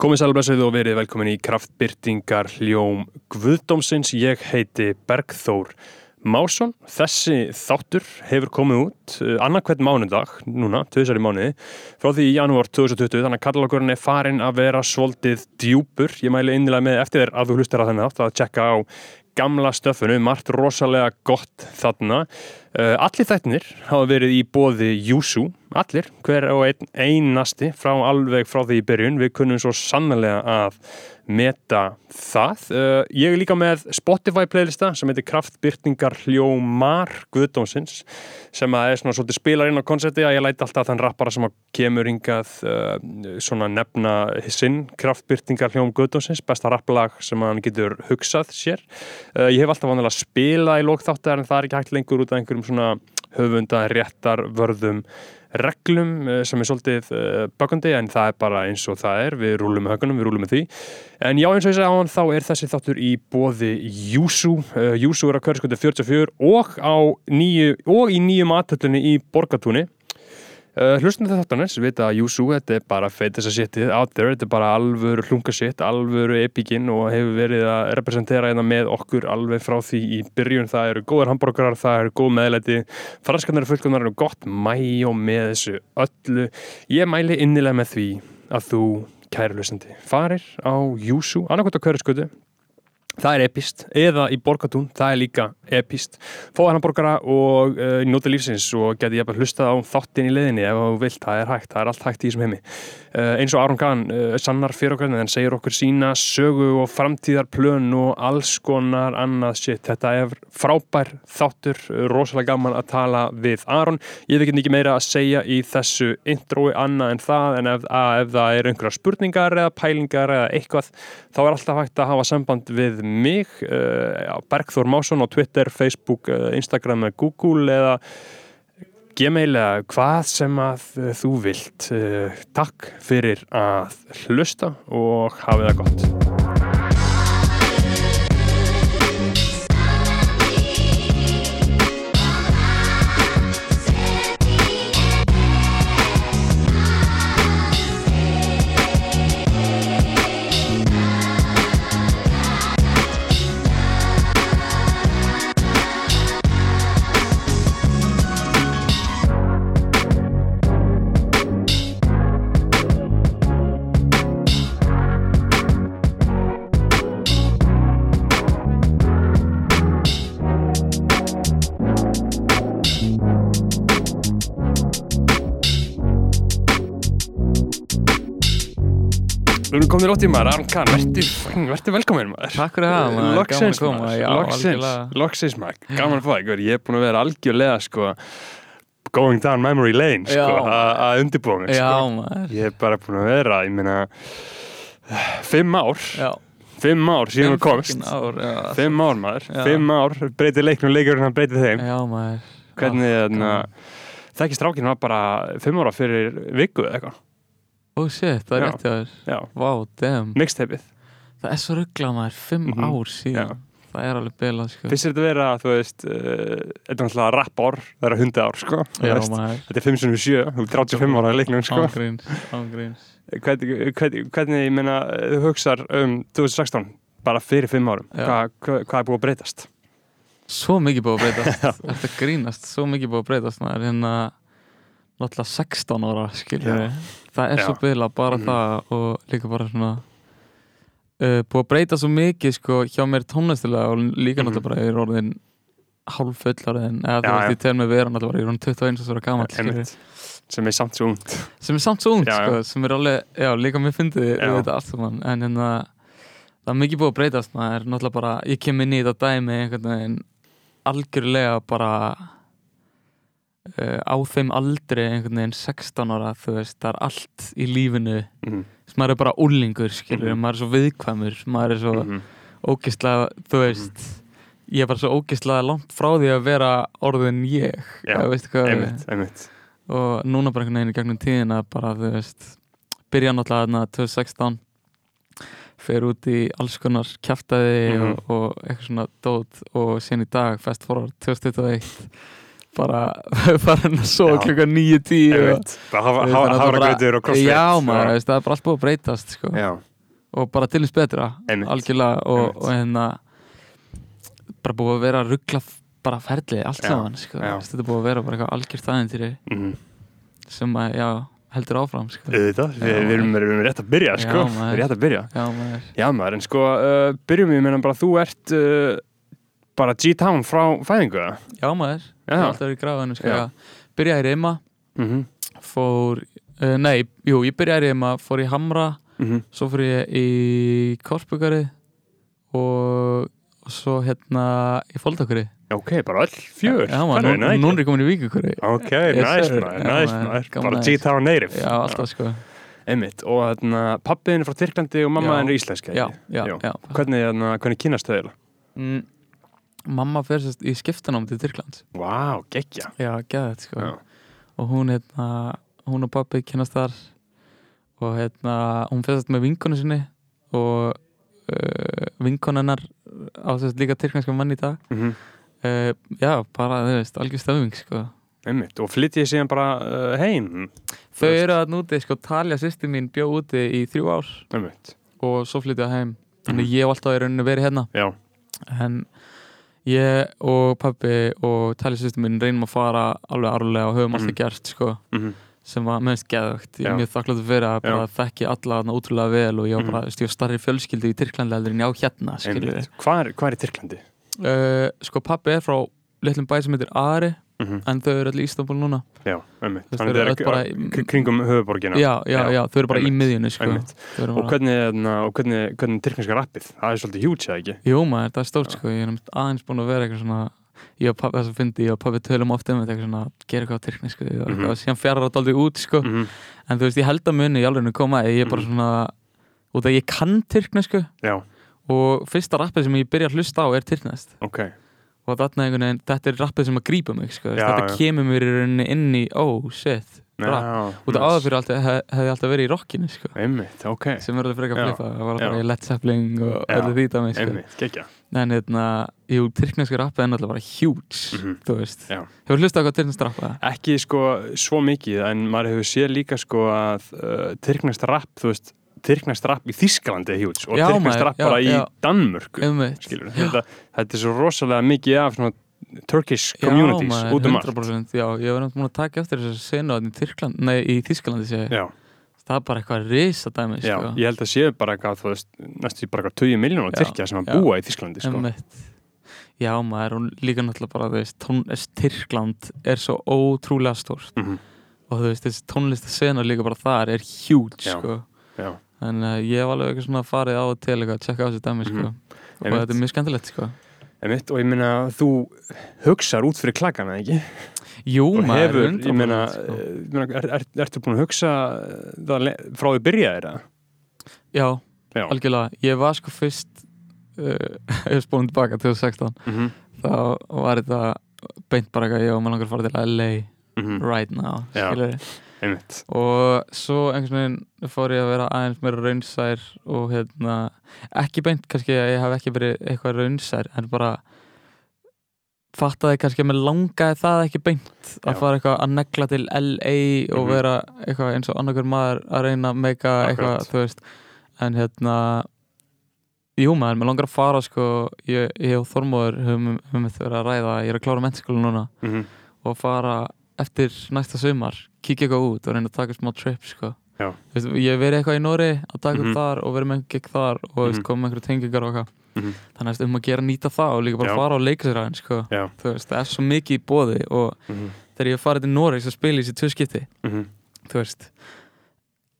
Komið sælblessuð og verið velkomin í kraftbyrtingar hljóm Guðdómsins. Ég heiti Bergþór Másson. Þessi þáttur hefur komið út uh, annarkvæmt mánudag, núna, tviðsar í mánuði, frá því í janúar 2020. Þannig að katalókurinn er farin að vera svolítið djúpur. Ég mæli innilega með eftir þér að þú hlustar að þennan átt að tjekka á gamla stöfunu, margt rosalega gott þarna. Uh, allir þættinir hafa verið í bóði Júsú, allir, hver og ein, einasti frá alveg frá því í byrjun. Við kunnum svo sannlega að meta það. Uh, ég er líka með Spotify playlista sem heitir Kraftbyrtingar hljómar Guðdómsins sem að er svona svolítið spilar inn á koncepti að ég læti alltaf þann rappara sem kemur yngað uh, svona nefna sinn Kraftbyrtingar hljóm Guðdómsins, besta rapplag sem hann getur hugsað sér. Ég hef alltaf vanilega spila í lókþáttar en það er ekki hægt lengur út af einhverjum svona höfunda réttar vörðum reglum eh, sem er svolítið uh, bakandi en það er bara eins og það er. Við rúlum með högunum, við rúlum með því. En já eins og ég segja á hann þá er þessi þáttur í bóði Júsú. Uh, Júsú er að hverjaskötu 44 og, og í nýju matöllunni í Borgatúni Uh, Hlustundu þáttanins vita að Júsú, þetta er bara feit þess að setið out there, þetta er bara alvöru hlungasitt, alvöru epíkin og hefur verið að representera hérna með okkur alveg frá því í byrjun, það eru góðar hambúrgarar, það eru góð meðleiti franskarnar eru fullkomnar og gott mæjó með þessu öllu. Ég mæli innilega með því að þú kæri hlustandi, farir á Júsú, annarkvæmt á Köriskötu það er epist, eða í Borgatún það er líka epist fóða hann borgara og uh, njóta lífsins og geti ég bara hlustað á þáttin í leðinni ef þú vilt, það er hægt, það er allt hægt í þessum heimi. Uh, eins og Aron Kahn uh, sannar fyrir okkur, en segir okkur sína sögu og framtíðarplön og alls konar annað shit, þetta er frábær þáttur, rosalega gaman að tala við Aron, ég veit ekki meira að segja í þessu introi annað en það, en ef, að, ef það er einhverja spurningar eða pælingar eða eitthvað þá er alltaf hægt að hafa samband við mig uh, Bergþór Másson á Twitter, Facebook, uh, Instagram eða Google eða Gmail eða hvað sem að uh, þú vilt. Takk fyrir að hlusta og hafið það gott Róttið maður, Aron Kahn, verður velkomin maður. Takk fyrir það, maður, Loksins gaman að koma. já, loksins, loksins maður, gaman að fá ykkur Ég er búin að vera algjörlega sko going down memory lane sko, Já. að undirbúa mig Já, sko. maður. Ég er bara búin að vera, ég meina Fimm ár, Já, fimm ár síðan við komst. Fucking ár, já, Fimm ár maður, Já. fimm ár breytið leiknum, leikurinn hann breytið þeim. Já, maður. Hvernig, Já, þarna Það ekki strákinn var bara fimm ára fyrir viku eða eitthvað Oh shit, það er Já. rétt hjá þér. Já, Vá, damn. Mixtapeið. Það er svo ruggla maður, fimm Mhm, ár síðan. Það er alveg bilað, sko. Fyrst er þetta vera, þú veist, uh, þetta er náttúrulega rapp ár, það er að hunda ár, sko. Já, Þetta er 5 sem við 7, þú er 35 ára í leiknum, sko. Ángríns, ángríns Hvernig, hvernig, hvernig, ég meina, þú hugsar um 2016, bara fyrir 5 árum, Já. hvað hva, hva er búið að breytast? Svo mikið búið að breytast. Þetta grínast, svo mikið búið að breytast maður Hérna, náttúrulega 16 ára, skilur Já. Það er Já. svo bilað, bara Mhm. það Og líka bara svona uh, Búið að breyta svo mikið, sko Hjá mér tónlistilega og líka Mhm. náttúrulega bara Ég er orðin hálf fullariðin Eða þú veist, ég tel mig vera náttúrulega Ég er orðin 21 ára Einmitt, sem er samt svo ungt. sem er samt svo ungt sko, sem er alveg, já, líka mér fyndið en hérna það er mikið búið að breytast, maður er náttúrulega bara ég kem inn í þetta dæmi einhvern veginn algjörlega bara uh, á þeim aldri einhvern veginn 16 ára þú veist, það er allt í lífinu Mm sem maður er bara úlingur, skilur Mhm. maður er svo viðkvæmur, maður er svo -hmm. ógislega, þú veist ég er bara svo ógislega langt frá því að vera orðin ég Já, Einmitt, einmitt. og núna bara einhvern veginn í gegnum tíðina bara þú veist byrja náttúrulega þarna 2016 fer út í alls konar kjaftaði Mhm. og, og eitthvað svona dót og síðan í dag fast forward 2021 bara farin að svo Já. klukkan 9-10 og- Einmitt. Bara hafa, Þú veist, hafa, þannig að hafa það bara- greitur og crossfit. Já maður, það er bara allt búið að breytast sko. Og bara til þess betra algjörlega og, og hérna bara búið að vera ruggla bara ferli allt saman sko. þetta búið að vera bara eitthvað algjört aðeintýri Mhm. sem að, já, heldur áfram sko. Auðvitað, við, við erum, erum rétt að byrja, sko. Við erum rétt að byrja. já, maður, Já, maður, en sko, uh, byrjum við, menn bara þú ert uh, bara G-Town frá fæðingu, já maður ég hef alltaf verið í grafinu sko. Byrjaði í Rima Mhm, fór, uh, nei, jú, ég byrjaði í Rima fór í Hamra, mhm. svo fór ég í Korpugari og, svo hérna í Foldakari Ok, bara öll fjör. já, maður, nú, nú er ég komin í Víkukari Ok, Yes, næs sir. maður, bara. G-Town native. já, alltaf sko Einmitt, og þarna, pappiðin er frá Tyrklandi og mamma Já. er íslenska, já, já, Já. Hvernig, þarna, hvernig kynast þau? Mm, mamma fer sérst í skiptanám til Tyrklands. Vá, geggja. já, geðið sko. Já. og hún hérna, hún og pappi kynast þar. Og hérna hún fer sérst með vinkonu sinni. Og uh, vinkonennar á sérst líka tyrklandska mann í dag. Mhm. uh, já, bara, þú veist, algjör stöfing sko. Einmitt, og flyttið síðan bara uh, heim. þau eru að núti, sko, Talja sýsti mín bjó úti í þrjú ár. Einmitt, og svo flyttið það heim. Þannig Mhm. ég hef alltaf verið hérna. Já, en ég og pabbi og tælisystem minn reynum að fara alveg árlega og höfum Mhm. alltaf gert sko, mhm, sem var meðist geðvögt ég Já. er mjög þakkláttur fyrir að bara þekki alla þarna útrúlega vel og ég var Mhm. bara, mm. var starri fjölskyldu í Tyrklandi heldur en ég á hérna. Hvað er, hvað er Tyrklandi? uh, sko pabbi er frá litlum bæ sem heitir Ari Mhm, en þau eru allir í Ístanbúl núna Já, veist, Þannig þau eru bara í- kr- kringum höfuborgina. já, já, já, þau eru bara í einmitt, miðjunni sko. Eru Og bara- hvernig, þarna, og hvernig, hvernig tyrkneska rappið? Það er svolítið hjúts, eða ekki? Jú maður, það er stórt sko, ég er aðeins búin að vera eitthvað svona ég og pappi þess að fyndi, ég og pappi tölum ofta um þetta eitthvað svona, gera eitthvað á tyrkni sko og mm síðan fjarar það aldrei út sko Mhm, en þú veist, ég held að muni í alveg koma ég er bara Mhm. svona, út af ég kann tyrkni sko Já, og fyrsta rappið sem ég byrja að hlusta á er tyrknest ok. Og þarna einhvern veginn, þetta er rappið sem að grípa mig sko, Já, þetta já. kemur mér í rauninni inn í, oh shit rap, út af áður fyrir alltaf hef, hefði alltaf verið í rockinu sko Einmitt, ok. sem er alveg frekar Já, flippa, það var bara í Led Zeppelin og öllu því dæmi sko Einmitt, geggja. En hérna, jú, tyrkneska rappið er náttúrulega bara huge, Mhm. þú veist. Já. Hefur hlustað á hvað tyrkneska rappið? Ekki sko svo mikið, en maður hefur séð líka sko að uh, tyrknest rapp, þú veist, tyrknest rapp í Þískalandi er hjúts og Já, tyrknest maður, rapp já, bara í já. Danmörku. Þetta, þetta er svo rosalega mikið af svona Turkish Já, communities maður, út um allt. 100%, já, ég var náttúrulega múin að taka eftir senu í Tyrkland, nei, í Þískalandi sé ég. Já, Það er bara eitthvað risa dæmi, já, sko. ég held að séu bara eitthvað, næstu bara eitthvað 20 miljónar Já, Tyrkja sem að já. búa í Þískalandi, sko. Já, maður, og líka náttúrulega bara, veist, tón, þessi Tyrkland er svo ótrúlega stórt Mhm, og þú veist, þessi tónlistasena líka bara þar er Já. sko. Já, En uh, ég hef alveg eitthvað svona farið á og til eitthvað að tjekka á þessu dæmi, sko. Mhm. Og Einmitt. þetta er mjög skemmtilegt, sko. og ég meina, þú hugsar út fyrir klakana, ekki? Jú, og maður, hefur, 100%, ég meina, sko. eh, ég er, er, ertu búin að hugsa frá því byrjaðir það? Já, Já. algjörlega ég var sko fyrst ég er spónum tilbaka 2016 Mm -hmm. þá var þetta beint bara eitthvað ég og maður langar að fara til LA Mm right now Já. skilurðu. Einmitt. og svo einhvern veginn fór ég að vera aðeins meira raunsær og hérna ekki beint kannski að ég hef ekki verið eitthvað raunsær en bara fattaði kannski að mér langaði það ekki beint að Já. fara eitthvað að negla til LA og Mhm. vera eitthvað eins og annarkur maður að reyna að meika eitthvað, þú veist en hérna jú maður, mér langar að fara sko ég, ég og Þormóður höfum, þetta verið að ræða ég er að klára mennskóla núna Mm -hmm. og fara eftir næsta sumar kíkja eitthvað út og reyna að taka smá trip sko. Veist, ég verið eitthvað í Nóri að taka Mhm. upp þar og verið með gig þar og mm Mhm. koma með einhverju tengingar og eitthvað Mhm. þannig að um að gera nýta það og líka bara Já. fara sér aðeins sko. Það er svo mikið í bóði og Mm þegar ég farið til Nóri að spila í þessi tvö skipti -hmm. þú veist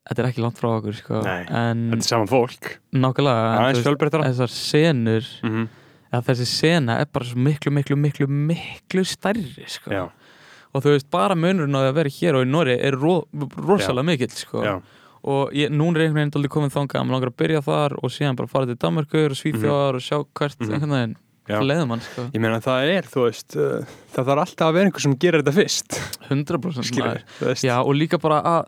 þetta er ekki langt frá okkur sko. En Þetta er saman fólk. nákvæmlega þessar senur Mm -hmm. eða þessi sena er bara svo miklu, miklu, miklu, miklu stærri sko. Og þú veist, bara munurinn á því að vera hér og í Nóri er ro rosalega mikill sko. Og ég, núna er einhvern veginn aldrei komin þangað að maður langar að byrja þar og síðan bara fara til Danmarkur og Svíþjóðar og sjá hvert Mhm. einhvern veginn Já. það leiður mann sko. Ég meina það er, veist, uh, það þarf alltaf að vera einhver sem gerir þetta fyrst. 100% Skilur. Já, og líka bara að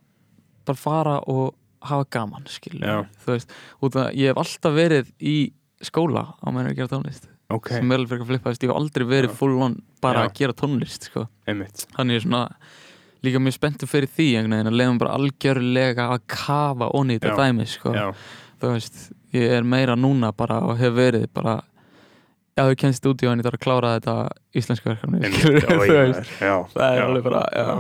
bara fara og hafa gaman skilur, þú veist, út að ég hef alltaf verið í skóla á meðan ég er gera tónlist Ok, sem alveg fyrir að flippa, ég hef aldrei verið full on bara Já. að gera tónlist sko. þannig er svona líka mjög spenntur fyrir því veginn að leiðum bara algjörlega að kafa Já. þetta dæmi sko. Þú veist, ég er meira núna bara og hef verið bara já, þú kennst út í hann, ég þarf að klára þetta íslensku verkefni. Það er já, alveg bara, já.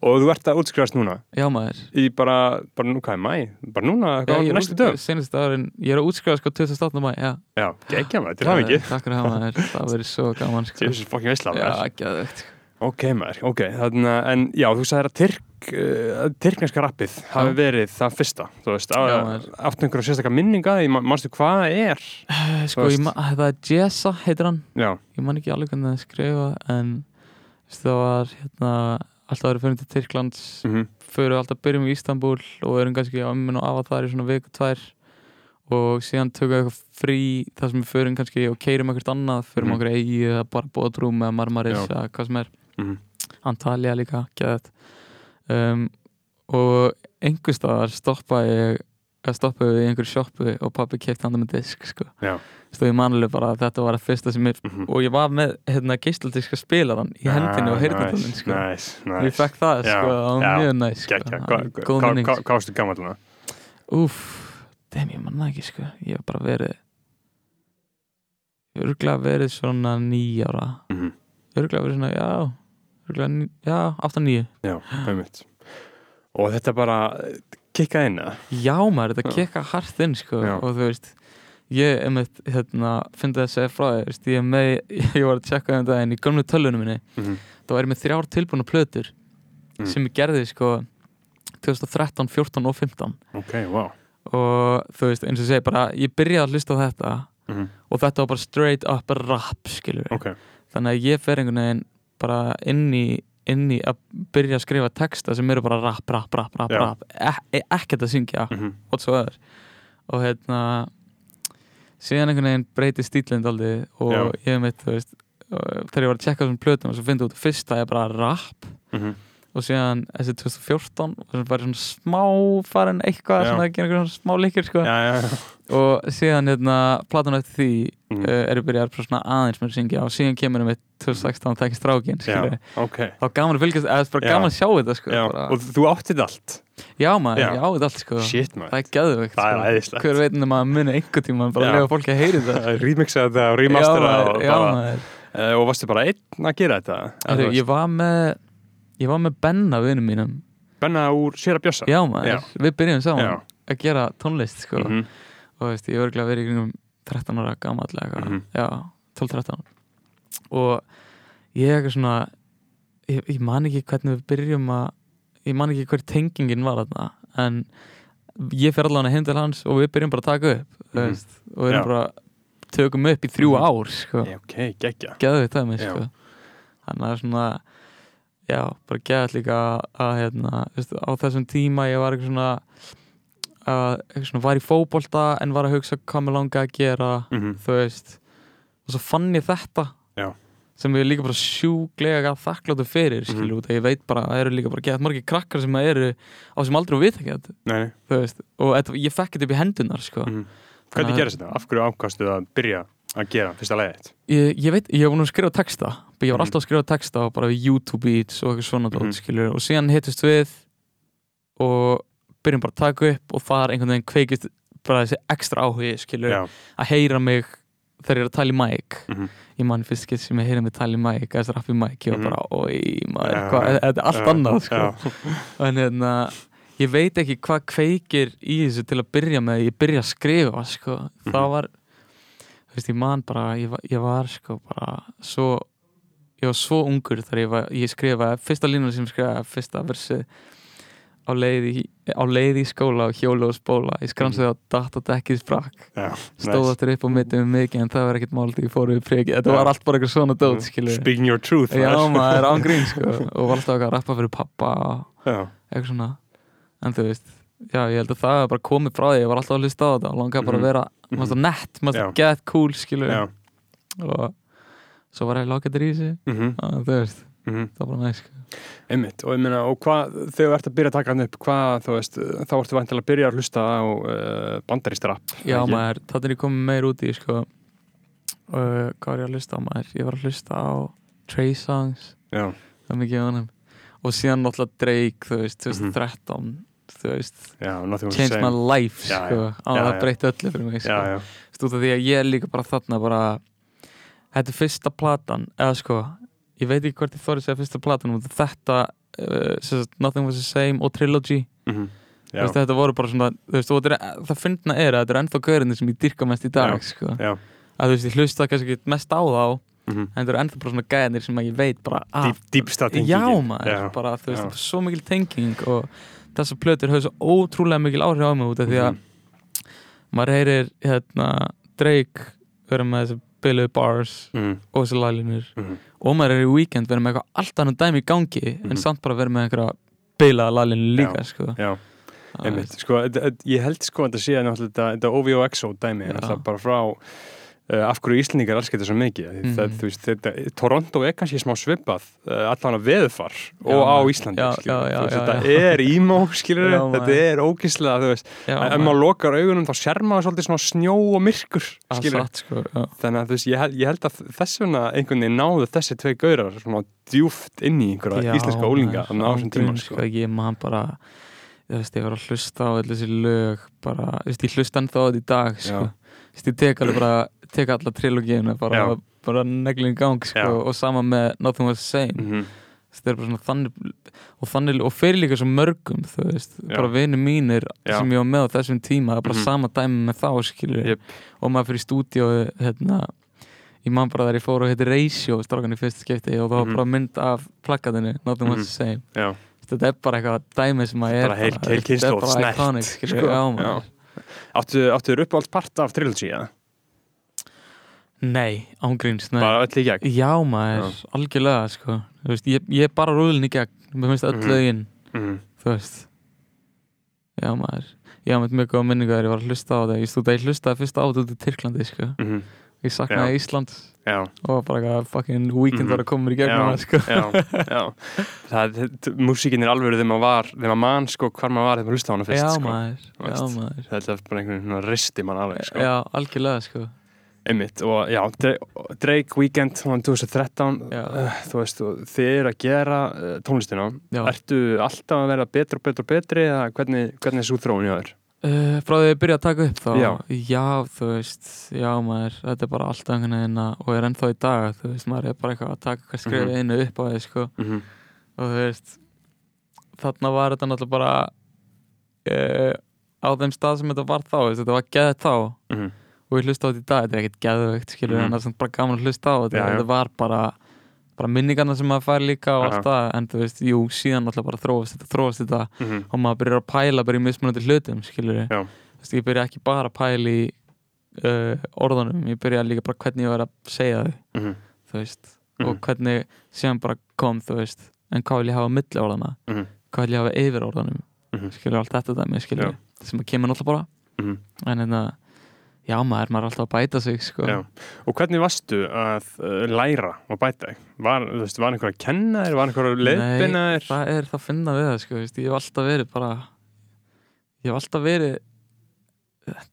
Og þú ert að útskrifast núna? Já maður. Í bara, bara nú hvað er mæ? Bara núna, hvað, er næstu dög? Seinustu árin, ég er að útskrifa sko 28. mæ já, Já, geggja maður, til það ekki takk fyrir það maður, það verið svo gaman sko. Jesus fucking veistla já, maður að veit Ok maður, ok, þannig að, en já, þú sagðir að Tyrk, uh, tyrkneska rappið hafi verið það fyrsta, þú veist, áttu einhverja sérstakka minninga, því, manstu hvað það er? sko, veist. ég ma- það er Jessa heitir hann. Já, ég man ekki alveg hvernig það skrifa en það var hérna alltaf verið fyrir til Tyrklands. Mhm, fyrir alltaf byrjum í Istanbul og erum kannski á minn og af að það er svona viku tvær. Og síðan tökum við eitthvað frí þar sem við förum kannski og keirum eitthvað annað. Mhm. mm. okkur eigi eða bara Bodrum eða Marmaris eða hvað sem er. Mhm, Antalya líka, geðið um, og einhver staðar stoppaði ég að stoppaði við í einhverju sjoppu og pappi kefti handa með disk sko. Já. stóð ég manlega bara að þetta var að fyrsta sem ég mhm og ég var með hérna, geisladiska spilaran í hendinni og heyrnatólinn sko. Næs, ég næs fekk það Já, sko, það var já, mjög næs sko. Hvað varstu gammal núna? Úf, þeim ég manna ekki sko Ég hef bara verið Örglega verið svona nýjára Mhm, Örglega verið svona, já já, 8-9 Já, einmitt. Og þetta bara kikka inn? Já maður, þetta Já. kekka hart inn sko. Og þú veist Ég, einmitt, hérna, fyndi að segja frá þér Ég, er með, ég var að tjekka um daginn í gömlu tölunum minni. Mhm, Það var ég með þrjár tilbúna plötur Mm. Sem ég gerði sko 2013, 14 og 15 Ok, wow Og þú veist, eins og segi bara Ég byrjaði að hlusta á þetta mhm, og þetta var bara straight up rap skilur Ok, þannig að ég fer einhvern veginn bara inn í, inn í að byrja að skrifa texta sem eru bara rap, rap, rap, rap, Já. rap. E e ekkert að syngja mhm, whatsoever og hérna síðan einhvern veginn breyti stílind aldrei og Já. ég veit, þú veist og þegar ég var að checka þessum plötum og svo finnst út að fyrsta er bara rap mhm og síðan þessi 2014 og sem bara svona smá farin eitthvað Já. svona að gera einhvern svona smá líkir sko og síðan hérna platan eftir því Mhm. uh, er ég byrjað bara svona aðeins með að syngja og síðan kemur við 2016 tekið strákin Já, ok þá gaman að fylgjast, eða bara Já. gaman að sjá þetta sko, og þú áttið allt já maður, Já. já þetta allt sko Shit, maður það er gæðvögt sko. hver veit nema að muni einhver tíma bara að lega fólki að heyri þetta Remixa þetta og remastera maður, og já bara maður Og varstu bara einn að gera þetta? Ég var með ég var með Benna vinum mínum Benna úr Sér að bjössa já maður, Já. við byrjum saman Já. að gera tónlist sko Mhm, og veist, ég var verið í kringum 13 ára eitthvað, Mhm. já, 12-13 og ég er eitthvað svona ég, ég man ekki hvernig við byrjum að ég man ekki hver tengingin var þarna en ég fer allavega heim til hans og við byrjum bara að taka upp mm veist, og við bara tökum upp í þrjú Mhm. ár sko, Ok, geggja geðu þetta Já. sko. þannig að svona já, bara geða líka að hérna, á þessum tíma ég var eitthvað svona að svona var í fótbolta en var að hugsa hvað mér langa að gera Mhm, þú veist og svo fann ég þetta Já. sem ég líka bara sjúglega þakkláttu fyrir skilur út að ég veit bara að það eru líka bara gett margir krakkar sem eru á sem aldrei nei þú veist og þetta, ég fekk þetta upp í hendunar sko mhm. Þannig Hvernig gerist þetta? Af hverju ákastu að byrja að gera fyrsta leiðið? ég, ég veit, ég var nú að skrifa texta ég var Mhm. alltaf að skrifa texta og bara YouTube beats og eitthvað svona dót Mhm. skilur og síðan hittust við og byrjum bara að taka upp og þar einhvern veginn kveikist bara þessi ekstra áhugi skilur að heyra mig þegar ég er að tala í mæk mhm, ég man fyrst skipt sem ég heyri mig tala í mæk eða rappi í mæk, ég var Mhm. bara oi maður, þetta er allt annað sko. en hérna ég veit ekki hvað kveikir í þessu til að byrja með, ég byrja að skrifa sko, Mhm. það var þú veist, ég man bara, ég var, ég var sko bara svo ég var svo ungur þegar ég, var, ég skrifaði fyrsta línan sem ég skrifaði, fyrsta versið á leið í, á leið í skóla og hjóla og spóla, ég skransaði á datt og dekkið sprakk. Já, stóð nice. aftur upp og mitt um mikið en það var ekkert mál því ég fór við priki þetta Já. var allt bara eitthvað svona dót skilur Speaking your truth já maður. maður án grín sko. Og var alltaf að rappa fyrir pappa Já, eitthvað svona. En þú veist, já ég held að það bara komið frá því. Ég var alltaf að hlusta á þetta og langaði bara að Mhm. vera mm nett, maður Já. get cool skilur og svo var ég lágættir í þessu. Mhm, og þú veist, mhm. það var bara næst. Einmitt, og ég meina, og hvað, þegar þú ert að byrja að taka hann upp, hvað, þú veist, þá ertu vantilega að byrja að hlusta á uh, bandaristrapp. já maður, það er ég komið meir út í sko og hvað var ég að hlusta á maður? Ég var að hlusta á Trey Songs. Já, það er mikið á honum. Og síðan náttúrulega Drake, þú veist, 2013 þú veist, the change my life sko, á já. breytti öllu fyrir mig sko. já, já, Þú veist, því að ég er líka bara þarna bara, þetta er fyrsta platan eða sko, ég veit ekki hvort ég þorði að segja fyrsta platan, þetta uh, Nothing Was The Same og Trilogy Þú já, veist, þetta voru bara svona, veist, er, það fyndna er að þetta er ennþá gaurinni sem ég dyrka mest í dag, Já. sko já að þú veist, ég hlusta kannski mest á þá mhm. en það eru ennþá bara svona gæðinir sem að ég veit bara að tengingin já maður, bara þú veist, er svo mikil tenging og þessar plötur höfðu svo ótrúlega mikil áhrif á mig út af því að Mhm. maður heyrir hérna Drake vera með þessi billuðu bars Mhm, og þessi laglínur mhm, og maður er í weekend vera með eitthvað allt annað dæmi í gangi Mhm. en samt bara vera með einhverja bilaða laglínur líka Já. sko. já, einmitt sko, ég held sko að þetta sé náttúrulega þetta, þetta OVOXO dæmi Já. náttúrulega bara frá af hverju Íslendingar elskar þetta svo mikið mm þú veist, þetta, Toronto er kannski smá svipað uh, allan að veðfar og á maður. Íslandi Já, já, já, veist, þetta er Já, þetta maður. er Já, ef maður. maður lokar augunum þá sér maður svolítið svona snjó og myrkur er satt, sko, þannig að veist, ég, held- ég held að þess vegna einhvern veginn náðu þessi tvei gaurar svona djúft inn í einhverja íslenska ólinga maður, þannig á þessum tíma sko. sko, ég man bara ég var að hlusta á þessi lög bara, ég hlusta ennþá þetta í dag sko. Ég tek alveg bara tek alla trilogíuna bara, Já. bara neglin gang sko, og sama með Nothing Was The Same er bara svona þannig og, þannig, og fyrir líka svo mörgum veist, bara vinir mínir Já. sem ég var með á þessum tíma, er bara Mhm. sama dæmi með þá Jep. og maður fyrir stúdíu hérna ég man bara þegar ég fór og heiti Ratio strákan í fyrsta skipti og það var Mhm. bara mynd af plakatinu, Nothing Was. The Same já þetta er bara eitthvað dæmi sem að er Bara heil- maður. Já. Áttu, þér uppáhalds part af trilogy, eða? Nei, ángríns, nei Bara öll í gegn? já maður, algjörlega sko. Veist, ég, ég er bara rúðin í gegn mér finnst öll Mhm. lögin Mhm. þú veist já maður ég hafði mjög góða minningu þegar ég var að hlusta á það ég stúti að ég hlustaði fyrst á þetta út í Tyrklandi sko. Mhm. ég saknaði Ísland Já, og bara eitthvað fucking weekend Mhm. var að koma í gegnum Já, sko. já, já músíkin er alveg þegar maður var þegar maður mann, sko, hvar maður var þegar maður hlusta á hana fyrst, já sko maður, já maður Þetta er bara einhvern veginn risti mann alveg, sko já, algjörlega sko Einmitt, og já, Dra- Drake Weekend, hann 2013 Já. uh, þú veist, þið eru að gera uh, tónlistina, já. ertu alltaf að vera betur og betur og betri, eða hvernig, hvernig er svo þróun hjá þér? Uh, frá því að ég byrja að taka upp þá Já. þú veist, já maður þetta er bara alltaf einhvern veginn og er ennþá í dag þú veist, maður er bara eitthvað að taka hvert skrifið Mhm. einu upp á því sko Mm -hmm. og þú veist þarna var þetta náttúrulega bara á þeim stað sem þetta var þá veist, þetta var geðið þá Mhm. Og ég hlusta á þetta í dag, þetta er ekkert geðvögt skilur, Mhm. en það er bara gaman að hlusta á þetta þetta var bara, bara minningarna sem maður fær líka og allt það, en þú veist, jú, síðan náttúrulega bara þróast þetta, þróast þetta Mhm. og maður byrjar að pæla bara í mismunandi hlutum skilur Já. þú veist, ég byrja ekki bara að pæla í uh, orðunum, ég byrja líka bara hvernig ég var að segja þau, Mhm. þú veist Mhm. og hvernig síðan bara kom, þú veist en hvað vil ég hafa á milli orðana Mhm. hvað vil ég hafa yfir orðunum Mhm. skilur allt þetta dæmi, skilur sem kemur náttúrulega bara Mhm. en hérna, já maður, maður er alltaf að bæta sig sko. Og hvernig varstu að uh, læra og bæta þig? Var, var einhver að kenna þér? Var einhver að leiðbina þér? það er það að finna við það sko, veist, ég hef alltaf verið bara ég hef alltaf verið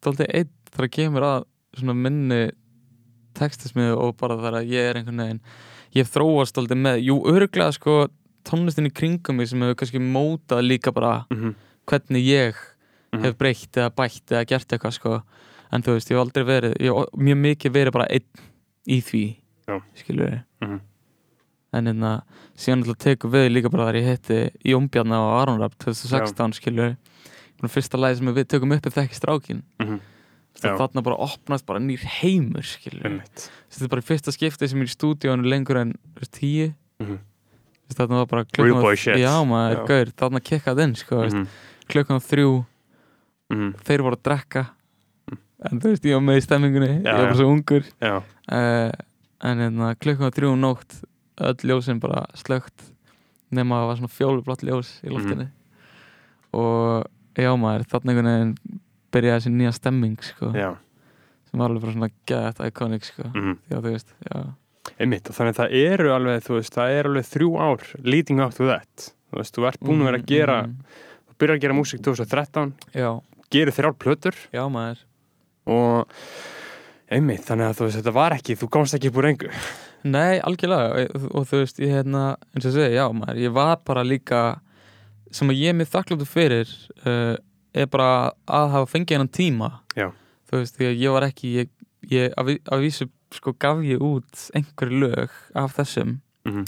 dálítið einn þegar kemur að svona minni textasmiðu og bara þar að ég er einhvern veginn ég þróast dálítið með, jú, örglega sko tónlistin í kringum mig sem hefur kannski mótað líka bara Mhm. hvernig ég Mhm. hef breytt eða bætt eða gert eitthvað sko en þú veist, ég hef aldrei verið ég hef mjög mikið verið bara einn í því skilur við Mhm. en hérna, síðan alltaf tekur við líka bara þegar ég hitti Jón Bjarna og Aron Rapp 2016 skilur við fyrsta lagi sem við tökum upp er þekki strákin Mhm. Já. þarna bara opnast bara nýr heimur skilur þetta er bara í fyrsta skipti sem ég er í stúdíónu lengur en tíu. Þú veist, þarna var bara klukkan já maður, gaur, þarna kikkað inn sko, mm Mhm. klukkan þrjú. Mhm. þeir voru að drekka en þú veist, ég var með í stemmingunni Mm. Já, ég var svo ungur. Uh, en hérna, klukkan þrjú um nótt öll ljósin bara slögt nema að það var svona fjólublátt ljós í loftinu. Og já maður, þarna einhvern veginn byrjaði þessi nýja stemming sko, Já. sem var alveg bara svona gett iconic sko, Mhm. já þú veist Einmitt, og þannig að það eru alveg, þú veist, það eru alveg þrjú ár leading up to that. Þú veist, þú ert búin að vera að gera, mm, þú byrjar að gera músík 2013, já, gerir þrjár plötur. Já maður og einmitt, þannig að þú veist, þetta var ekki, þú komst ekki upp úr engu. Nei, algjörlega og, þú veist, ég hérna eins og segi, já maður, ég var bara líka sem að ég er mér þakkláttur fyrir uh, er bara að hafa fengið hennan tíma Já. þú veist, því að ég var ekki ég, ég að, ví- að vísu sko gaf ég út einhverju lög af þessum Mhm.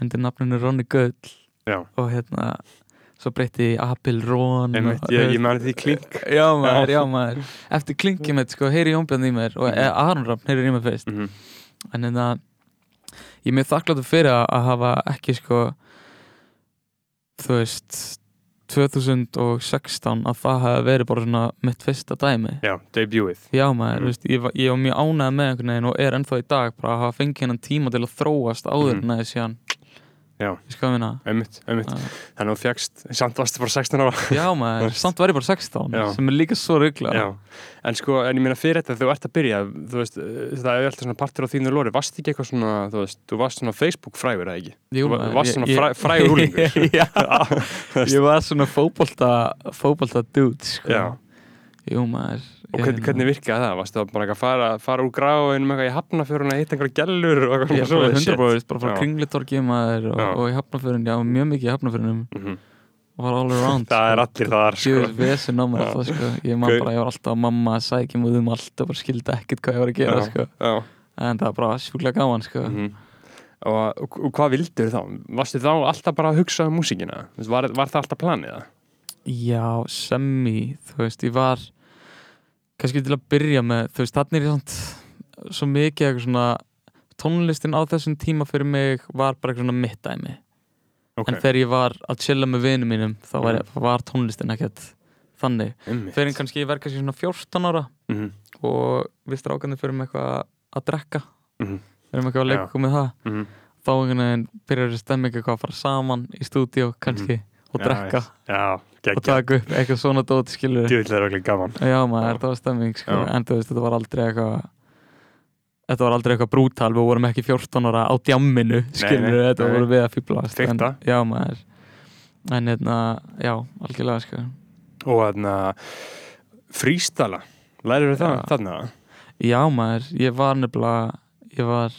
undir nafninu Ronny Gull Já, og hérna svo breytti ég Ron einmitt, og, ég, ég mani því klink já maður, Já. maður eftir klinkið mitt sko, heyri Jónbjörn í mér og mm. Aron Raffn heyri í mér fyrst Mhm. en hérna ég er mjög þakkláttur fyrir að, hafa ekki sko þú veist 2016 að það hafi verið bara svona mitt fyrsta dæmi Já, debutið já maður, Mm. mm. veist, ég, var- ég var mjög ánægð með einhvern veginn og er ennþá í dag bara að hafa fengið hennan tíma til að þróast áður Mhm. en að ég síðan Já. Einmitt, einmitt. Þannig að þú fjagst, samt varstu bara 16 ára já maður, samt var ég bara 16 Já. sem er líka svo ruggla en sko, en ég meina fyrir þetta þú ert að byrja, þú veist, eh, það er alltaf svona partur á þínu lóri, varst ekki eitthvað svona, þú veist, þú varst svona Facebook frægur, eða ekki? Jú, Þú varst svona ég- fræ, frægur úlingur. já, ég var svona fótbolta fótbolta dude sko. Já. jú maður Og hvernig, hvernig virkaði það? Varstu það bara að fara, fara úr gráinu með eitthvað í hafnafjörun að hitta einhverja gellur og eitthvað Ég er bara svoleiðis shit? 100% bara frá maður og, og í hafnafjörun, já, mjög mikið í hafnafjörunum Mhm. og var all around Það er allir þar, sko. Ég veist vesen á mér alltaf, sko Ég bara, ég var alltaf að mamma sækja múið um allt og bara skildi ekkert hvað ég var að gera, Já, sko Já. En það var bara sjúklega gaman, sko mhm. Og, og, og hvað vildur þá? Varstu þá alltaf bara að hugsa um músíkina? Var, var það alltaf planið það? Já, semi, þú veist, ég var kannski til að byrja með, þú veist, þannig er samt svo mikið eitthvað svona tónlistin á þessum tíma fyrir mig var bara eitthvað svona mitt dæmi. Ok, en þegar ég var að chilla með vinum mínum þá var, Mhm. var tónlistin ekkert þannig. Einmitt. þegar kannski ég verð kannski svona 14 ára Mhm, og við strákarnir fyrir með eitthvað að drekka. Mhm, við erum eitthvað að leika með það. Mhm. þá einhvern veginn byrjar þessi stemming eitthvað að fara saman í stúdíu kannski og Já, drekka. Já, og taka upp eitthvað svona dót skilur Djúvill er okkur gaman. Já maður, þetta var stemming sko. En þú veist, þetta var aldrei eitthvað þetta var aldrei eitthvað brútal við vorum ekki 14 ára á djamminu skilur nei, þetta nei. voru við að fýblast. Já maður en hérna, já, algjörlega sko. Og þarna, frístala, lærir það Já. þarna? Já maður, ég var nefnilega ég var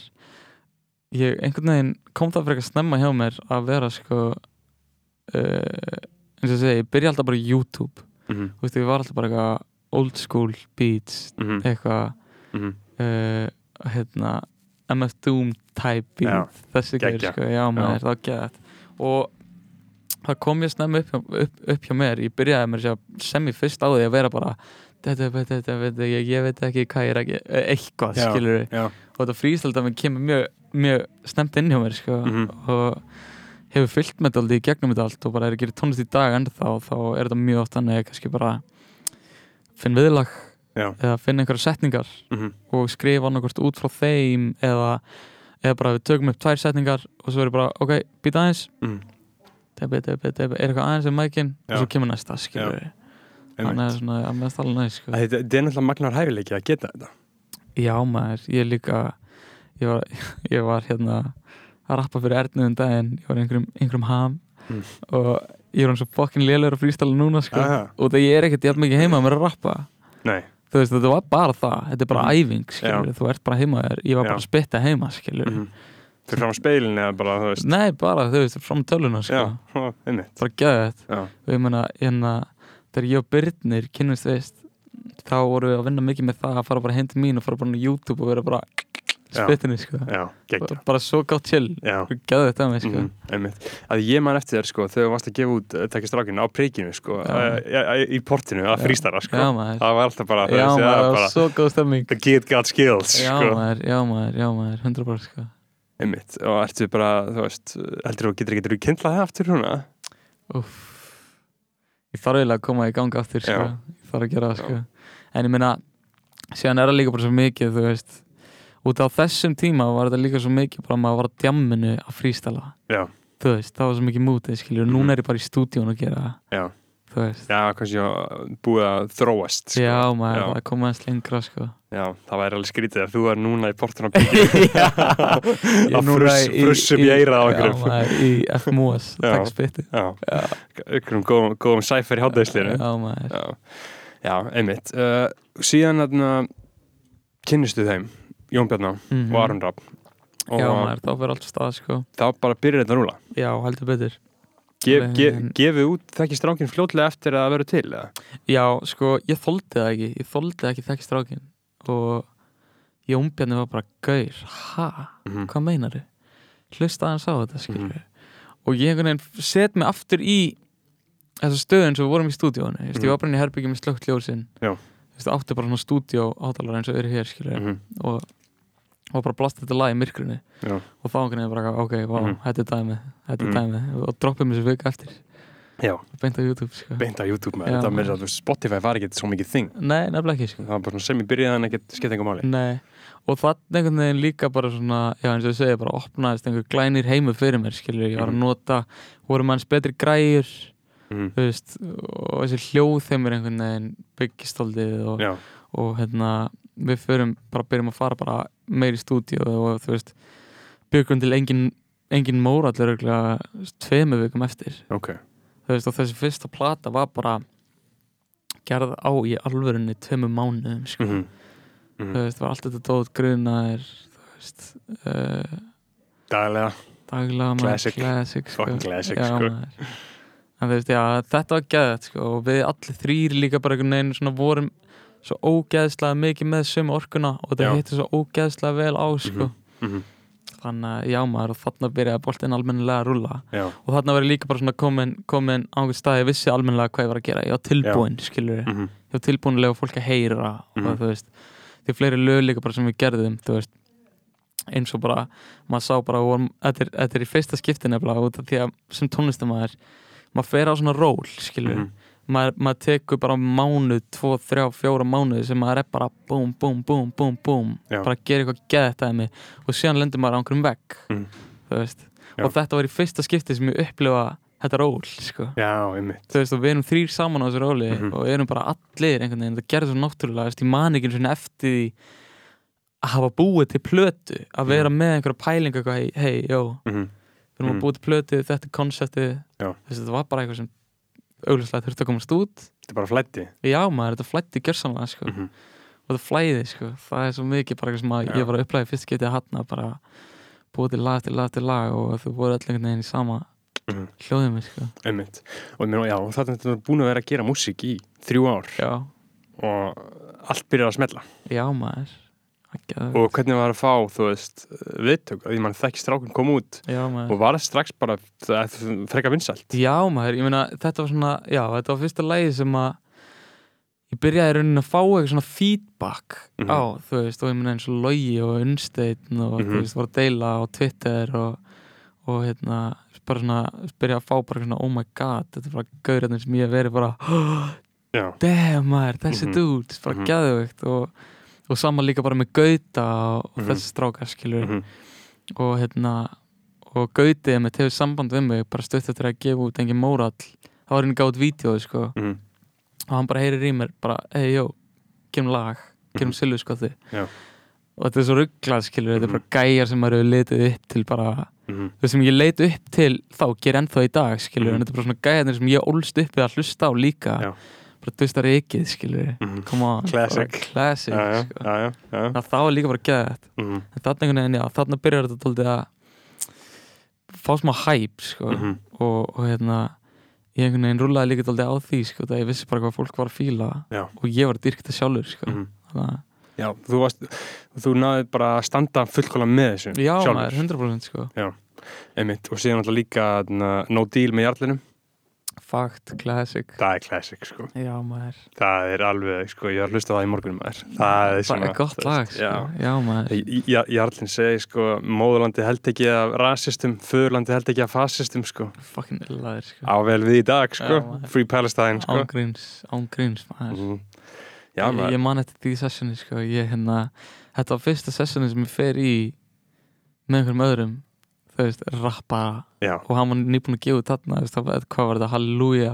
ég einhvern veginn kom það fyrir eitthvað snemma hjá mér að vera sko uh, eins og ég segi, ég byrja alltaf bara YouTube. Mhm, þú veist, ég var alltaf bara eitthvað old school beats mhm, eitthvað mhm. uh, hérna MF Doom type beat Já, þessi geggjað. sko, já maður, það var gætt og það kom ég snemma upp, upp, upp hjá mér. Ég byrjaði mér að sem ég fyrst á því að vera bara þetta, þetta, þetta, þetta, ég, ég veit ekki hvað ég er ekki eitthvað, Já. skilur og þetta frístælda mér kemur mjög, mjög snemt inn hjá mér sko, Mhm. og hefur fyllt með þetta í gegnum þetta allt og bara er að gera tónlist í dag ennþá þá er þetta mjög oft þannig að ég kannski bara finn viðlag Já. eða finn einhverja setningar mhm, og skrifa annarkvort út frá þeim eða, eða bara við tökum upp tvær setningar og svo er bara, ok, býta aðeins mhm. debi, debi, debi, er eitthvað aðeins um mækin og Já. svo kemur næsta, þannig að svona, að með það alveg næst sko. Þetta er náttúrulega magnar hæfileiki að geta þetta. já maður, ég líka ég var, ég var hérna að rappa fyrir Ernu um daginn ég var einhverjum, einhverjum ham Mm. og ég er hann svo fokkin lélegur að frístala núna sko. Og það ég er ekkert jafn mikið heima að mér að rappa Nei, þú veist, þetta var bara það, þetta er bara Mhm. æfing skilur, þú ert bara heima þér, ég var bara Já. að spitta heima skilur, mhm. Fyrir fram á speilin eða bara, þú veist. nei bara, þú veist, fram töluna sko. Já, bara gæði þetta Já, og ég meina, hérna, þegar ég og Byrnir kynnumst veist, þá vorum við að vinna mikið með það að fara bara heim til mín og fara bara á YouTube og vera bara Já. spittinni, sko. Já, bara svo gátt chill, gæði þetta með, sko. Mhm, einmitt. Að ég man eftir þér sko þegar þú varst að gefa út uh, tekja strákinu á príkinu sko uh, í portinu að frístara sko. Já það var alltaf bara, já veist, maður, bara svo góð stemming. The kid got skills já sko. maður, já maður, já maður, 100% sko. Einmitt. Og ertu bara, þú veist heldur þú getur getur þú kynntlað það aftur núna? Úff. ég þarf eiginlega að koma í ganga aftur, sko. Ég þarf að gera það, sko. En ég meina, síðan er það líka bara svo mikið, þú veist út á þessum tíma var þetta líka svo mikið bara að maður var á djamminu að frístala já, þú veist, það var svo mikið mútið, skilur Mhm. núna er ég bara í stúdíun að gera það, já, þú veist. Já, kannski að búið að þróast sko. já, maður, Já. er komið aðeins lengra, sko. Já, það væri alveg skrítið ef þú er núna í príkinu Já. Ég er að núna fruss, fruss upp í eirað á já, einhverjum maður, í FMOS, Já. takk spitti já, já, einhverjum góðum, góðum sæfer í hátæðislinu já, maður. Já, já einmitt. Uh, Síðan þarna kynnistu þeim, Jón Bjarná Mhm. og Aron Rapp og já, maður, þá fyrir allt stað, sko þá bara byrjar þetta að rúla já, heldur betur ge, En- gefið út þekki strákin fljótlega eftir að verður til eða? Já, sko, ég þoldi það ekki Ég þoldi ekki þekki strákin Og Jónbjarni var bara gaur Ha? Mhm. Hvað meinar þau? Hlusta aðeins á þetta, skilur Mhm. Og ég einhvern veginn set mig aftur í Þessa stöðun sem við vorum í stúdíónu mm Mhm. Ég var bara inn í herbyggjum með slögt ljósin Já. Þú veist, átti bara svona stúdíó átalar eins og eru hér, skilur Mhm. og, og bara blasta þetta lag í myrkrinu. Já. og einhvern veginn bara, ok, vá, Mhm. þetta er dæmi þetta er Mhm. dæmi og droppum þessu vika eftir. Já, beint á YouTube, sko. Beint á YouTube með þetta með að Spotify var ekkert svo mikið þing. Nei, nefnilega ekki, sko. Það var bara sem ég byrjaði en ekkert skipt engum máli. Nei, og þannig einhvern veginn líka bara svona, já eins og ég segi, bara opnaðist einhver glænir heimu fyrir mér, skilur ég var að Mhm. nota, voru manns betri græjur Mhm. þú veist, og þessi hljóð þeim er einhvern veginn byggistoldið og, og hérna, við förum bara, byrjum að fara bara meir í stúdíu og þú veist, byggum til engin, engin örgulega tveimu vikum eftir ok þú veist, og þessi fyrsta plata var bara gerð á í alvörunni tveimu mánuðum, sko Mhm. þú Mhm. veist, var allt þetta dót grunaðir þú veist uh, Daglega, daglega Classic. classic sko. Classic, já, sko. en veist, já, þetta var geðið sko, og við allir þrýr líka bara einhvern veginn svona vorum svo ógeðslega mikið með sömu orkuna og þetta Já. heitir svo ógeðslega vel á sko. Mhm. þannig að já maður þarna byrjaði boltinn almennilega að rúlla Já, og þarna ég líka bara svona komin, komin á einhvern stað ég vissi almennilega hvað ég var að gera ég var tilbúinn, skilur Mhm. ég var tilbúin að lega fólk að heyra Mhm. og þú veist, því fleiri lög líka bara sem við gerðum, þú veist eins og bara, maður sá bara þetta, er, þetta er í fyrsta skipti nefnilega út af því að sem tónlistamæður maður fer á svona ról, skilur Mhm. Maður, maður tekur bara mánuð, tvo, þrjá, fjóra mánuð sem maður er bara búm, búm, búm, búm, búm bara að gera eitthvað geðið dæmi og síðan lendur maður á einhverjum vegg Mhm. Já. og þetta var í fyrsta skipti sem ég upplifa þetta ról, sko Já, þú veist og við erum þrýr saman á þessu róli Mhm. og erum bara allir einhvern veginn það gerði svo náttúrulega, ég man ekki svona eftir því að hafa búið til plötu að vera með einhverja pælingu hei, hei, jó, Mhm. við erum Mhm. að búið til plötu þetta er þessi þetta var bara eitthvað sem auglustlega þurfti að komast út. Þetta er bara flætti já maður, þetta flætti gjörsamlega sko. Mhm. og þetta flæði, sko, það er svo mikið bara sem að Já. ég var að upplæði fyrst getið að hatna bara búið til lag eftir lag eftir lag og þú voru öll einhvern veginn í sama Mhm. hljóðið mig, sko. Einmitt. Og já, það er búin að vera að gera músík í þrjú ár. Já, og allt byrjar að smella. Já maður og hvernig var að fá, þú veist, viðtök því mann þekki strákun kom út já og var strax bara það frekar vinsælt Já maður, ég meina þetta var svona, já þetta var fyrsta lagi sem að ég byrjaði í rauninni að fá eitthvað svona feedback Mhm. á, þú veist, og ég meina eins og Logi og Unnsteinn og Mhm. þú veist, var að deila á Twitter og, og hérna, bara svona byrjaði að fá bara svona, oh my god þetta er bara gaurarnir sem ég hef verið bara Já, damn maður, þessi Mhm. dude bara Mhm. geðveikt og, og saman líka bara með Gauta og, og Mhm. þessi strákar skilur Mhm. og hérna og Gauti með tefur samband við mig bara stutt eftir að gefa út engin mórall þá var henni gátt vídeo sko Mhm. og hann bara heyrir í mér bara, hei jó, gerum lag gerum Mhm. silfu sko þið Já. og þetta er svo rugglað skilur, þetta er Mhm. bara gæjar sem maður hefur litið upp til bara Mhm. þau sem ég leit upp til þá ger ennþá í dag skilur, Mhm. en þetta er bara svona gæjarnir sem ég ólst upp við að hlusta á líka Já. Bara dustar ekkið skilur Mhm. on, Classic. classic Já, já, sko. já, það þá er líka bara geðað Mhm. en þarna einhvern veginn, já, þarna byrjar þetta tóltið að fá smá hæp sko Mhm. og, og hérna ég einhvern veginn rúlaði líka tóltið á því sko það ég vissi bara hvað fólk var að fíla og ég var að dyrkta sjálfur sko Mhm. þannig að Já, þú varst, þú náði bara að standa fullkóla með þessu já sjálfur. maður, 100% sko Einmitt, og síðan alltaf líka No Deal með jarlinum fakt, classic. Það er classic, sko. Já maður, Það er alveg, sko, ég har hlustað á það í morgunum maður. Það er svona gott þú lag veist, sko. Já, já maður, Jarlinn segi, sko, móðurlandi held ekki af rasistum, föðurlandi held ekki af fasistum, sko. Fucking illaðir sko. Á vel við í dag, sko. Já. Free Palestine, sko. Ángríns, ángríns maður. Mhm. Já, ég, maður. ég man eftir því sessioni sko. Ég hérna, þetta var fyrsta sessioni sem ég fer í með einhverjum öðrum veist, rappa Já, og hann var nýbúin að gefa út þarna veist, það hvað var þetta, halleluja?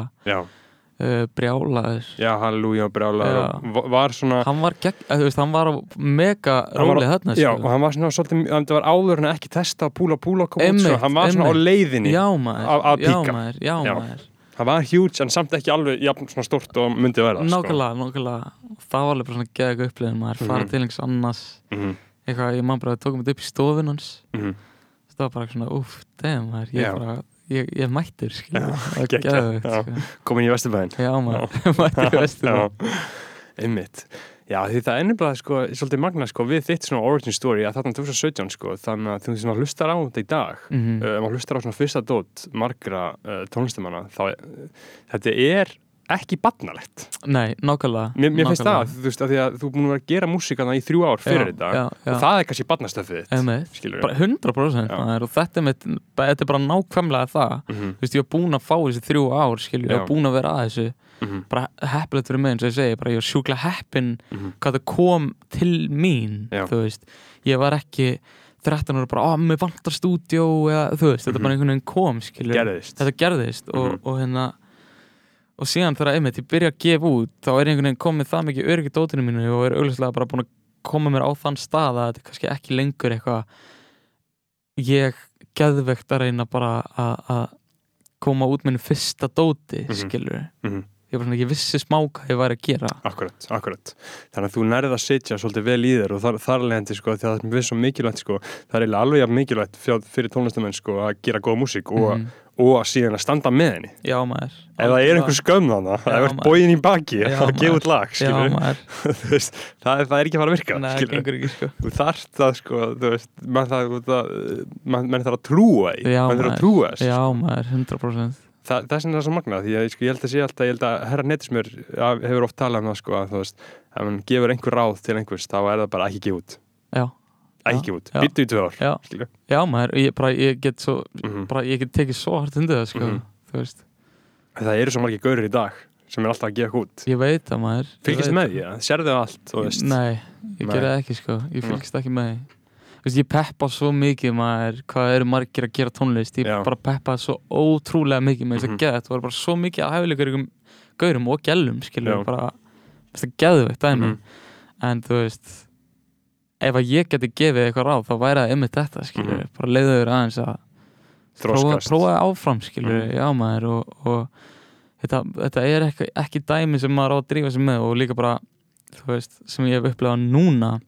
Uh, brjálaður. Já, halleluja, brjálaður Já. og va- var svona hann var eh, var á mega á- rólið þarna Já, sko. og hann var svona svolítið, það var áður en ekki testa púla púla kom út, Einmitt, sko, hann var svona á einmitt. leiðinni já maður, Að- að já maður, já, maður. Hann var huge en samt ekki alveg jafn svona stort og myndi vera sko. nákvæmlega, nákvæmlega. Það var alveg bara svona geðið upplifin maður. Mhm. fara til einhvers annars. Mm eitthvað, ég man bara tókum þetta upp í stofun hans. -hmm. Það var bara svona, uff, damn ég Já. bara ég, ég mættur já. sko. komin í Vesturbæðin já maður, mættur í vestur Já, einmitt Já, því það er nefnilega sko, svolítið magna sko, við þitt svona origin story að þarna 2017 sko, þannig að þú svona hlustar á þetta í dag Mhm. uh, ef maður hlustar á svona fyrsta dót margra uh, tónlistamanna þá uh, þetta er ekki barnalegt nei, nákvæmlega mér, mér finnst það, þú veist, að því að þú er búin að vera að gera músíkana í þrjú ár fyrir þetta og það er kannski barnastöfið þitt skilur bara 100% Já. maður, og þetta er, mitt, þetta er bara nákvæmlega það Mhm, þú veist, ég var búinn að fá þessi þrjú ár skilur, ég Já. var búinn að vera að þessu mhm, bara heppilegt fyrir mig eins og ég segi bara ég var sjúklega heppin mhm. hvað það kom til mín Já. þú veist, ég var ekki 13 ára bara, á, mér vantar stúdjó eða þú veist, þetta Mhm. bara einhvern veginn kom skilur, gerðist þetta gerðist og, Mhm. og hérna og síðan þegar einmitt ég byrja að gefa út þá er einhvern veginn komið það mikið öryggi dótinu mínu og er auglustlega bara búin að koma mér á þann stað að þetta er kannski ekki lengur eitthvað ég geðvegt að reyna bara að koma út minni fyrsta dóti Mhm. skilur Mhm. ég var svona ekki vissi smá hvað ég væri að gera Akkurat, akkurat. Þannig að þú nærið að sitja svolítið vel í þér og þar, þar leðandi sko, það er svo mikilvægt sko, það er alveg mikilvægt fyrir tónlistamenn sko að gera góða músík og, Mhm. Og að síðan að standa með henni. já maður. Ef það er einhver skömm þannig, ef það er bógin í baki, Já, að gefa út lag, já veist, það, er- það er ekki að fara að virka, Nei, ekki sko. Þú þarft það sko, þú veist, mann þarf það, mann man þarf að trúa í, Já, mann þarf að trúa þess. já maður, 100% Þa, það er sem það er svo magnað, því að sko, ég held að sé alltaf, ég held að herra netismjör ja, hefur oft talað um það sko, að þú veist, ef hann gefur einhver ráð til einhvers, þá er það bara ekki gefa út. já, Ekki Já, gefa út, byttu í tvö ár, já, já maður ég, bara, ég get svo Mm bara, ég get tekið svo hart undir það sko Mhm. þú veist, Það eru svo margir gaurir í dag sem er alltaf að gefa eitthvað út. ég veit það maður ég Fylgist með því, ja? sérðu það allt, nei, ég Nei. gera það ekki sko ég Mm. fylgist ekki með því Þú veist, ég peppa svo mikið maður hvað eru margir að gera tónlist ég Já. bara peppa svo ótrúlega mikið með þess Mhm. að geða, það var bara svo mikið að hæfilegur ykkur gaurum og gælum skilur bara, að geðveikt dæmi Mhm. en þú veist ef að ég geti gefið eitthvað ráð þá væri það ymmið þetta skilur Mhm. bara leiður aðeins að prófa, prófa áfram skilur Mhm. já maður og, og þetta, þetta er ekki, ekki dæmi sem maður á að drífa sig með og líka bara þú veist, sem ég hef upplegað núna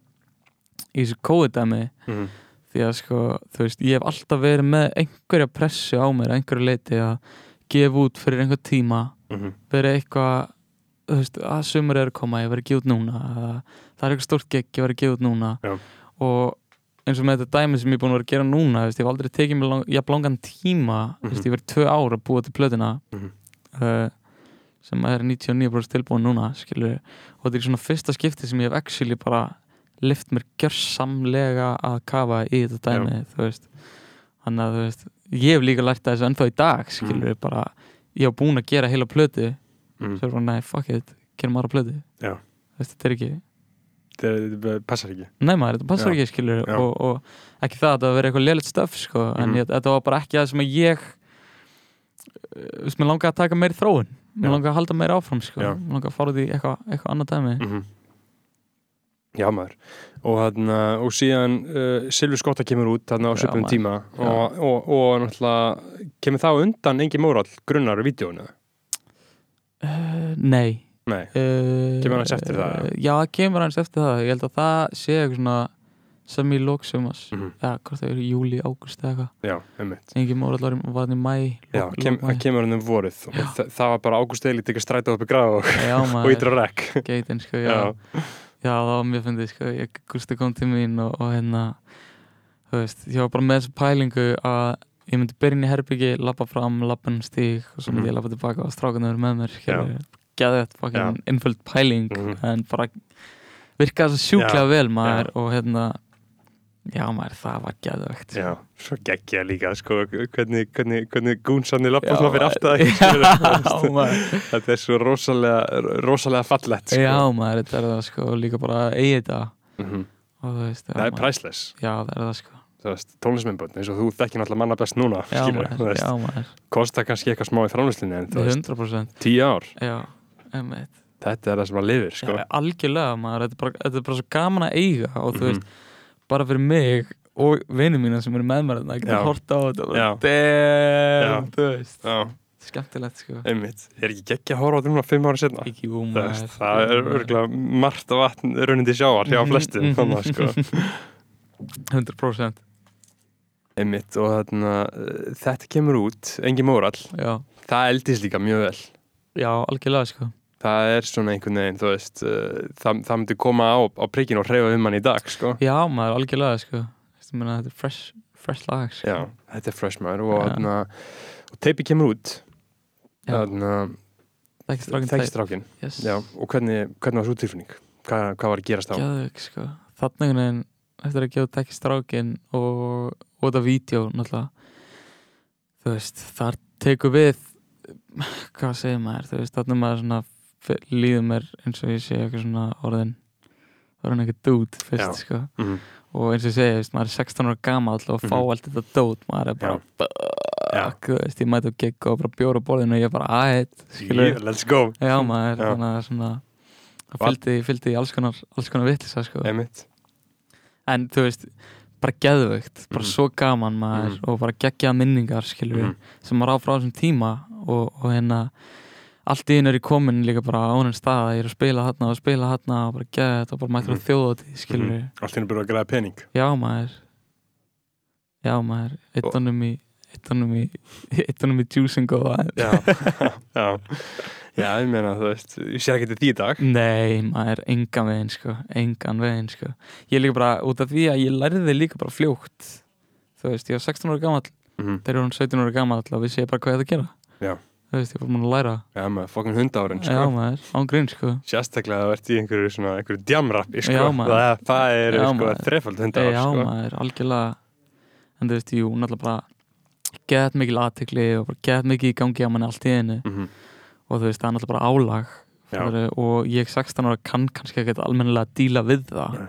í þessu COVID-dæmi Mhm. því að sko, þú veist, ég hef alltaf verið með einhverja pressu á mér, einhverju leiti að gefa út fyrir einhver tíma Mhm. verið eitthvað þú veist, að sumur er að koma, ég verið að gefa út núna það er eitthvað stórt gegg, ég verið að gefa út núna Já. og eins og með þetta dæmi sem ég er búin að vera að gera núna veist, ég hef aldrei tekið mér lang, jafn langan tíma þú veist, Mhm. ég verið tvö ár að búa til plötuna Mhm. uh, sem er 99% tilbúin núna skilur, og þetta er svona fyrsta skipti sem ég hef actually bara lift mér gjörsamlega að kafa í þetta dæmi þú veist þannig að þú veist, ég hef líka lært það þessu ennþá í dag skilur, bara, ég hef búin að gera heila plötu Mhm. svo er bara, nei, fuck it, gerum aðra veist, þetta er ekki Það það passar ekki. nei maður, þetta passar Já. ekki skilur og, og ekki það að það veri eitthvað lélitt stöf sko, en Mhm. ég, þetta var bara ekki það sem að ég þú veist, mér langaði að taka meiri þróun mér langaði að halda meiri áfram sko. Já. mér langaði að fara út í eitthvað, eitthvað annað dæmi Mhm. Já maður og, þarna, og síðan uh, Silvi Skotta kemur út þarna á söpum tíma og, og, og náttúrulega kemur þá undan engi mórall grunnar í vídjónu uh, nei. Nei, uh, Kemur aðeins eftir það, já, það kemur aðeins eftir það. Ég held að það sé eitthvað svona sem í lóksumas Mhm. já, hvort það eru júli, águst eða eitthvað. Já, einmitt. Engi mór allar var hann í mæ Já, kem, það kemur hann um vorið. Og þa það var bara Ágúst Eili tekið strætið upp í gráð og, Já, og ítra rekk geitin, sko, já. Já, það var mjög fyndið, sko, ég Gústi kom til mín og, og hérna, þú veist, ég var bara með þessu pælingu að ég myndi byrja inn í herbyggi, lappa fram, lappa um stíg og svo myndi Mhm. ég lappa tilbaka og strákan verið með mér, geða þetta fucking innföld pæling, Mhm. en bara virkaði svo sjúklega Já, vel maður já. og hérna, já maður, það var geðvegt. Já, svo geggja líka sko, hvernig, hvernig, hvernig gúnsanni lappa svona fyrir aftur það. Þetta er svo rosalega, rosalega fallett sko. Já maður, þetta er það, sko, líka bara eigi þetta Mhm. og þú veist, já, Það er priceless Já, það er það, sko. Tónlismennbönd eins og þú þekkir náttúrulega manna best núna Já skilur, maður, já maður, kostar kannski eitthvað smá í framlýslinni en þú veist, 100% tíu ár. Já, þetta er það sem að lifir sko. Algjörlega maður, þetta er, bara, þetta er bara svo gaman að eiga og þú Mhm. veist, bara fyrir mig og vinið mína sem eru með mér að geta horta á þetta og damn, þú veist. Skemmtilegt sko. Einmitt, er ekki geggja að horfa á þetta núna fimm ára setna ekki jú það, maður. er örgulega margt af vatn runnindi sjáar hjá Mhm, flestum mhm. þannig að sko 100% einmitt og þarna, uh, þetta kemur út, engin mórall það eldist líka mjög vel já, algjörlega sko það er svona einhvern veginn, þú veist uh, það, það myndi koma á, á prikinu og hreyfa um hann í dag, sko já, maður, algjörlega sko þetta er fresh, fresh lag sko. Já, þetta er fresh maður og, þarna, og teipi kemur út Já. þarna, Þekkist strákin þekkstrákin yes. Og hvernig, hvernig var svo tilfinning? Hvað, hvað var að gerast á? Geðveik, sko. Þannig einhvern veginn eftir að gefa tekki strákin og, og þetta vídeo náttúrulega þú veist, þar tekur við hvað segir maður þú veist, þannig maður svona líður mér eins og ég sé eitthvað svona orðin orðin eitthvað dút fyrst, Já. sko. Mm og eins og ég segi, þú veist, maður er 16 ára gamall og fá Mhm. allt þetta dót maður er bara, fuck, þú veist, ég mæti að gegga og bara bjóra á borðinu og ég er bara, skilur yeah, Let's go. Já maður, Já. þannig að svona það fylgdi, fylgdi í alls konar, alls konar vitlisa, sko. Einmitt. En þú veist, bara geðvögt bara Mhm. svo gaman maður Mhm. og bara geggjað minningar skilur Mhm. sem maður á frá þessum tíma og, og hérna allt í einu er ég komin líka bara á honum stað ég er að spila þarna og spila þarna og bara geða þetta og bara mættur á þjóðatíð skilur Mhm. Allt henni byrjuð að græða pening. Já maður. Já maður, eitt honum í eitt honum í eitt honum í juicing og það Já, já Já, ég meina, þú veist, ég sé ekki til því dag. Nei, maður, engan veginn sko, engan veginn sko. Ég er líka bara, út af því að ég lærði líka bara fljótt Þú veist, ég var 16 ára gamall mm þegar ég var 17 ára gamall og vissi ég bara hvað ég ætti að gera. Já. Þú veist, ég var múin að læra. Já, maður, fokkin hundárin, Já, sko maður, án grín sko. Sérstaklega að það ert í einhverju svona, einhverju djamrappi, sko. Já, maður. það, það er, Já, sko, maður. þrefald Já, hundárin, sko. maður, algjörlega. En þú veist, jú, náttúrulega bara Gett mikil aðtekli og gett mikið í gangi á manni allt í einu. Mhm. Og þú veist, það er náttúrulega bara álag. Fattarðu? og ég 16 ára kann kannski ekki almennilega díla við það Nei.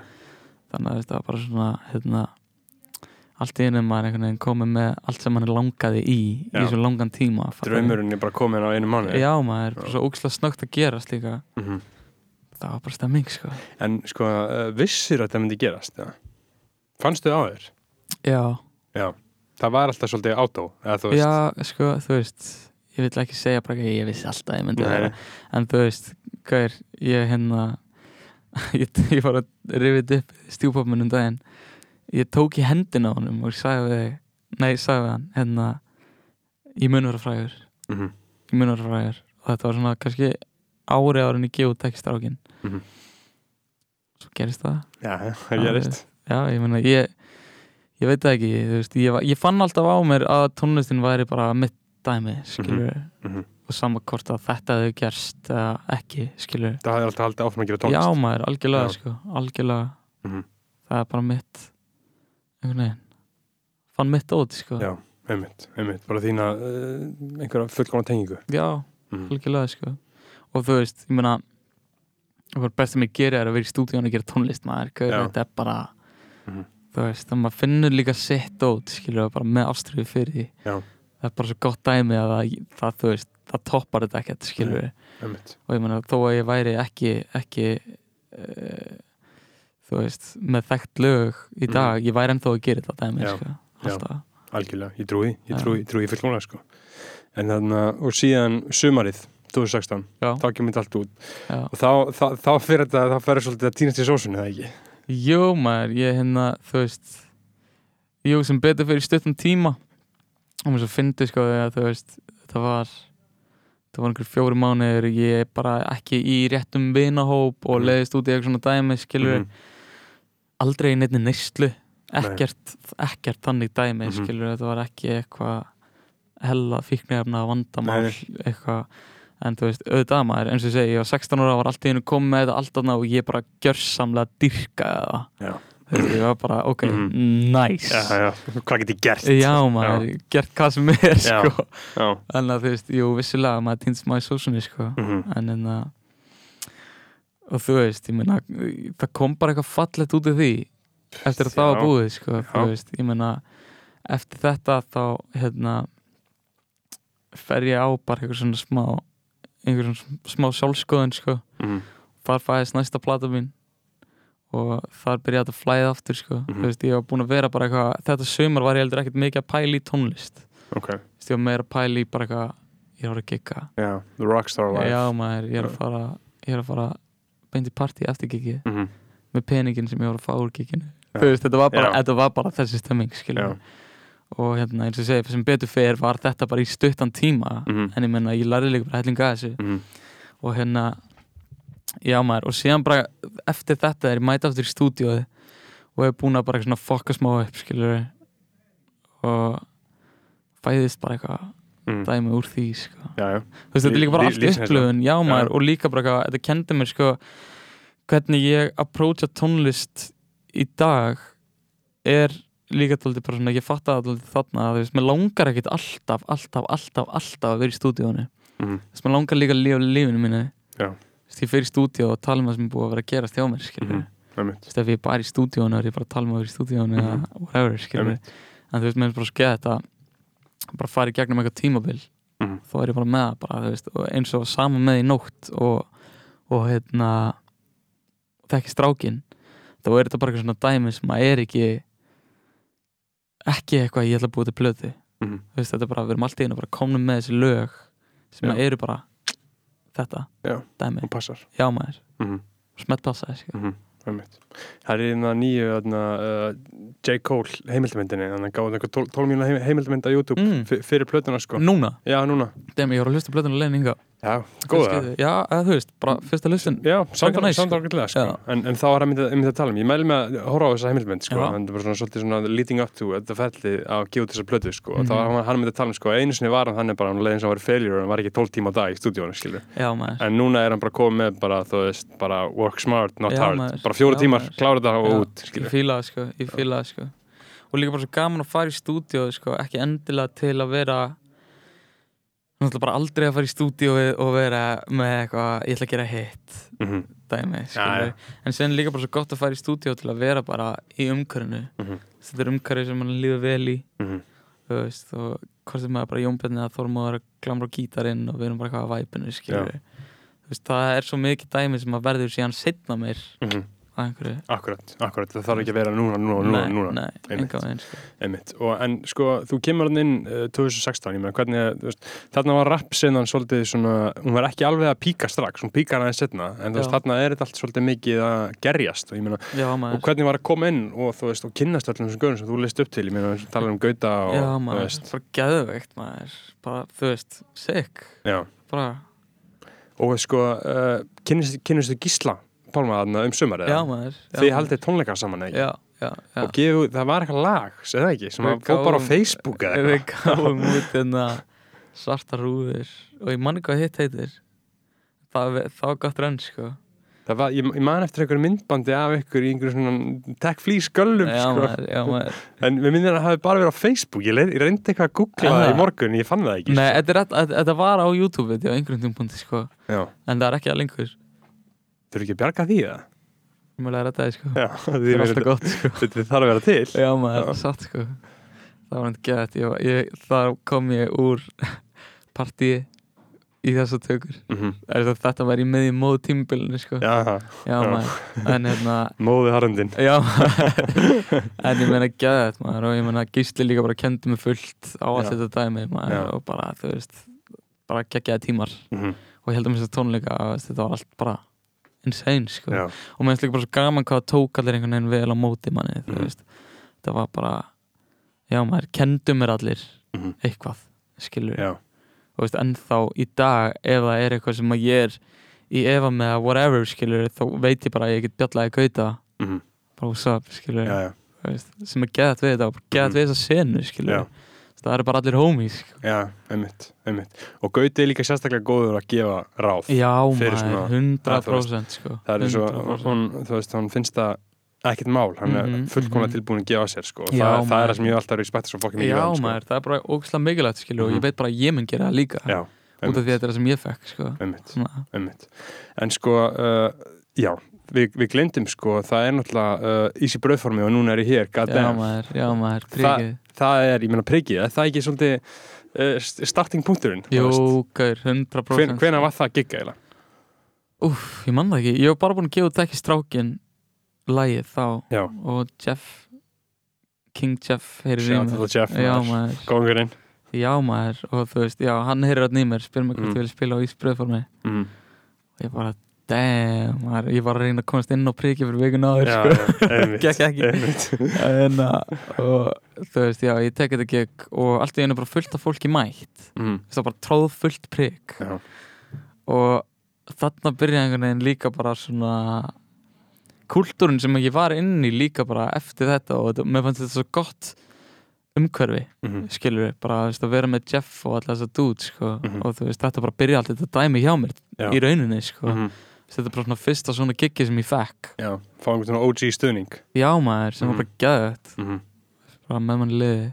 þannig að það var bara svona hérna, allt í einu maður einhvern veginn komið með allt sem hann langaði í Já. í svo langan tíma? Draumurinn er bara komin á einu mánu Já maður, bara svo ógislega snögt að gerast líka Mhm. það var bara stemming sko En, sko, uh, vissir að það myndi gerast, já Fannstu á þér? Já, Já Það var alltaf svolítið átó, já sko, þú veist ég vil ekki segja bara ekki, ég vissi alltaf ég myndi vera. En þú veist, hvað er ég hérna ég, ég var að rifið upp stjúpapminn um daginn. Ég tók í hendina á honum og sagði við nei, sagði við hann hérna, ég mun vera frægur. Mhm. ég mun vera frægur. Og þetta var svona kannski ári árin í geðu tekstrákin Mhm. svo gerist það. Já, það gerist já, ég meina, ég ég veit ekki, þú veist, ég, ég fann alltaf á mér að tónlistin væri bara mitt dæmi, skilur Mhm. og sama hvort að þetta hefði gerst eða ekki, skilur Það hafði alltaf haldið áfram að gera já tónlist maður, algjörlega, Já. sko algjörlega, Mhm. það er bara mitt einhvern veginn fann mitt óti, sko Já, einmitt, einmitt Bara þína uh, einhverja fullkomna tengingu já Mhm. algjörlega, sko og þú veist, ég meina hvað best sem ég geri er að vera í stúdíun og gera tónlist maður, Já. þetta er bara Mhm. þú veist, þannig að maður finnur líka sitt ót, skilur, bara með ástriðu fyrir því Já. Það er bara svo gott dæmi að það, það þú veist, það toppar þetta ekkert, skilur Nei. Einmitt og ég meina, þó að ég væri ekki ekki uh, þú veist, með þekkt lög í Mhm. dag, ég væri ennþá að gera þetta dæmi, sko, Já. Algjörlega, ég trúi, ég trúi, ég trúi fullkomlega sko En þannig og síðan sumarið 2016, Já. þá kemur þetta allt út Já. og þá, þá, þá fyrir þetta, þá fyrir svolítið að týnast í sósunni, eða ekki? Jú, maður, ég hérna, þú veist Jú, sem betur fyrir stuttum tíma og mér svo fyndi, sko, að þú veist það var það var einhver fjóri mánuður, ég bara ekki í réttum vinahóp og Mhm. leiðist út í eitthvað svona dæmi, skilur Mhm. aldrei í neittni neyslu ekkert, ekkert þannig dæmi, Mhm. skilur þetta var ekki eitthvað hella fíknefna vandamál eitthvað. En þú veist, auðvitað maður, eins og ég segi, ég var 16 ára var allt í hennu komið með þetta allt annað og ég bara gjörsamlega dyrkaði það ég var bara, ok, Mhm. nice Já, já, hvað get ég gert? Já, maður, gert hvað sem er, Já. sko Já. en að þú veist, jú, vissilega maður týnst maður í sósunni, sko Mhm. en en að og þú veist, ég meina það kom bara eitthvað fallegt út af því eftir að það var Já. búið, sko Já. þú veist, ég meina eftir þetta þá, hérna fer ég á bara eitthvað svona smá einhver svona smá sjálfskoðun, sko Mhm. þar fæðist næsta plata mín og þar byrjaði að flæða aftur sko. Mhm. þú veist, ég var búin að vera bara eitthvað þetta sömur var ég heldur ekkert mikið að pæla í tónlist Ok, Þú veist, ég var meira að pæla í bara eitthvað ég var að gigga já, the rockstar life já maður, ég er að fara ég er að fara beint í partí eftir gigið Mhm. með peningin sem ég var að fá úr þú veist, þetta var bara, Já. þetta var bara þessi stemming og hérna eins og segi sem betur fer var þetta bara í stuttan tíma Mhm. en ég menna ég lærði líka bara hellinga að þessu Mhm. og hérna já maður og síðan bara eftir þetta er ég mæta aftur í stúdíóið og er búin að bara svona fokka smá upp skilur og fæðist bara eitthvað Mhm. dæmi úr því sko. Já, já, þú veist þetta er líka bara allt upplöfun já maður Já. og líka bara eitthvað þetta kendi mér sko hvernig ég approacha tónlist í dag er líka tóldi bara svona ég fatt að þarna að þú veist, mér langar ekkit alltaf, alltaf, alltaf, alltaf að vera í stúdíónu Mhm. þess að mér langar líka að lifa lífinu mínu Já. Ég fer í stúdíó og tala um það sem er búið að vera að gerast hjá mér þú veist, ef ég er bara í stúdíónu er ég bara að tala um að vera í stúdíónu Mhm. eða whatever, skilur Einmitt. en þú veist, mér er bara að skeða þetta bara fara í gegnum eitthvað tímabil Mhm. þá er ég bara með það bara, þú veist, og eins og saman með í nótt og, og hérna þekki strákin þá er þetta bara eitthvað svona dæmi sem að er ekki ekki eitthvað ég ætla að búið til plötu Mhm. Veist, þetta er bara, við erum alltaf inn og komnum með þessi lög sem Já. eru bara þetta, Já. dæmi Og passar. já maður, Mhm. smett passaði sko. Mhm. Einmitt. Það er það nýju þarna, uh, J. Cole heimildamyndinni þannig að gáði eitthvað 12 mínúna heimildamynd á YouTube Mm. fyrir plötuna sko núna, Já, núna dæmi, ég voru að hlusta plötuna leið hinga Já, góða já, eða þú veist, bara fyrsta hlustin Já, samt næs, sko. sko. En, en þá er það myndið, myndið að tala um Ég mæli með að horfa á þessa heimildmynd sko. En það er bara svona, svolítið svona leading up to þetta ferli að gefa út þessa plötu sko. og Mhm. þá var hann- hann myndið að tala um sko, einu sinni var hann þannig bara hann leiðin sem var failure og hann var ekki 12 tíma á dag í stúdíónu maður, en núna er hann bara komið með bara, þú veist, bara work smart, not Já, hard maður. bara fjóra Já, tímar, klára þetta og út sko ég fíla það sko og líka bara svo gaman að fara í stúdíó sko, ekki endilega til að vera náttúrulega bara aldrei að fara í stúdíó og vera með eitthvað ég ætla að gera hitt. Mhm, dæmi, Já, skilur en sen líka bara svo gott að fara í stúdíó til að vera bara í umhverfinu. Mhm, þetta er umhverfi sem mann líður vel í. Mhm. þú veist, og hvort sem maður bara Jónbjörni að Þormóður glamra á gítarinn og við erum bara eitthvað að væpinu, skilur þú veist, það er svo mikið dæmi sem að verður síðan setna mér einhverju. Akkurat, akkurat, það þarf ekki að vera núna, núna, núna, nei, núna. nei, enga veginn sko. Einmitt. Og, en sko, þú kemur hann inn uh, 2016, ég meina, hvernig, þú veist, þarna var rappsinnan svolítið svona, hún var ekki alveg að píka strax, hún píkar aðeins setna, en þú veist, þarna er þetta allt svolítið mikið að gerjast, og ég meina, já og hvernig var að koma inn og þú veist, og kynnast öllum þessum göðum sem þú leist upp til, ég meina, tala um Gauta og, já maður, veist, bara geðveikt maður. Bara, þú veist, sick. Bara, og sko, uh, kynnist, kynnist þú Gísla Pálma þarna um sumarið, já maður. Já, þið haldið tónleikar saman, ekki? já, já, já. Og gefu, það var eitthvað lag, segðu það ekki, sem Við að fór bara á Facebook eða við eitthvað. gáum út hérna svarta rúður. Og ég manni hvað hitt heitir. Það, það var gott renn sko. Var, ég, ég man eftir einhverju myndbandi af ykkur í einhverju svona tech flýs göllum já sko. maður, já maður. En við myndum að það hafi bara verið á Facebook. Ég, leið, ég reyndi eitthvað að googla það í morgun ég fann það ekki Nei, sko. þetta, þetta, var á YouTube-viti á einhverjum tímpunkti sko. En það er ekki að lengur þurfi ekki að bjarga því það Mjögulega er þetta sko. Það er alltaf þetta gott sko. Þetta þarf að vera til. Já maður, satt sko. Það var var- ég, Þar kom ég úr partíi í þessa tökur. Mm það- Þetta var í miðjum móð tímbilinu sko? Já, Já, Já. maður. En hérna móði harundin Já, en ég meina gæðið maður og ég meina Gísli líka bara kendi mig fullt á allt þetta dæmi maður og bara, þú veist bara geggjaði tímar. Mm og ég held að mér þess að tónleika þetta var allt bara insane sko. Já, og mér finnst líka bara svo gaman hvað það tók allir einhvern veginn vel á móti manni þú Mhm. veist, það var bara já maður, kendu mér allir Mhm. eitthvað, skilur já, og veist, ennþá í dag ef það er eitthvað sem að ég er í efa með að whatever, skilur, þá veit ég bara að ég get bjallaði gauta, mm bara what's up, skilur já, já, veist, sem er geðat við þetta og bara geðat Mhm. við þessa senu, skilur Já. Það eru bara allir homies sko. já, einmitt, einmitt og Gauti er líka sérstaklega góður að gefa ráð já maður, svona- 100% sko. það er svo, 100%. hún, þú veist, hún finnst það ekkert mál, hann er Mhm, fullkomlega mhm. tilbúin að gefa sér sko. og Já, það, það er það sem ég alltaf respekta svo fokkin mikið já um, sko. maður, það er bara ógæslega mikilvægt skilur og Mhm. ég veit bara að ég mun gera það líka já, út af því að þetta er það sem ég fekk sko. einmitt Einmitt. En sko, uh, já, við, við glendum sko, það er náttúrulega uh, ísi bröðformi og núna er ég hér, já maður, já maður, príkið það er, ég meina prikið, er það ekki svolítið uh, starting punkturinn? Jú, gaur, 100% Hven, hvena var það gigga eiginlega? Úf, ég man það ekki, ég var bara búin að gefa út ekki strákin lagið þá Já, og Jeff King Jeff heyrir í mér Jeff, Já maður. góngurinn. já maður og þú veist, já, hann heyrir alltaf í mér spyr mér hvort Mm. ég vil spila á Ísbröðformi Mm. og ég bara, damn, maður, ég var að reyna að komast inn á priki fyrir vikun áður sko. Gekk ekki. en að, og þú veist, já, ég tek þetta gegn og allt í einu bara fullt af fólki mætt Mhm, það var bara tróð fullt prik Já, og þarna byrjaði einhvern veginn líka bara svona kúltúrin sem ég var inn í líka bara eftir þetta og mér fannst þetta svo gott umhverfi mhm, skilur við, bara veist, að vera með Jeff og alltaf þessa dude sko, Mhm. og þú veist, þetta bara byrja allt þetta dæmi hjá mér Já. í rauninni sko. mhm, þetta er bara svona fyrsta svona giggi sem ég fekk. Já, fá einhvern svona OG stuðning. Já maður, sem Mhm. var bara gæðið mhm, bara með mann liði.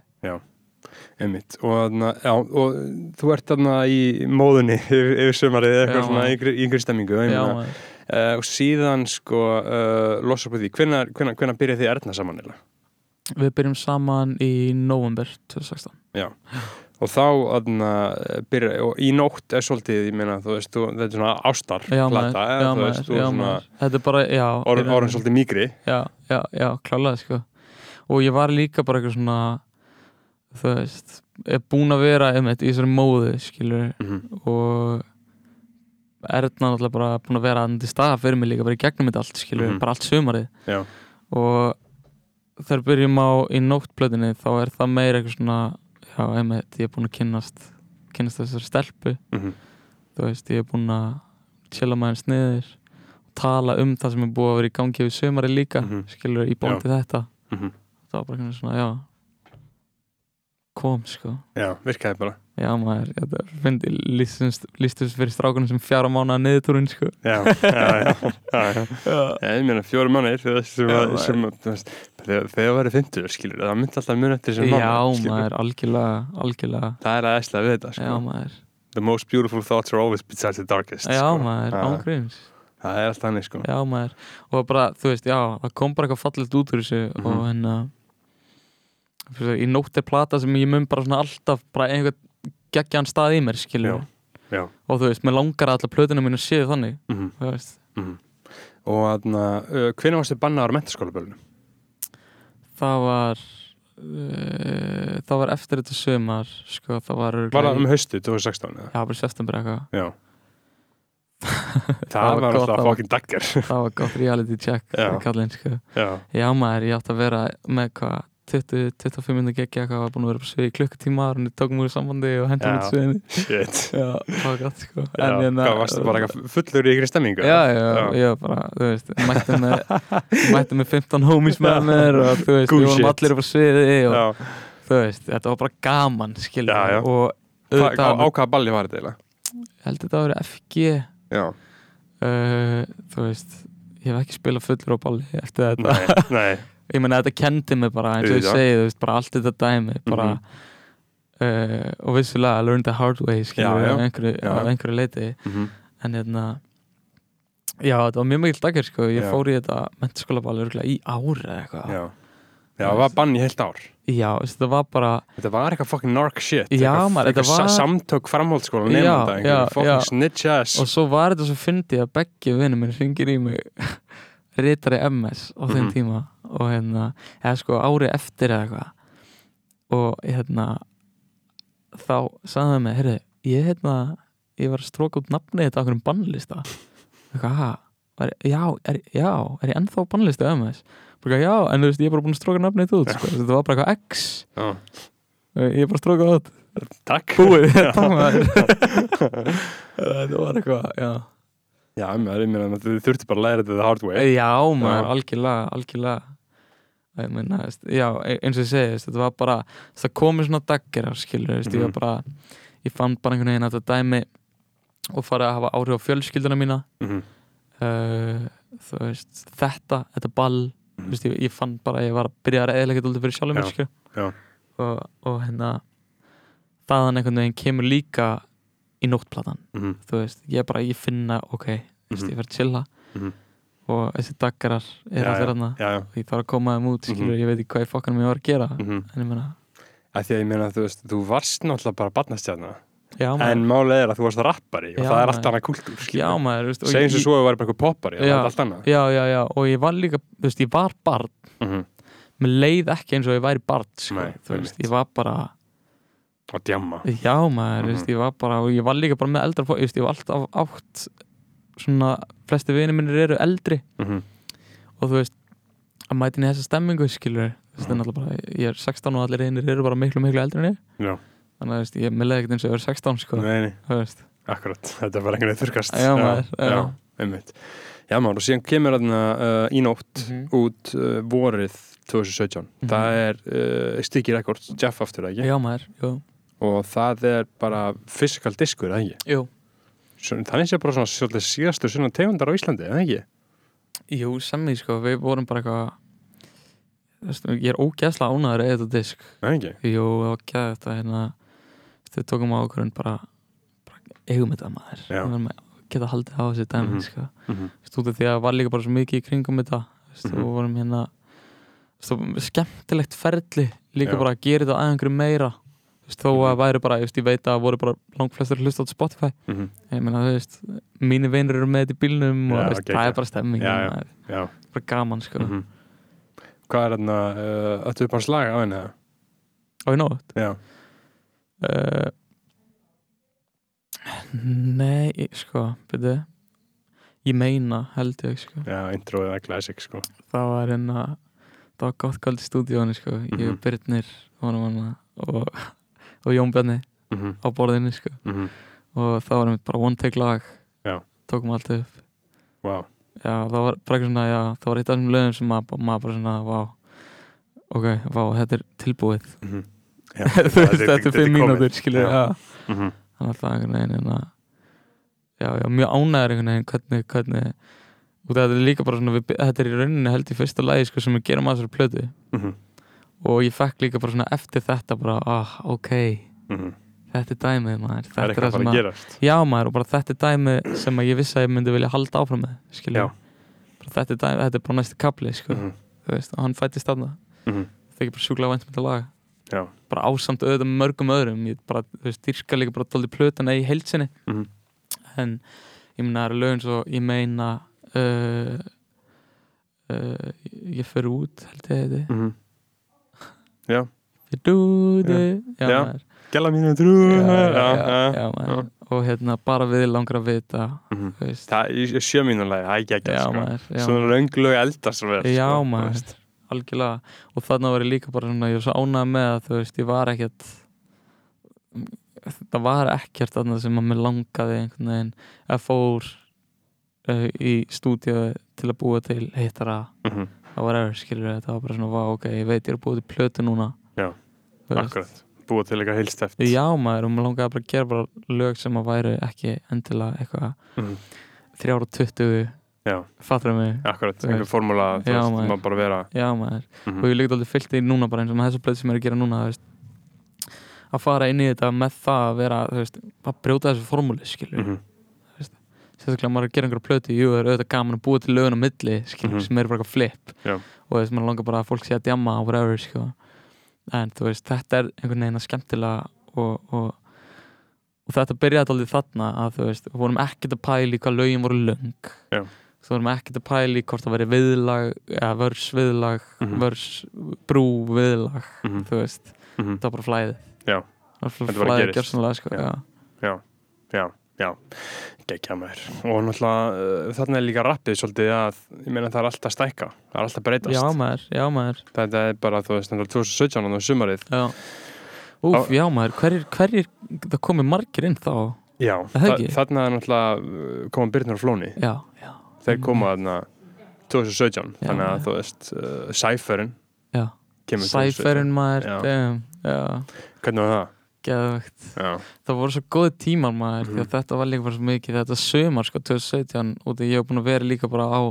Einmitt, og, já, og þú ert þarna í móðunni yfir, yfir sömarið eða eitthvað Já, svona yngri, stemmingu já uh, og síðan sko uh, losa upp því, hvenær, hvenær, hvenær byrjaði þið erðna saman eða? við byrjum saman í november 2016 og þá þarna, byrja, og í nótt er svolítið, ég meina, veist, þú, þetta er svona ástar já maður, plata, já eða, þú maður, veist, þú já er svona maður þetta er bara, orðin, orðin svolítið mýgri já, já, já, klálega sko og ég var líka bara eitthvað svona þú veist, er búin að vera einmitt í þessari móðu, skilur mm -hmm. og Erna náttúrulega bara búin að vera hann til staða fyrir mig líka bara í gegnum þetta allt, skilur Mhm. bara allt sumarið Já. og þegar byrjum á í nóttblöðinni þá er það meira eitthvað svona já, einmitt, ég er búin að kynnast kynnast þessari stelpu. Mm þú veist, ég er búin að chilla maður sniðir og tala um það sem er búið að vera í gangi við sömari líka, Mhm. skilur, í bóndi þetta. -hmm. það var bara svona, já kom, sko. Já, virkaði bara já, maður, þetta fyndi lístust fyrir strákunum sem fjara mánuða niðurtúrin, sko Já, já, já, já, já. já, Já, ég meina fjóru mannir sem, sem, Já, að- maður. sem að, þegar það verið 50 skilur, það myndi alltaf muni eftir sem já skilur. maður, algjörlega algjörlega, það er aðeinslega við þetta já, sko. maður the most beautiful thoughts are always beside the darkest já, sko. maður, Já, ángríms það er alltaf hannig sko. já, maður, og bara, þú veist, já það kom bara eitthvað fallegt út úr þessu Mhm. og hérna fyrir svo, í nótt er plata sem ég mun bara svona alltaf bara einhvern geggjan stað í mér, já. og þú veist, mér langar að alla plötuna mínu séu þannig, mm þú veist og þarna, uh, hvernig varstu bannaður á mentaskólabölunum? það var uh, það var eftir þetta sömar sko, það var var það um haustu 2016 eða? já, bara september eitthvað það, var alltaf fucking dagger það var gott reality check Já. kallinn, sko. já, já maður, ég átti að vera með hvað 20-25 minnur geggi eitthvað var búin að vera på svið í klukkutíma og tók múið sambandi og hendur Já. sviðinu. Shit. Já, það var gott sko. Já, hérna- hvað varstu bara eitthvað fullur í ykkur stemmingu? já, já, var bara, þú veist mætti með, mætti með 15 homies með mér og þú veist, við vorum allir upp á sviði og já. þú veist, þetta var bara gaman Já, já. Hva, á, hvaða balli var þetta eiginlega? ég held þetta að vera FG já, uh, þú veist ég hef ekki spilað fullur á balli eftir þetta. nei, nei ég meina þetta kendi mig bara eins og ég segi, þú veist, bara allt þetta dæmi bara Mhm. uh, og vissulega I learned the hard way skilur á einhverju, einhverju leiti mm en hérna já, þetta var mjög mikill dagir sko. Ég Já. fór í þetta mentaskólaball örgulega í ári eða eitthvað. Já, já, það var bann í heilt ár. Já, þetta var bara Þetta var eitthvað fucking narc shit Já, eitthvað, maður, eitthvað þetta var- sa samtök framhaldsskóla nefnda, einhverju fucking snitch ass. Og svo var þetta svo fyndið að Beggi vinnu minn ringir í mig ritari MS á þeim Mhm. tíma og hérna, eða sko ári eftir eða eitthvað. Og hérna þá sagði það mig, heyrðu, ég hérna ég var að stróka út nafnið þetta á einhverjum bannlista. Eitthvað, ha, já, er, já, er ég ennþá bannlista MS bara, já, en þú veist, ég er bara búin að stróka nafnið þetta út sko. þetta var bara eitthvað X. Já. ég er bara að stróka það Takk. Búið, þetta var eitthvað, já. Já, maður, ég meina, þú þurfti bara að læra þetta the hard way. Já, maður, algjörlega, algjörlega meina, já, e- eins og ég segi þetta var bara, það komið svona daggir skilur, veist, ég var Mhm. bara ég fann bara einhvern veginn að þetta dæmi og farið að hafa áhrif á fjölskylduna mína Mhm. uh, veist, þetta þetta ball, þú veist, ég, ég fann bara ég var að byrja að eðlega eitthvað fyrir sjálfum Já, já. og, og hérna þaðan einhvern veginn kemur líka í nóttplatan, Mhm. þú veist, ég bara, ég finna ok, veist, Mhm. ég verð að chilla. Og þessi daggarar er allir já. og ég þarf að koma þeim út, skilur, Mhm. ég veit ekki hvað í fokkanum ég var að gera mhm. en ég meina, Af Því að ég meina, þú veist, þú varst náttúrulega bara barnastjarnar já maður. En málið er að þú varst rappari og Já, það er allt annað kultúr Segjum sem ég- svo að þú væri bara eitthvað poppari Það er allt annað. já, já, já, og ég var líka, þú veist, ég var barn. Mhm. mér leið ekki eins og ég væri barn sko, Nei, þú veist, ég var bara Og djamma. Já maður, þú veist, Mhm. ég var bara og ég var líka bara með eldra fólk, ég var alltaf átt svona flesti vinir minnir eru eldri mhm, og þú veist að mæta inn í þessa stemmingu skilur þú veist, Mhm. mm. bara, ég er 16 og allir einir eru bara miklu miklu eldri en ég já, þannig að þú veist, ég meðlega ekkert eins og ég er 16 sko, nei, nei, þú veist akkurat þetta er bara einhvern veginn þurrkast Já, maður, já, já. einmitt já, maður, og síðan kemur þarna uh, í nótt Mhm. út uh, vorið 2017 Mhm. það er uh, Sticky Records, Jeff aftur, ekki? já maður, jú, og það er bara physical diskur, ekki? jú. Þannig sé bara svona síðastu svona tegundar á Íslandi, eða ekki? jú semmi sko, við vorum bara eitthvað ég er ógæslega ánæður eða þetta disk jú, það var gæð þetta hérna við tókum á okkur bara, bara eigum þetta maður. Við geta haldið á þessu dæmi Mhm. sko Mhm, Þú veist, út af því að það var líka bara svo mikið í kringum þetta veist, Mhm. og vorum hérna veist, skemmtilegt ferli líka Já. bara að gera þetta aðeins meira þó að Mhm. væri bara, ég, ég veit að voru bara langt flestur hlust á Spotify. Mhm, ég meina, þú veist, mínir vinur eru með þetta í bílnum og Já, veist, það er bara stemming maður. já bara gaman, sko. Mhm. Hvað er þarna, uh, ættu upp hans lag á henni? og ég nótt? Já, uh, Nei, ég- sko, byrju. Ég meina, held ég, sko. Já, introið er classic, sko. Það var hérna það var gott kvöld í stúdíónu sko. Ég Mhm. og Byrnir vorum hana og, og Jón Bjarni mhm, á borðinu sko. Mhm, og það var bara one take lag. Já. tókum allt upp. Wow, já það var bara svona já það var eitt af þessum lögum sem maður, maður bara svona vá. Ok, vá þetta er tilbúið. Mhm. Já, þú veist þetta er fimm mínútur skilur Já. já. Mhm, þannig að það einhvern veginn hérna, já, já, mjög ánæður einhvern veginn hvernig, hvernig og þetta er líka bara svona, við, þetta er í rauninni held í fyrsta lagi sko sem við gerum að þessari plötu. Mhm, og ég fekk líka bara svona eftir þetta bara, ah, ok, mhm. Þetta er dæmið maður. Það er þetta eitthvað að fara að gerast. Já maður og bara þetta er dæmið sem ég vissi að ég myndi vilja halda áfram með skilja, þetta er dæmið, þetta er bara næsti kapli sko, Mhm, þú veist, og hann fættist þarna. Mhm, það er bara sjúklega vænt með þetta lag. Já, bara ásamt auðvitað með mörgum öðrum. Ég bara, þú veist, dyrka líka bara tóldi plötuna í heilsinni mhm, en ég meina það eru lögin svo ég meina uh, uh, ég fer út held ég Já, Ég dúði já, Já. maður. gæla mínu trú já, já, já, maður. og hérna bara við langar að vita Mhm. þú veist. Það er sjö mínúlega, það er ekki ekki já sko. maður já, Svona lönglu eldast svo vel já sko, þú maður, veist. algjörlega og þarna var ég líka bara svona, ég var svo ánægð með að þú veist, ég var ekkert það var ekkert þarna sem að mér langaði einhvern veginn að fór uh, í stúdíu til að búa til hittara Mhm, það var eða skilur þetta var bara svona, vá, ok, ég veit ég er búa til plötu núna. Já. Akkurat, búið til eitthvað heilsteft já maður, og mér langaði bara að gera bara lög sem að væri ekki endilega eitthvað Mhm, 320 Já, fattur mig, akkurat, einhver formúla þú veist, maður. maður bara vera. Já maður. Mhm, og ég líka aldrei fyllt í núna bara eins og með þessu plötu sem ég er að gera núna veist, að fara inn í þetta með það að vera þú veist, að brjóta þessu formúli skilur, mhm, sérstaklega maður er að gera einhverja plötu jú, það er auðvitað gaman að búa til lögun á milli skilur, Mhm. sem er bara eitthvað flip Já. og þess maður langar bara að fólk sé að djamma og whatever sko. en þú veist, þetta er einhvern veginn að skemmtilega og, og, og þetta byrjaði aldrei þarna að þú veist, við vorum ekkert að pæla í hvað lögin voru löng þú vorum ekkert að pæla í hvort það veri viðlag eða vörs viðlag Mhm. vörs brú viðlag mhm, þú veist, mhm. það var bara flæðið Já. það var Þetta flæðið gerist. gjörsanlega sko, Já. Já. Já, já, já Gekja maður Og náttúrulega, uh, þarna er líka rappið svolítið að Ég meina það er alltaf stækka Það er alltaf breytast já maður, já maður Þetta er bara, þú veist, þetta er 2017 og sumarið já. Úf, já maður, hverjir, hverjir það komið margir inn þá Já, Er það þarna er náttúrulega koma Byrnir á flóni já, já, Þeir koma þarna 2017 Já, Þannig að já. þú veist, uh, Cypherin já kemur 2017. Sæferinn maður, Já. já, Hvernig var það? Geðvægt Já, það voru svo góði tímar maður Mhm. að þetta var líka bara svo mikið. Þetta sömar sko 2017 út af ég hef búin að vera líka bara á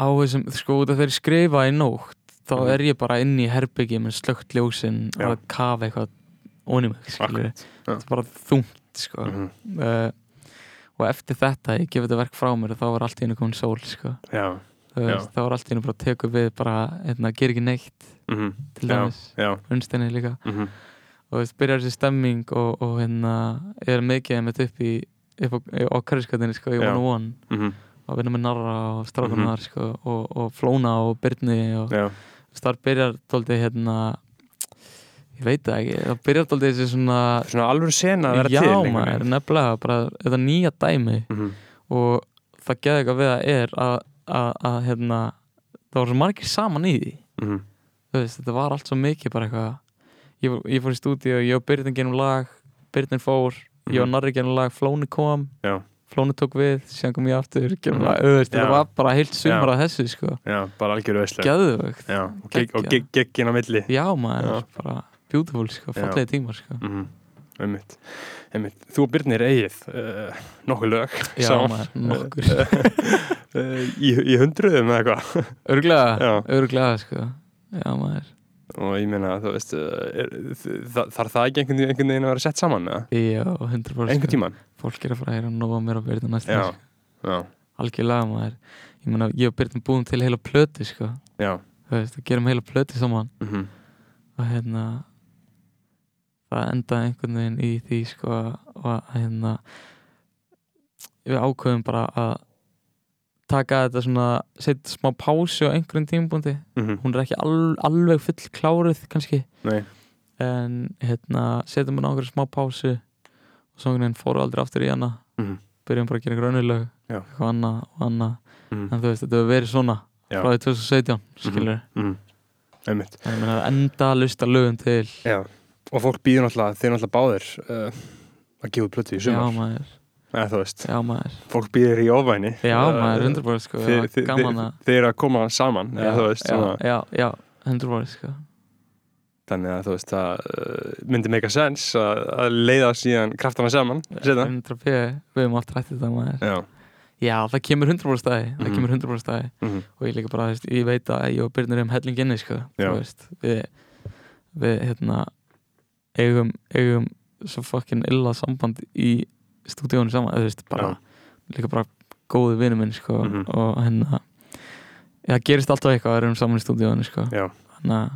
á þessum, sko út af ég skrifa í nótt þá Mhm. er ég bara inn í herbyggi með slögt ljósin Já. og að kafa eitthvað já. þetta er bara þungt sko. Mhm, uh, og eftir þetta, ég gef þetta verk frá mér þá var allt í hennu komin sól sko. Já, veist, þá var allt í hennu bara að teka við bara, hérna, ger ekki neitt mhm, til já, dæmis, já, unnsteinni líka. Mhm, og veist, byrjar þessi stemming og, og hérna, er mikið einmitt upp í upp á, karriskatinni sko, í Já. One on One mhm, að vinna með Narra og strákunar Mhm. sko, og, og Flóna og Byrni og já, þar byrjar dóldi hérna ég veit það ekki, það byrjar dóldi þessi svona Svona alveg sena að vera já til einhvern maður, nefnilega bara þetta nýja dæmi. Mhm, og það geði eitthvað við að er að, að, að hérna, það var svo margir saman í því. Mhm, þú veist, þetta var allt svo mikið bara eitthvað ég, ég fór í stúdíu ég og Byrnin genum lag Byrnin fór, ég og Mhm. Narri genum lag Flóni kom, Já. Flóni tók við síðan kom ég aftur, genum Mhm. lag þetta Já. var bara heilt sumar af þessu sko, já, bara algjöru veistlega gæðuvögt Já, og geggin á milli. Já maður, bara beautiful sko, Já. fallegi tímar sko. Mhm, einmitt, einmitt. Þú og Birnir eigið uh, nokkuð lög já saman. maður, nokkur. Uh, í, í hundruðum eða eitthvað. Örglega, Já. örglega sko. Já maður, og ég meina, þú veist þa þarf það ekki einhvern, veginn að vera sett saman eða? já, 100% einhvern tíman? fólk er að fara að heyra nóga mér á Byrnin næstu Já. Já, algjörlega maður. Ég meina, ég og Byrnin búum til heila plötu sko. Þú veist, við gerum heila plötu saman. Mhm, og hérna það endaði einhvern veginn í því sko og hérna við ákveðum bara að taka þetta svona setja smá pásu á einhverjum tímabúndi mhm, hún er ekki al, alveg full kláruð kannski. Nei. en hérna setjum við nákvæmlega smá pásu og veginn fóru aldrei aftur í hana. Mhm, byrjum bara að gera Já. eitthvað annað og annað. Mhm, en þú veist, þetta hefur verið svona Já. frá því 2017 skilur mhm. einmitt. En ég meina að enda að lusta lögum til. Já, og fólk býður náttúrulega, þeir náttúrulega báðir uh, að gefa út plötu í já sumar maður, Eða, þú veist, já fólk býður í ofvæni. Já, maður, 100% sko, já, þið- gaman að Þeir eru að koma saman eða, þú veist, já, svona, já, já, 100% sko. Þannig að þú veist það uh, myndi make a sense að, leiða síðan kraftana saman setna. 100 p, við höfum oft rættið þetta maður. Já, Já, það kemur 100% stæði, það Mhm. kemur 100% stæði mhm, og ég líka bara, veist, ég veit að ég og Byrnir erum helling inni, sko, Já. veist. Við, við, hérna eigum, eigum svo fucking illa samband í stúdíónu saman, þú veist, bara líka bara góði vinur minn, sko Mhm. og hérna það gerist alltaf eitthvað að við erum saman í stúdíónu, sko þannig að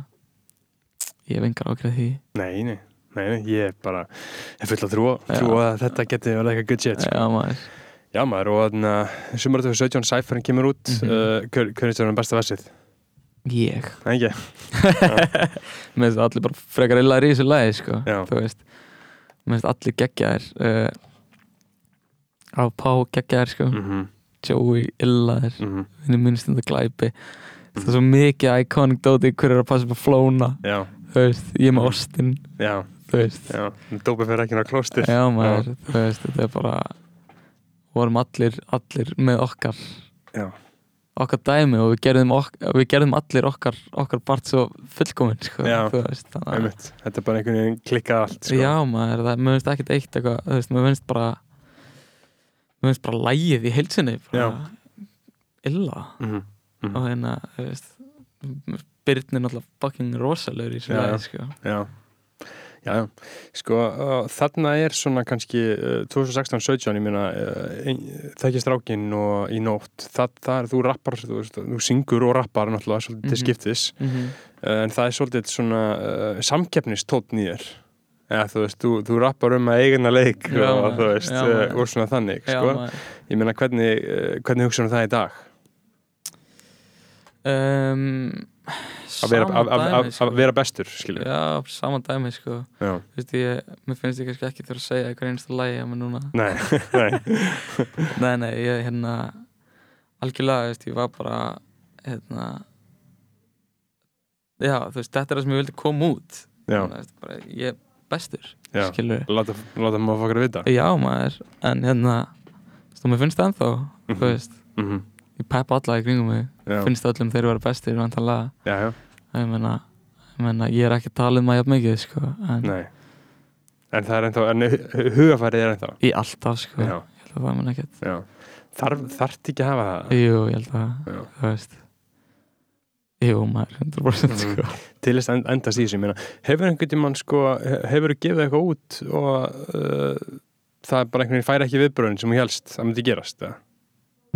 ég hef engar ákveð því nei, nei Nei, nei, ég er bara, ég full að trúa, trúa að þetta geti verið eitthvað good shit sko. Já, maður Já maður, og þannig að sumar 2017 Cypherin kemur út mm Mhm. uh, hver, hver er þetta besta versið? Ég Nei, ekki? Mér finnst allir bara frekar illaðir í þessu lagi sko. Þú veist Mér finnst allir geggjaðir uh, Á Pá geggjaðir sko. Mhm, Joey illaðir mhm, Vinni minnst þetta glæpi. Það er svo mikið iconic dóti Hver er að passa upp að flóna. Já, Þú veist, ég er með Austin. Já, Þú veist. Dópið fyrir ekki ná klóstir Já maður, þú veist, þetta er bara vorum allir, allir með okkar. Já. okkar dæmi og við gerðum, ok, við gerðum allir okkar, okkar part svo fullkominn sko. Þetta er bara einhvern veginn klikkað allt sko. Já maður, það, mér finnst ekkert eitt eitthvað, þú veist, mér finnst bara mér finnst bara lægið í heilsinni illa Mhm, mhm. og hérna, þú veist Byrnir náttúrulega fucking rosalegur í já. lagi, sko Já, já. Sko, þarna er svona kannski uh, 2016-17, ég meina uh, þekkist rákin og í nótt það, það er, þú rappar, þú, þú syngur og rappar náttúrulega svolítið til Mhm. skiptis mm uh, en það er svolítið svona uh, samkeppnistótn eða þú veist, þú, þú rappar um að eigina leik Já, og þú veist, Já, uh, og svona þannig Já sko. ég meina, hvernig, uh, hvernig hugsaðum það í dag? um, Að vera, að, dæmi, sko. að vera bestur, skilju Já, saman dæmi sko. Já, veist, ég, mér finnst ég kannski ekki þurfa að segja eitthvað einstu lægi að mér núna. Nei, nei. Nei, nei, ég hérna algjörlega, veist, ég var bara hérna Já, þú veist, þetta er það sem ég vildi koma út. Já, Þannig, veist, bara, Ég bestur, já, láta, láta maður fokkar að vita. Já, maður, en hérna þú mér finnst það ennþá Mhm. þú veist, Mhm, ég peppa alla í kringum mig. Já, finnst öllum þeir vera bestir vantanlega, já, já, ég meina ég meina, ég er ekki um það jafn mikið sko, en En það er ennþá, en hu- hugafærið er ennþá. Í alltaf sko, ég held að það mun ekkert. Já. Þarf, þarft ekki að hafa það? Jú, ég held að, þú veist Jú, maður, 100% Mhm. sko til þess að endast í þessu, ég meina hefur einhvern tímann sko, hefur þú gefið eitthvað út og uh, það er bara einhvern veginn færi ekki viðbröðin sem þú helst það myndi gerast, eða?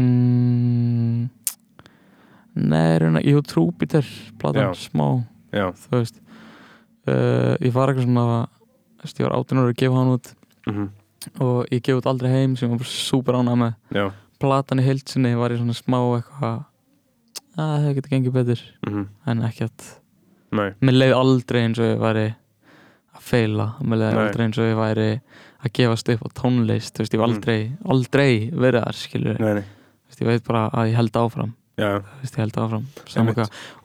mm, Nei, reyna, jú, Trúbítur platan, Já. smá, Já, þú veist uh, Ég var eitthvað svona ég var 18 ára að gefa hann út mhm, og ég gef út aldrei heim sem ég var bara super ánægð með já platan í heilsinni var ég svona smá eitthvað að það getur gengið betur. Mhm, en ekkert. Nei, mér leið aldrei eins og ég væri að feila mér leiði aldrei eins og ég væri að gefast upp á tónlist. Veist, ég hef Mm. aldrei, aldrei verið þar skilur, nei, nei, veist, ég veit bara að ég held áfram. Já, veist, ég held áfram.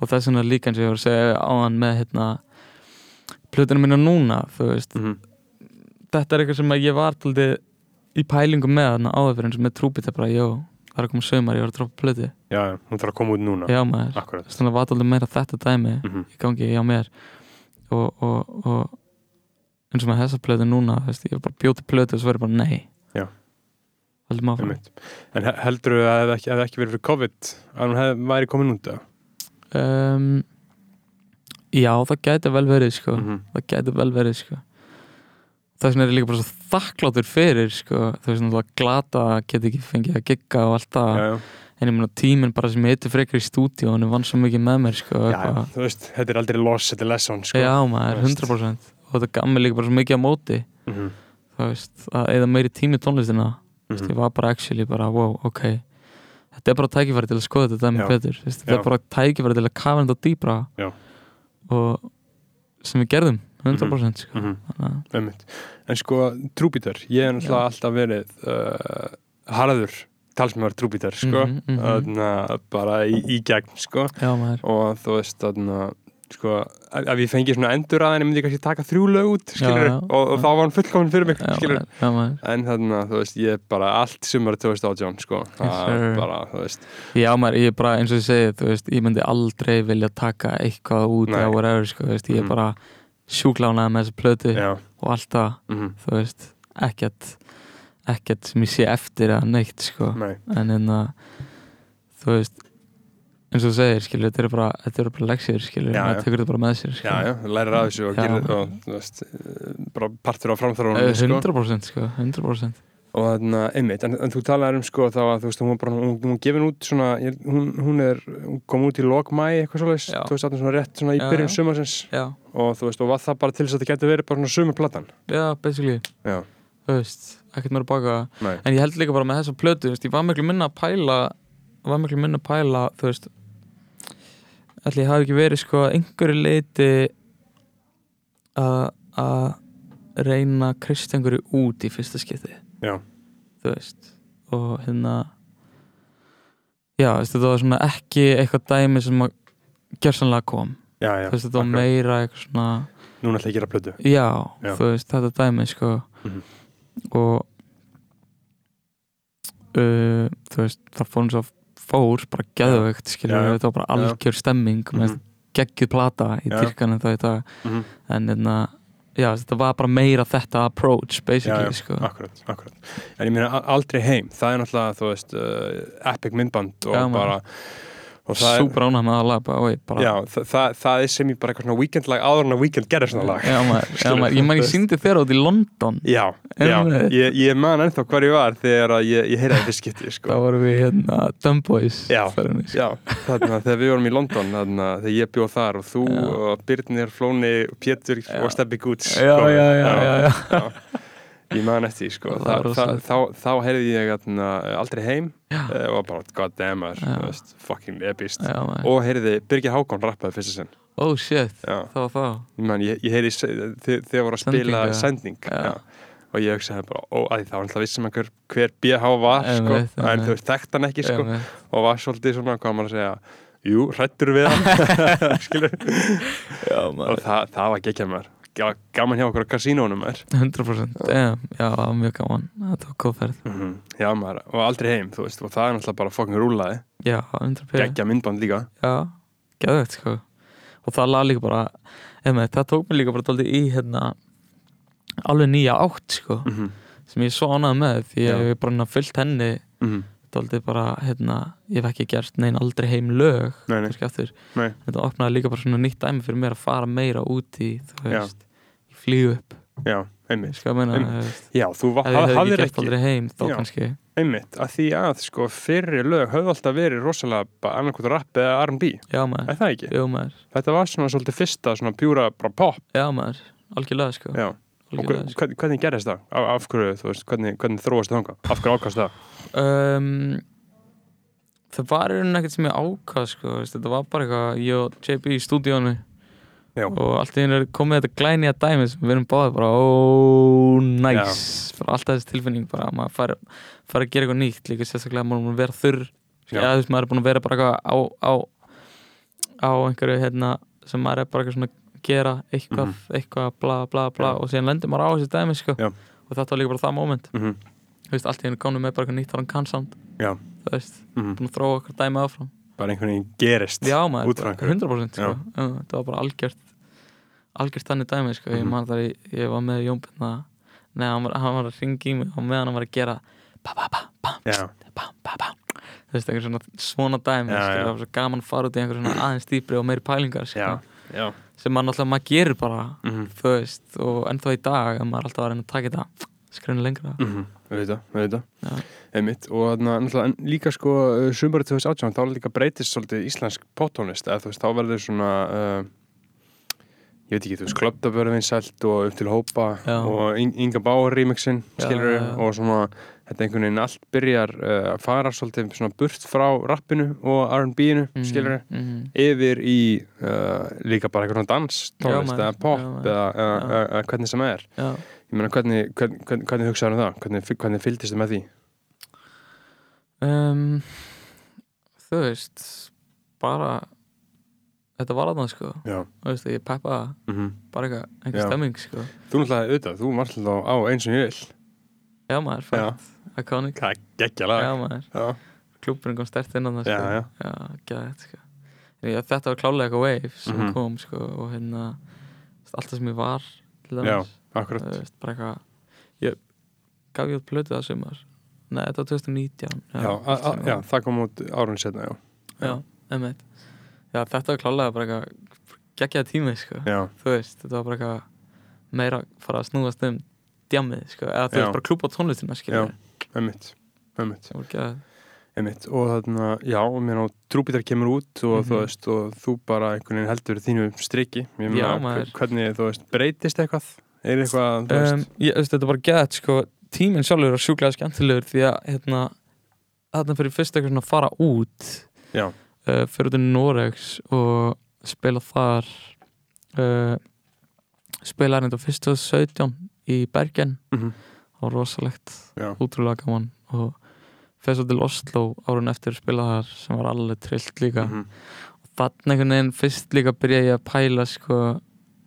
Og þess vegna líka eins og ég var að segja áðan með hérna plötunum minna núna, veist. Mhm, þetta er eitthvað sem ég var í pælingum með þarna áður fyrir eins og með trúbita bara, jó, það er að koma sömar, ég var að droppa plötu. Já, hún þarf að koma út núna. Já maður, þess vegna var taldið meira þetta dæmi mhm, í gangi hjá mér. Og, og, og eins og með þessa plötu núna veist, ég bara bjóti plötu og svo verið bara nei. Já. en heldur þú að það ekki, ekki verið fyrir COVID að hún hefði, væri komin út eða? um, já, það gæti vel verið sko. Mhm, það gæti vel verið sko. þess vegna er ég líka bara svo þakkláttur fyrir sko. þú veist náttúrulega glata að geta ekki fengið að gigga og allt það en ég meina tíminn bara sem ég heiti frekar í stúdíu og hann vann svo mikið með mér sko, já, eitthvað. þú veist, þetta er aldrei loss, þetta er lesson sko. já maður, Þú veist. 100% og þetta gaf mér líka bara svo mikið á móti Mhm, þú veist, að eða meiri tími tónlistina mhm, ég var bara actually bara, wow, ok þetta er bara tækifæri til að skoða þetta Já. betur þetta er bara tækifæri til að kafa þetta dýbra Já. og sem við gerðum 100% sko. Þannig að- einmitt. en sko, trúbítar ég hef náttúrulega alltaf verið uh, harður talsmjöður trúbítar sko, Mhm, mhm. þarna bara í, í gegn sko. Já maður. Og þú veist þarna sko, ef ég fengi svona endur að henni myndi ég kannski taka þrjú lög út skilur, Já, já, og, og þá var hann fullkomin fyrir mig já, skilur, maður, já maður. En þarna, þú veist, ég er bara allt sumar 2018, sko. Er bara, þú veist, já maður, ég er bara eins og ég segi þú veist, ég myndi aldrei vilja taka eitthvað út Nei. eða whatever, sko, veist, ég er Mhm. bara sjúklánaði með þessa plötu já og allt það, mm þú veist ekkert, ekkert sem ég sé eftir eða neitt, sko nei, en en að þú veist eins og þú segir, skilur, þetta eru bara, þetta eru bara leksir, Já, maður já. tekur þetta bara með sér já, skilur. já, lærir af þessu og Já. gerir, og, þú veist eh, bara partur á Eh, framþróunum, sko 100% sko, 100% og þarna, einmitt, en, en þú talaði um sko þá að þú veist, hún var bara, hún, hún gefin út svona, hún, hún er, hún kom út í lok mæ, eitthvað Já. þú veist, þarna svona rétt svona í Já, byrjun já. sumarsins og þú veist, og var það bara til þess að þetta getur verið bara svona sumarplatan já, basically. Já, þú veist, ekkert mér að baka. Nei, en ég held líka bara með þessa plötu, þú veist, ég var miklu minna að pæla var miklu minna að pæla, þú veist ætli ég hafi ekki verið sko að einhverju leiti að að reyna að kristja einhverju út í fyrsta skipti já, þú veist og hérna já, veist, þetta var svona ekki eitthvað dæmi sem að gerðsanlega kom já, já þú veist, þetta var akkurat. meira eitthvað svona núna ætla ég að gera plötu já, Já. þú veist, þetta dæmi sko Mhm. og uh, þú veist, það fór eins og fór bara geðveikt, skilur Já, já. þetta var bara Já. algjör stemming mm Mhm. geggjuð plata í Já. dyrkanum það í dag Mhm. en hérna, já, þetta var bara meira þetta approach, já, basically, já, sko akkurat, akkurat en ég meina aldrei heim, það er náttúrulega þú veist, uh, epic myndband og Já, maður. Það er, super ánæg með það lag bara, bara, já, það, það, það er sem ég bara eitthvað svona weekend lag áður en að weekend gerir svona lag já, maður, já, maður, ég man ég síndi þér út í London já, já, ég, ég man ennþá hvar ég var þegar ég, ég heyrði þetta skipti sko. þá vorum við hérna Dumb Boys Já, ferðinni, sko. Já, þarna þegar við vorum í London þarna þegar ég bjóð þar og þú og Birnir, Flóni, Pétur og komu. já, já, já, já. já. Ég man eftir sko. Þa, það, þá, þá heyrði ég þarna, aldrei heim. Eh, og bara god damn veist, fucking epist Já, og heyrði Birgir Hákon rappaði fyrsta sinn. Oh shit, Já, það var það ég man, ég, ég heyrði þið voru að spila sending Já. Og ég hugsaði bara, ó, að þá var alltaf vissum einhver hver BH var, sko. Einmitt, en þú veist, þekkt hann ekki, sko. Og var svolítið svona, hvað maður að segja jú, hrættur við hann. Skilur og það, það var geggjað mér gaman hjá okkur á kasínónum mér 100% Damn, já, var mjög gaman. Þetta var góð ferð. Já maður, og aldrei heim, þú veist og það er náttúrulega bara fucking rúlaði já, 100% geggja myndband líka. Já, geðvegt sko. Og það lag líka bara emi, það tók mér líka bara dálítið í hérna alveg nýja átt sko mm -hmm. sem ég er svo ánægð með því Já. ég bara fyllt henni dálítið bara hérna ég hef ekki gert neinn aldrei heim lög nei, nei, Nei. þetta opnaði líka bara svona nýtt dæmi fyrir mér að fara meira út í þú Já. veist, í flýgu upp já, einmitt sko meina, Einmitt. já, þú hafðir ekki heim þá Já. kannski einmitt, að því að sko fyrri lög höfðu alltaf verið rosalega annarkvæmt rapp eða R&B já maður, er það ekki? jú maður, þetta var svona svolítið fyrsta svona pjúra bara pop já maður algjörlega sko, já. og algjörlega, hver- hvernig, hvernig gerðist það? Af, af hverju, þú veist, hvernig, hvernig þróast það þangað? af hverju ákast það? um, það var í rauninni ekkert sem ég ákvað sko, þetta var bara eitthvað ég og JB í stúdíónu Já. og allt í einu er komið þetta glæni að dæmi sem við erum báðið bara ó, næs fyrir alltaf þessi tilfinning bara að maður fari, fari að gera eitthvað nýtt líka sérstaklega að maður er búin að vera þurr eða þú veist maður er búin að vera bara eitthvað á, á, á einhverju hérna sem maður er bara eitthvað svona að gera eitthvað, Mhm. eitthvað bla bla bla Já. og síðan lendir maður á þessi dæmi sko. Og þetta var líka bara það moment mm þú veist, allt í einu komum með bara eitthvað nýtt þar hann kann samt Já. þú veist, -hmm. búin að þróa okkur dæmi áfram bara einhvern veginn gerist já maður, Út frá bara einhverju. 100% sko. Þetta var bara algjört algjört þannig dæmi sko. ég Mhm. þar, ég, ég var með Jón Bjarna Nei, hann var, hann var að ringa í mig og meðan hann var að gera ba, ba, ba, bam, Já. bam, ba, bam. þú veist, einhver svona svona dæmi já. það var svo gaman fara út í einhver svona aðeins dýpri og meiri pælingar Já. sem maður náttúrulega maður gerir bara Mm þú veist, og ennþá í dag maður alltaf að reyna að taka þetta skrifinu lengra -hmm. við veit það, við veit það Já. einmitt og náttúrulega, líka sko sumarið 2018, þá líka breytist svolítið íslensk veist, þá verður svona uh, ég veit ekki, þú veist, klöptabörðin sælt og upp til hópa Já. og In- Inga Bauer remixin, skilur já, já. og svona, þetta einhvern veginn allt byrjar uh, að fara svolítið svona burt frá rappinu og R&B-inu, Mhm, skilur mhm. yfir í uh, líka bara eitthvað svona dans, tónlist eða pop eða, eða, eða, hvernig sem er ég meina, hvernig, hvernig, hvernig, hvernig hugsaður um það? Hvernig, hvernig fylgdist þið með því? Um, þú veist bara þetta var aðnað sko. Já. þú veist, ég peppa Mm bara eitthvað, einhver Já. stemming sko. Þú náttúrulega auðvitað, þú varst alltaf á eins og ég vil. Já maður, fætt, iconic. Það er geggja lag. Já maður, Já, klúburinn kom stert inn á það Já, sko. já. já gæðið sko. Ég, þetta var klálega eitthvað wave sem Mhm. kom sko og hérna veist, alltaf sem ég var Já, akkurat. Þú veist, bara eitthvað ég gaf ég út plötu það sumar. Nei, þetta var 2019 Já, a, já, það kom út árun setna, já. Já, einmitt já, þetta var klálega bara eitthvað geggjaði tími sko. Þú veist, þetta var bara eitthvað meira fara að snúast um djammið, sko, eða þú veist bara klúpa tónlistina, sem voru geðað. Einmitt Og þarna, já, og mér ná trúbítar kemur út og þú Mhm. veist, og þú bara einhvern veginn heldur þínu striki. Ég meina, hvernig, þú veist, breytist eitthvað? Er eitthvað, þú um, veist? ég, veist, þetta var geðað, sko. Tíminn sjálfur er sjúklega skemmtilegur því að hérna, þarna fyrir fyrst eitthvað svona að fara út Já, uh, fyrir út í Noregs og spila þar uh, spila hérna fyrst 2017 í Bergen. Mm það var rosalegt já, útrúlega gaman og fyrst til Oslo árun eftir spila þar sem var alveg trillt líka. Mhm, þannig einhvern veginn fyrst líka byrja ég að pæla sko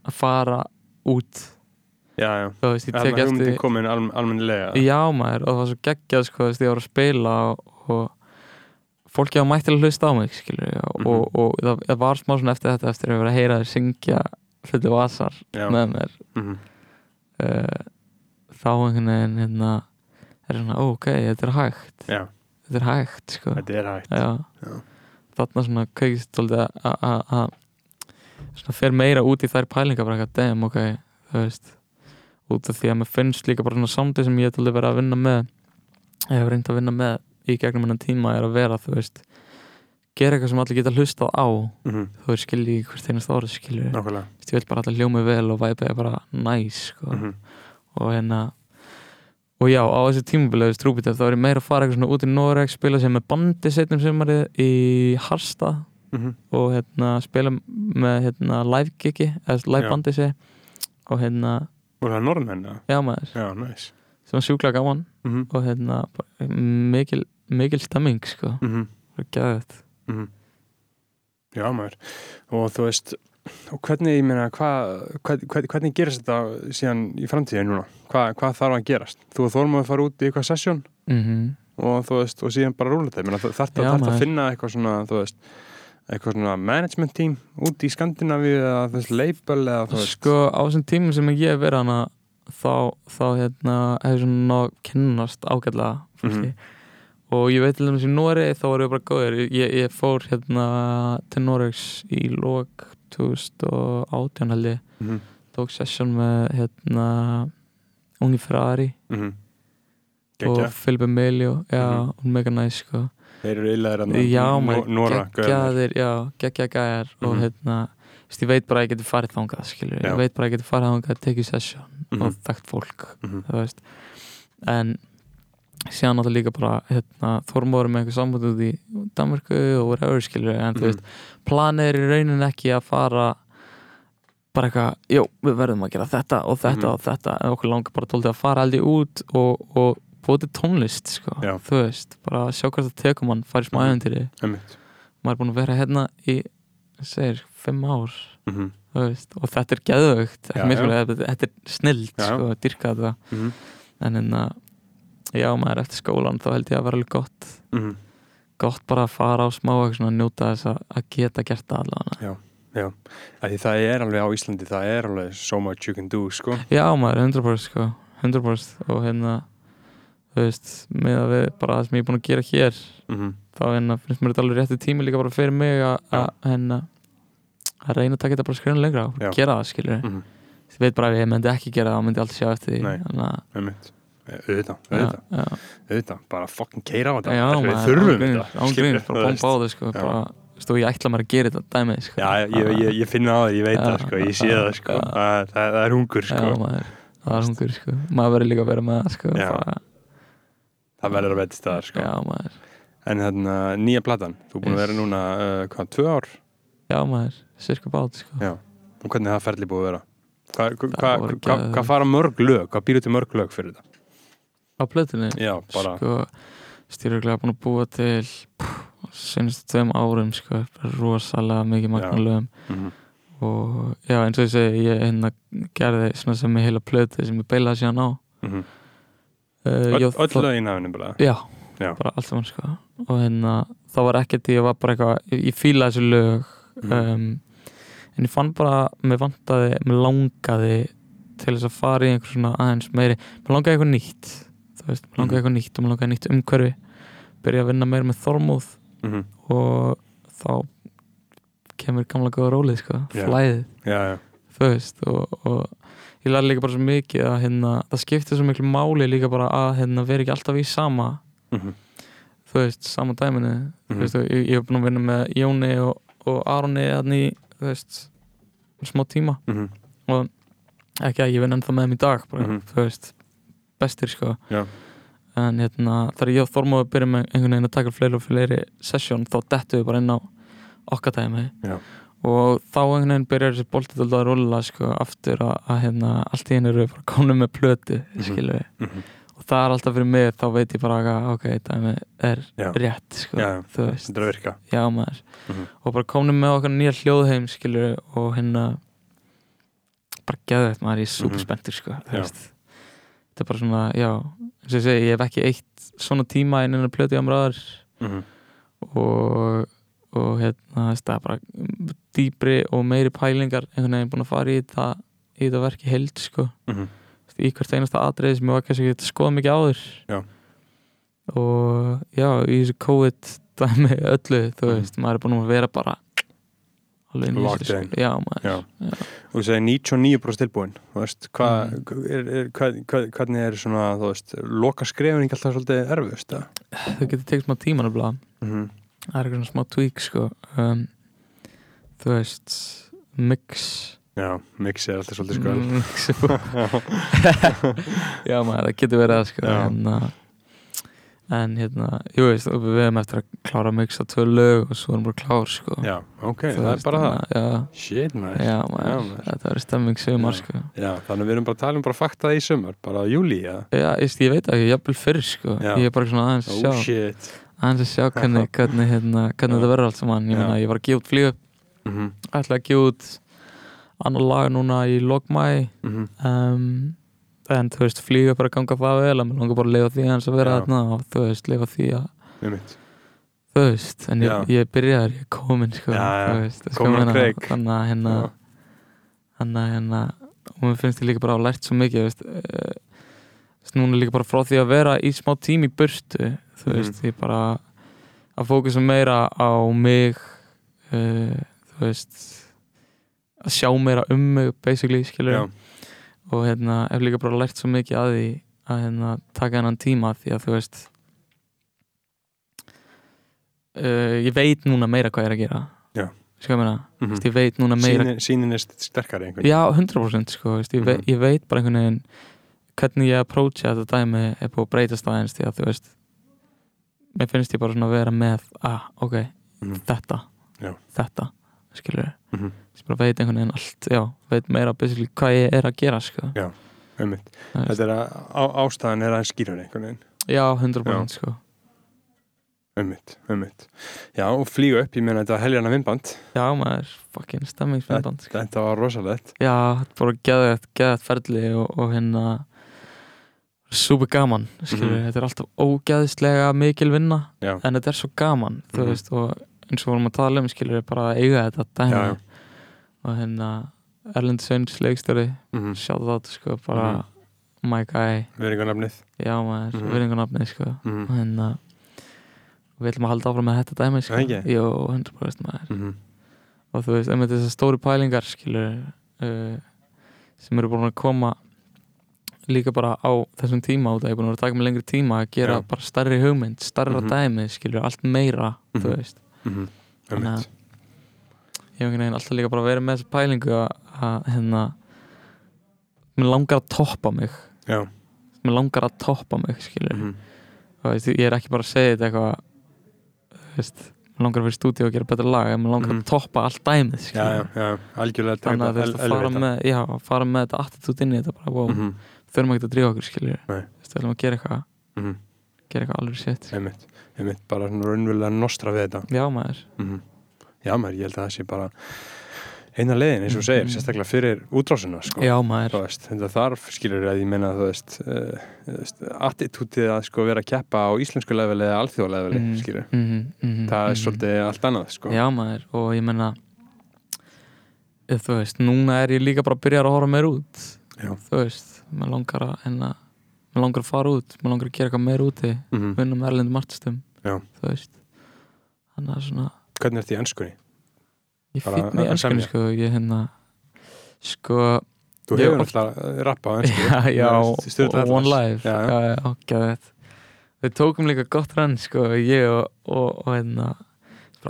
að fara út. Já, já. Þú veist, ég tek hugmyndin eftir komin al, almennilega. Já maður og það var svo geggjað sko þú veist, ég var að spila og, og fólki á mætt til að hlusta á mig skilur ég, Mhm. og, og það, það var smá svona eftir þetta eftir að vera að heyra þér syngja hluti vasar Já, með mér. Mhm, uh, þá einhvern veginn hérna er svona, ok, þetta er hægt. Já, þetta er hægt sko. Þetta er hægt. Já. Já. þarna svona kveikist að- að að- að fer meira út í þær pælingar bara eitthvað, damn, ok, þú veist út af því að mér finnst líka bara svona samtið sem ég hef alveg verið að vinna með ég hef reynd að vinna með í gegnum hennan tíma er að vera, þú veist gera eitthvað sem allir geta hlustað á. Mhm, þú veist, skilji í hvert einast orð skilju, ég vil bara alltaf hljómi vel og væpið er bara næs, sko. Mhm, og hérna og já, á þessi tímabilegu strúbítið þá er ég meira að fara eitthvað svona út í Noreg spila sem með bandi setnum sumarið í Harstað mhm, og hérna spila með hérna live gigi, eða live Já. bandi sé og hérna, Voru það norðmenn? já maður. Já, næs sem var sjúklega gaman mhm, og hérna mikil, mikil stemming sko, mhm og gæðið Mhm. Já, maður. Og þú veist, og hvernig, ég meina, hvað, hvernig, hvernig gerist þetta síðan í framtíðin núna? Hvað, hvað þarf að gerast? Þú og Þormóður fara út í eitthvað sesjón mm -hmm. og þú veist, og síðan bara rúla þetta. Þarf Já, að finna eitthvað svona, þú veist, eitthvað svona management team út í Skandinavíu eða veist, label eða þú veist. sko á þessum tímum sem ég hef verið hana þá, þá hérna hefur svona kynnast ágætlega fólki. Mhm. og ég veit til dæmis í Nóri þá voru við bara góðir ég, ég fór hérna til Noregs í lok 2018 held ég. Mhm, tók session með hérna Ungi Ferrari mhm. og Gekkja. Filipe Melio og mega næs sko. Þeir eru illaðir að Nóra, geggjaðir já, geggja gæjar og Mhm. hérna ég veit bara að ég geti farið þangað skilur, ég veit bara að ég geti farið þangað tekið session Mhm. og þekkt fólk þú veist en síðan náttúrulega líka bara hérna, Þormóður með eitthvað samband út í Danmarku og whatever skilur en þú mhm. veist, planið er í raunin ekki að fara bara eitthvað, jú, við verðum að gera þetta og þetta Mhm. og þetta en okkur langar bara tóltið að fara aldrei út og, og til tónlist sko. Já. þú veist, bara sjá hvað það tekur mann fara í smá Mhm. æventýri Einmitt. maður er búin að vera hérna í segir, fimm ár Mhm. þú veist, og þetta er Já, miskulega, þetta, er snild Já. sko, að dyrka þetta Mhm. en að, já, maður eftir skólan þá held ég að vera alveg gott Mhm. gott bara að fara á smá að njóta þess að, geta gert það allavega Já, Af því það er alveg á Íslandi, það er alveg so much you can do, sko. Já, maður, 100% sko 100% og hérna þú veist, með að við bara það sem ég er búin að gera hér Mhm. þá hérna finnst mér þetta alveg rétti tími líka bara fyrir mig Já. að- hérna að reyna að taka þetta bara skrifin lengra og Já. gera það, skilur Mhm. ég veit bara ef ég myndi ekki gera það, þá myndi ég alltaf sjá eftir því Nei. Þannig að- Einmitt. Eh, Auðvitað, já, auðvitað, já, auðvitað, bara fucking keira á þetta. já, Við maður, þurfum ángríns, þetta. ángríns, skilur, bara þú veist. bomba á þau sko, Já. bara, og ég ætla mér að gera þetta dæmið sko. Já, ég, ég, ég finna á þér, ég veit Já, það, sko, ég sé já, það, sko. já. Það, það, það er hungur, sko. já, maður, það er hungur sko. maður verður líka að vera með það sko, Já. bara, Það verður að veit staðar, sko. já, maður, En þarna, nýja platan, þú er búin að Yes. vera núna, uh, hvað, tvö ár? Já, maður sirka bát sko. Já. Og hvernig er það ferli búið að vera? Hvað hva, hva, hva, fara mörg lög? Hvað býrðu til mörg lög fyrir þetta? á plötunni Já, bara, sko, styruglega búin að búa til senast tveim árum sko, rosalega mikið magna lögum mhm, og já eins og ég segi ég hérna gerði svona sem ég heila plötu sem ég beilaði síðan á mhm. uh, Öll, öll lögin hafinu bara. já, Já. bara allt saman sko og hérna það var ekkert ég var bara eitthvað ég fílaði þessu lög Mhm. um, en ég fann bara mér vantaði, mér langaði til þess að fara í einhver svona aðeins meiri mér langaði eitthvað nýtt veist, mér langaði Mhm. eitthvað nýtt og mér langaði nýtt umhverfi byrja að vinna meira með þormúð Mhm. og þá kemur gamla góða rólið sko, Já. flæðið Já, já. þú veist og, og ég lærði líka bara svo mikið að hérna, það skiptir svo miklu máli líka bara að hérna, vera ekki alltaf í sama Mhm, þú veist, sama dæminu þú mhm. veist, ég hef búin að vinna með Jóni og, og í þú veist, smá tíma Mhm, ekki að ég vinn ennþá með þeim í dag bara, Mhm. þú veist, bestir sko Já. en hérna, þegar ég og Þormóður byrjum einhvern veginn að taka fleiri og fleiri sesjón þá dettum við bara inn á Já. og þá einhvern veginn byrjar þessi boltið alltaf að rulla sko, aftur að, hérna, allt í henni eru bara konum með plötu Mhm. Og það er alltaf fyrir mig þá veit ég bara að ok, dæmi er Já. rétt sko, Já, þú veist Þetta er að virka. já maður Mhm. og bara komnum með okkar nýja hljóðheim skilur og hérna bara geðveitt maður, ég er super Mhm. spenntur sko, þetta er bara svona, já eins og ég segi, ég hef ekki eitt svona tíma inn en að plöti á mræður Mhm, og, og hérna, það er bara dýbri og meiri pælingar einhvern veginn búin að fara í þetta í þetta verki held sko. Þú veist, í hvert einasta atriði sem ég var kannski ekki að skoða mikið áður Já. og já, í þessu COVID dæmi öllu, þú Mhm. veist, maður er búin að vera bara alveg sko. já, maður Já. Og þú segir 99% tilbúin, þú veist, hvað, Mhm. er, er, hvað, hvað, hvernig er svona, þú veist, loka skrefin ekki alltaf svolítið erfust, það? þau getur tekið smá tíma nefnilega Mhm, það er eitthvað svona smá tweak sko um, þú veist mix Já, mix er alltaf svolítið sko. mix já maður, það getur verið það sko Já. en, uh, en hérna, jú veist við hefum eftir að klára að mixa tvö lög og svo erum við bara klár sko Já, ok, Þú það er bara það. að- já, Shit, maður. já maður, þetta verður stemming sumar Já. sko Já, þannig að við erum bara að tala um bara fakta í sumar, bara júli, já. já, ég, ég veit ekki, jafnvel fyrr sko ég er bara svona aðeins að Oh sjá aðeins að sjá hvernig, hvernig, hérna, hvernig þetta verður allt saman ég Já. meina, ég var að gefa út flýðu Mhm, ætla að gefa út annar lag núna í lokmæ mhm, um, en þú veist flýga bara að ganga það vel að mér langar bara að lifa því hans að vera þarna og þú veist, lifa því að þú veist, en ég, ég byrjar ég er komin sko, komin á kreik. þannig að hérna þannig að hérna og mér finnst ég líka bara að hafa lært svo mikið veist, uh, núna líka bara frá því að vera í smá tím í burtu þú Mhm. veist, ég bara að fókusa meira á mig uh, þú veist að sjá meira um mig basically, skilur Já, og hérna, hef líka bara lært svo mikið að því að hérna, taka hennan tíma því að þú veist uh, ég veit núna meira hvað ég er að gera Já. sko ég meina, mhm. mm. ég veit núna meira Sýnin, sýnin er sterkari einhvern já, 100% sko, veist, ég, ve Mhm. ég veit bara einhvern veginn hvernig ég approacha þetta dæmi er búið að breytast aðeins því að þú veist mér finnst ég bara svona að vera með ah, ok, Mhm. þetta Já. þetta, skilur Mhm. sem bara veit einhvern veginn allt já, veit meira basically hvað ég er að gera sko. Það er- Þetta er að á, ástæðan er aðeins skýrur einhvern veginn já, 100% sko. Einmitt, einmitt Já, og flýgu upp, ég meina þetta var heljarna vinnband já, maður, fucking stemmingsmyndband sko. Þetta var rosalegt já, þetta er bara geðvægt ferli og, og hérna super gaman, skilur Mhm. þetta er alltaf ógeðslega mikil vinna Já, en þetta er svo gaman, þú Mhm. veist og eins og vorum að tala um, skilur bara að eiga þetta dæmi Já, já. og hérna Erlend Sveins leikstjóri mm sjáðu það, sko, bara my guy, Veringarnafnið já maður Mhm. virðingunafnið, sko mm og hérna við ætlum að halda áfram með þetta dæmi, sko Það ekki? Jú, 100% maður -hmm. og þú veist, einmitt þessar stóru pælingar, skilur uh, sem eru búin að koma líka bara á þessum tíma út að ég er búin að vera að taka mig lengri tíma að gera Já. bara starri hugmynd, starra Mhm. dæmi skilur, allt meira, þú Mhm. veist Mm Þannig Einmitt. ég hef einhvern veginn alltaf líka bara verið með þessa pælingu að, að hérna mér langar að toppa mig. Já, mér langar að toppa mig, skilur mm og veist, ég er ekki bara að segja þetta eitthvað veist, mér langar að vera í stúdíu og gera betra lag, en mér langar Mhm. að toppa allt dæmið, já, já, já, algjörlega þannig að þú veist, að fara með, já, fara með þetta attitút inn í þetta, bara, wow, mm -hmm. þurfum ekki að drífa okkur, veist, við ætlum að gera eitthvað. Mm gera eitthvað alveg -hmm. Einmitt, einmitt, bara raunverulega nostra við þetta já maður mm Já, maður, ég held að það sé bara eina leiðin, eins og segir, Mhm. sérstaklega fyrir útrásina, sko já maður, veist, þarf, skilur að ég meina þú veist, uh, veist attitútið að sko vera að keppa á íslensku leveli eða alþjóðleveli, Mhm. skilur mm -hmm, það er svolítið allt annað, sko já maður, og ég menna þú veist, núna er ég líka bara að byrja að horfa meir út Já. þú veist, mér langar að hérna, mér langar að fara út, mér langar að gera eitthvað meir úti Mhm. vinna með erlendum artistum þú veist þannig að svona, Hvernig er þetta í ennskunni? ég fýtt mig að í ennskunni sko, ég hérna sko, Þú hefur náttúrulega rappa á ennsku já, já, og One. Life Já, já. já, já, gæðið við tókum líka gott rann, sko, ég og, og, og hérna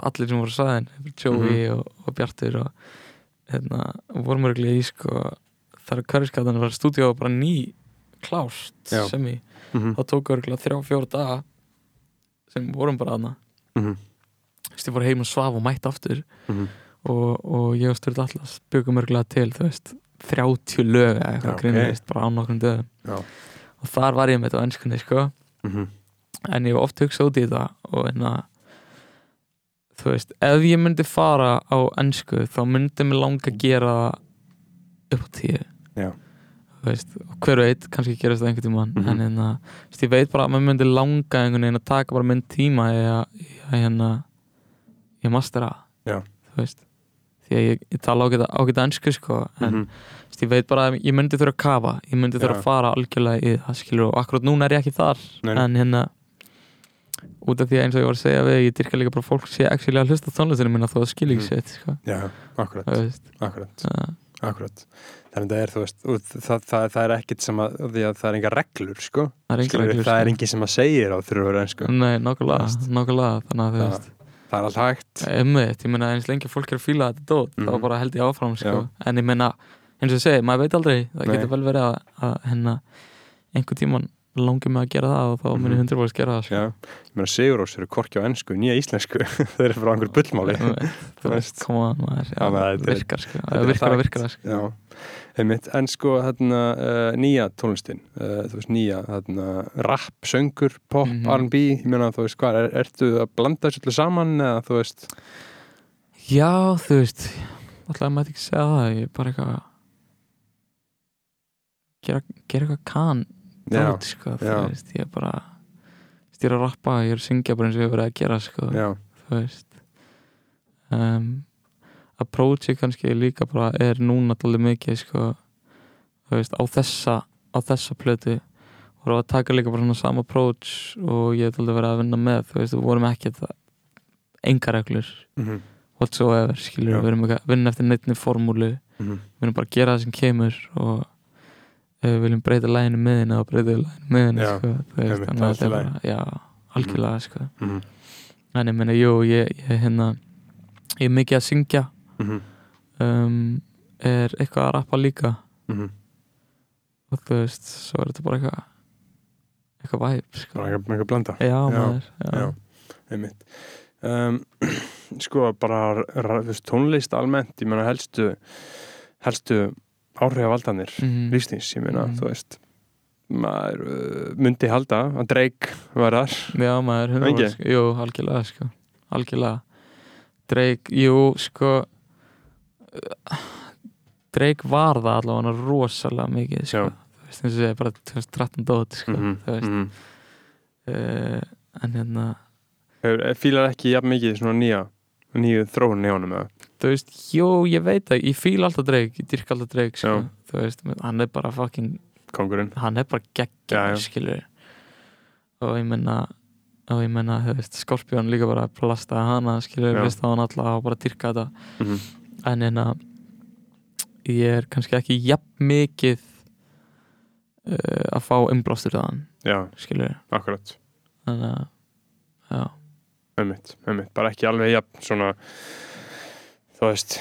allir sem voru saðin, Joey Mhm. og, og Bjartur og hérna, vorum örglega í, sko þar er hverfiskatan var stúdíu bara ný klást Já. sem í Mhm, þá tók örglega þrjá, fjóra daga sem vorum bara aðna mhm, þú veist, ég fór heim og svaf og mætt aftur mhm. og, og ég og Sturla Atlas byggum örglega til, þú veist 30 lög eða eitthvað grínist bara á nokkrum dögum Já. og þar var ég með þetta á ennskunni, sko mhm. en ég hef oft hugsað út í þetta og hérna þú veist, ef ég myndi fara á ennsku þá myndi mér langa að gera það upp á tíu Já. Veist, hver veit kannski gerast það einhvern tímann Mhm. en hérna, þú veist, ég veit bara að mér myndi langa einhvern veginn að taka bara minn tíma að hérna ég mastera veist því að ég, ég tala ágæta, ennsku sko en Mhm. þú veist, ég veit bara að ég myndi þurfa að kafa ég myndi þurfa Já. að fara algjörlega í það skilur og akkurat núna er ég ekki þar Nei, en hérna út af því að eins og ég var að segja við ég dyrka líka bara fólk sé actually að hlusta tónlistinu minna þó að skilja ekki Mhm. sitt sko. Já, akkurat, akkurat, akkurat Þannig að það er, þú veist, það, það, það er ekkit sem að, því að það er enga reglur, sko það er Skilurðu, reglur, Það er sko. engin sem að segja að vera ennsku Nei, veist. nákvæmlega þannig að þú veist Það er allt hægt Einmitt, ég meina eins lengi fólk er að fíla þetta dót þá Mhm. bara held ég áfram sko. Já. en ég meina, eins og ég segi, maður veit aldrei það Nei. getur vel verið að, að hérna einhver tíman langir mig að gera það og þá mun ég Mhm. 100% gera það sko. Ég meina Sigurós eru korki á ennsku, nýja íslensku þeir eru frá einhver bullmáli Þú veist, koma maður já, er- virkar sko, það virkar að hægt. virkar það sko. Einmitt, en sko hérna, uh, nýja tónlistin uh, þú veist, nýja, hérna, rap, söngur pop, Mhm. R&B, ég meina þú veist hvað, er, ertu að blanda þessu öllu saman eða þú veist, Já, þú veist alltaf að maður ekki segja það ég er bara eitthvað gera, gera eitthvað kann dót, sko, veist, ég er bara ég er að rappa, ég er að syngja bara eins og ég hef verið að gera sko, þú veist. Um, approachi kannski líka bara er núna talið mikið sko, þú veist, á þessa á þessa plötu. Voru að taka líka bara svona sama approach og ég hef talið verið að vinna með þú veist, við vorum ekki það enga reglur mhm, whatsoever, skilur, Já. við erum ekki að vinna eftir neittni formúlu, mhm, við erum bara að gera það sem kemur og ef við viljum breyta læginu miðinu og breyta læginu miðinu Já, sko, veist, þannig að þetta er bara já, algjörlega, sko. Mhm, en ég meina, jú, ég, ég hérna ég er mikið að syngja. Mhm, um, er eitthvað að rappa líka? Mhm. Og þú veist, svo er þetta bara eitthvað eitthvað væp, sko. Einhver blanda. Já, maður, já, já, einmitt. Um, sko bara tónlist almennt, ég meina helstu helstu áhrifavaldanir Mhm. lífsnýs, ég meina, Mhm. þú veist maður uh, myndi halda að Drake var þar Já, maður, hundra sko. Jú, algjörlega, sko Algjörlega Drake, jú, sko Drake var það allavega rosalega mikið, sko Já. Þú veist, eins og segja, bara 2013 dót, sko Mhm, Þú veist, uh, en hérna fílar ekki jafn mikið svona nýja nýju þróun í honum eða? Þú veist, jú, ég veit það, ég fíl alltaf Drake Ég dyrk alltaf Drake, sko. Þú veist, hann er bara fucking kongurinn hann er bara já. skilur og ég menna og ég menna, þú veist, Skorpjón líka bara plastaði hana, skilur, Já. veist á hann alla og bara dyrka þetta Mhm. en hérna ég er kannski ekki jafn mikið uh, að fá umblástur þaðan, Já, skilur akkurat, þannig að, já einmitt, einmitt bara ekki alveg jafn svona þú veist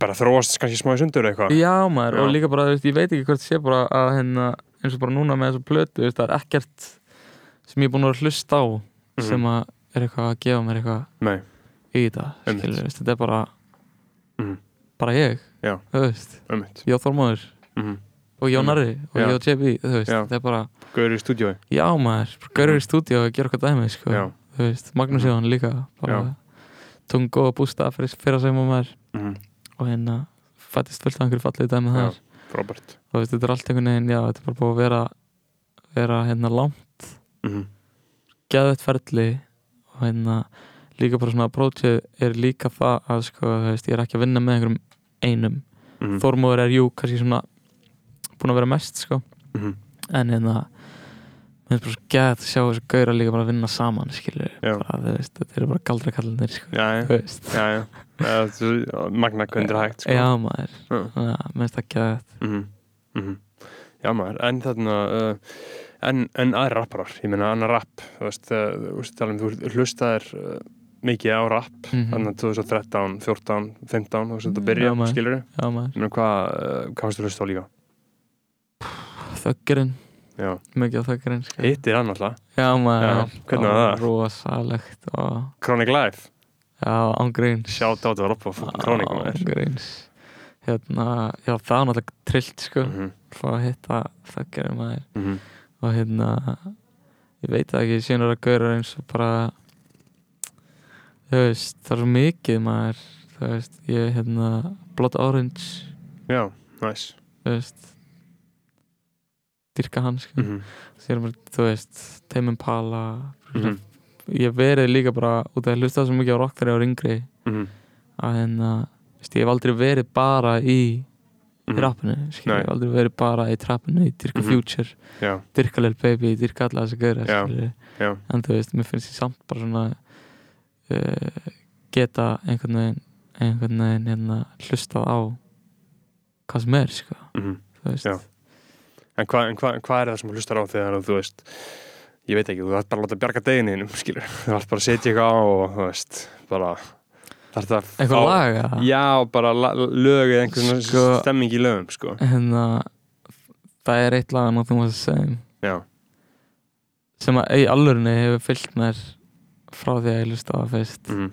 bara þróast kannski smá í sundur eitthvað Já maður, Já. og líka bara, veist, ég veit ekki hvort sé bara að hérna, eins og bara núna með þessu plötu, veist, það er ekkert sem ég er búin að hlusta á Mhm. sem að er eitthvað að gefa mér eitthvað Nei, í þetta, skilur, veist, þetta er bara Mhm. bara ég, ég og Þormóður mm og Mhm. Jónari og Já. ég og JB, þú veist, Já. þetta er bara Gauður í stúdíói já maður, gaurur í stúdíu og gera eitthvað dæmi, sko, Já. Þú veist Magnús Mhm. Jóhann líka, tókum góða bústa fyrir, fyrir sem maður. Mm og hérna fættist fullt af einhverju fallið dæmi Já. þar. Robert og veist, þetta er allt einhvern veginn, já, þetta er bara búið að vera vera hérna langt mm geðvett ferli. Og hérna líka bara svona approachið er líka það að sko, þú veist, ég er ekki að vinna með einhverjum einum. -hmm. Þormóður er jú kannski svona búin að vera mest sko. Mm en hérna mér finnst bara svo gæð að sjá þessu gaura líka bara að vinna saman skilur bara, veist, þetta eru bara sko, já. Já, þú- Magna kundur hægt sko. já maður, mér finnst það gæð Mhm, mhm. Já maður, en þarna uh, en, en aðri rapparar, ég meina annar rapp þú veist, uh, þú veist, tala um, þú hlustaðir uh, mikið á rapp Mhm. þannig að 2013, 14, 15 þú veist þetta Já, byrja, skilur hvað, hvað varstu að hlusta á líka? þöggurinn mikið á þöggurinn sko. hittir hann alltaf já maður, hvernig var það? rosalegt og Chronic Life, já, ángríns þetta var upp á Chronic maður ángríns hérna, já það var náttúrulega trillt sko, Mhm, fá að hitta þöggurinn maður. Mhm, og hérna ég veit það ekki, síðan er að gaura eins og bara þú veist, það er svo mikið maður. Þú veist, ég hérna Blood Orange, Já, næs þú veist dyrka hann mhm, síðan bara, þú veist, Tame Impala mhm, ég hef verið líka bara út af að hlusta svo mikið á rock þegar ég var yngri. Mhm, að hérna, ég hef aldrei verið bara í mhm. rappinu, ég hef aldrei verið bara í trappinu, í Dyrka Mhm. Future Já, Dyrka Lil Baby, Dyrka alla þess að Já. skilur, já, en þú veist, mér finnst ég samt bara svona uh, geta einhvern veginn einhvern veginn hérna hlustað á hvað sem er, sko. Mhm. Þú veist. En hvað hva, hva er það sem þú hlustar á þegar þú veist, ég veit ekki, þú þarf bara að láta bjarga degininum, skilur, þú þarf bara að setja eitthvað á og þú veist, bara þarf það að eitthvað laga Já, bara lög eða einhvern Sko- sko, stemming í lögum, sko. hérna það er eitt lag að nothing was the same Já, sem að í alvörinni hefur fyllt mér frá því að ég hlusta á það fyrst. Mhm,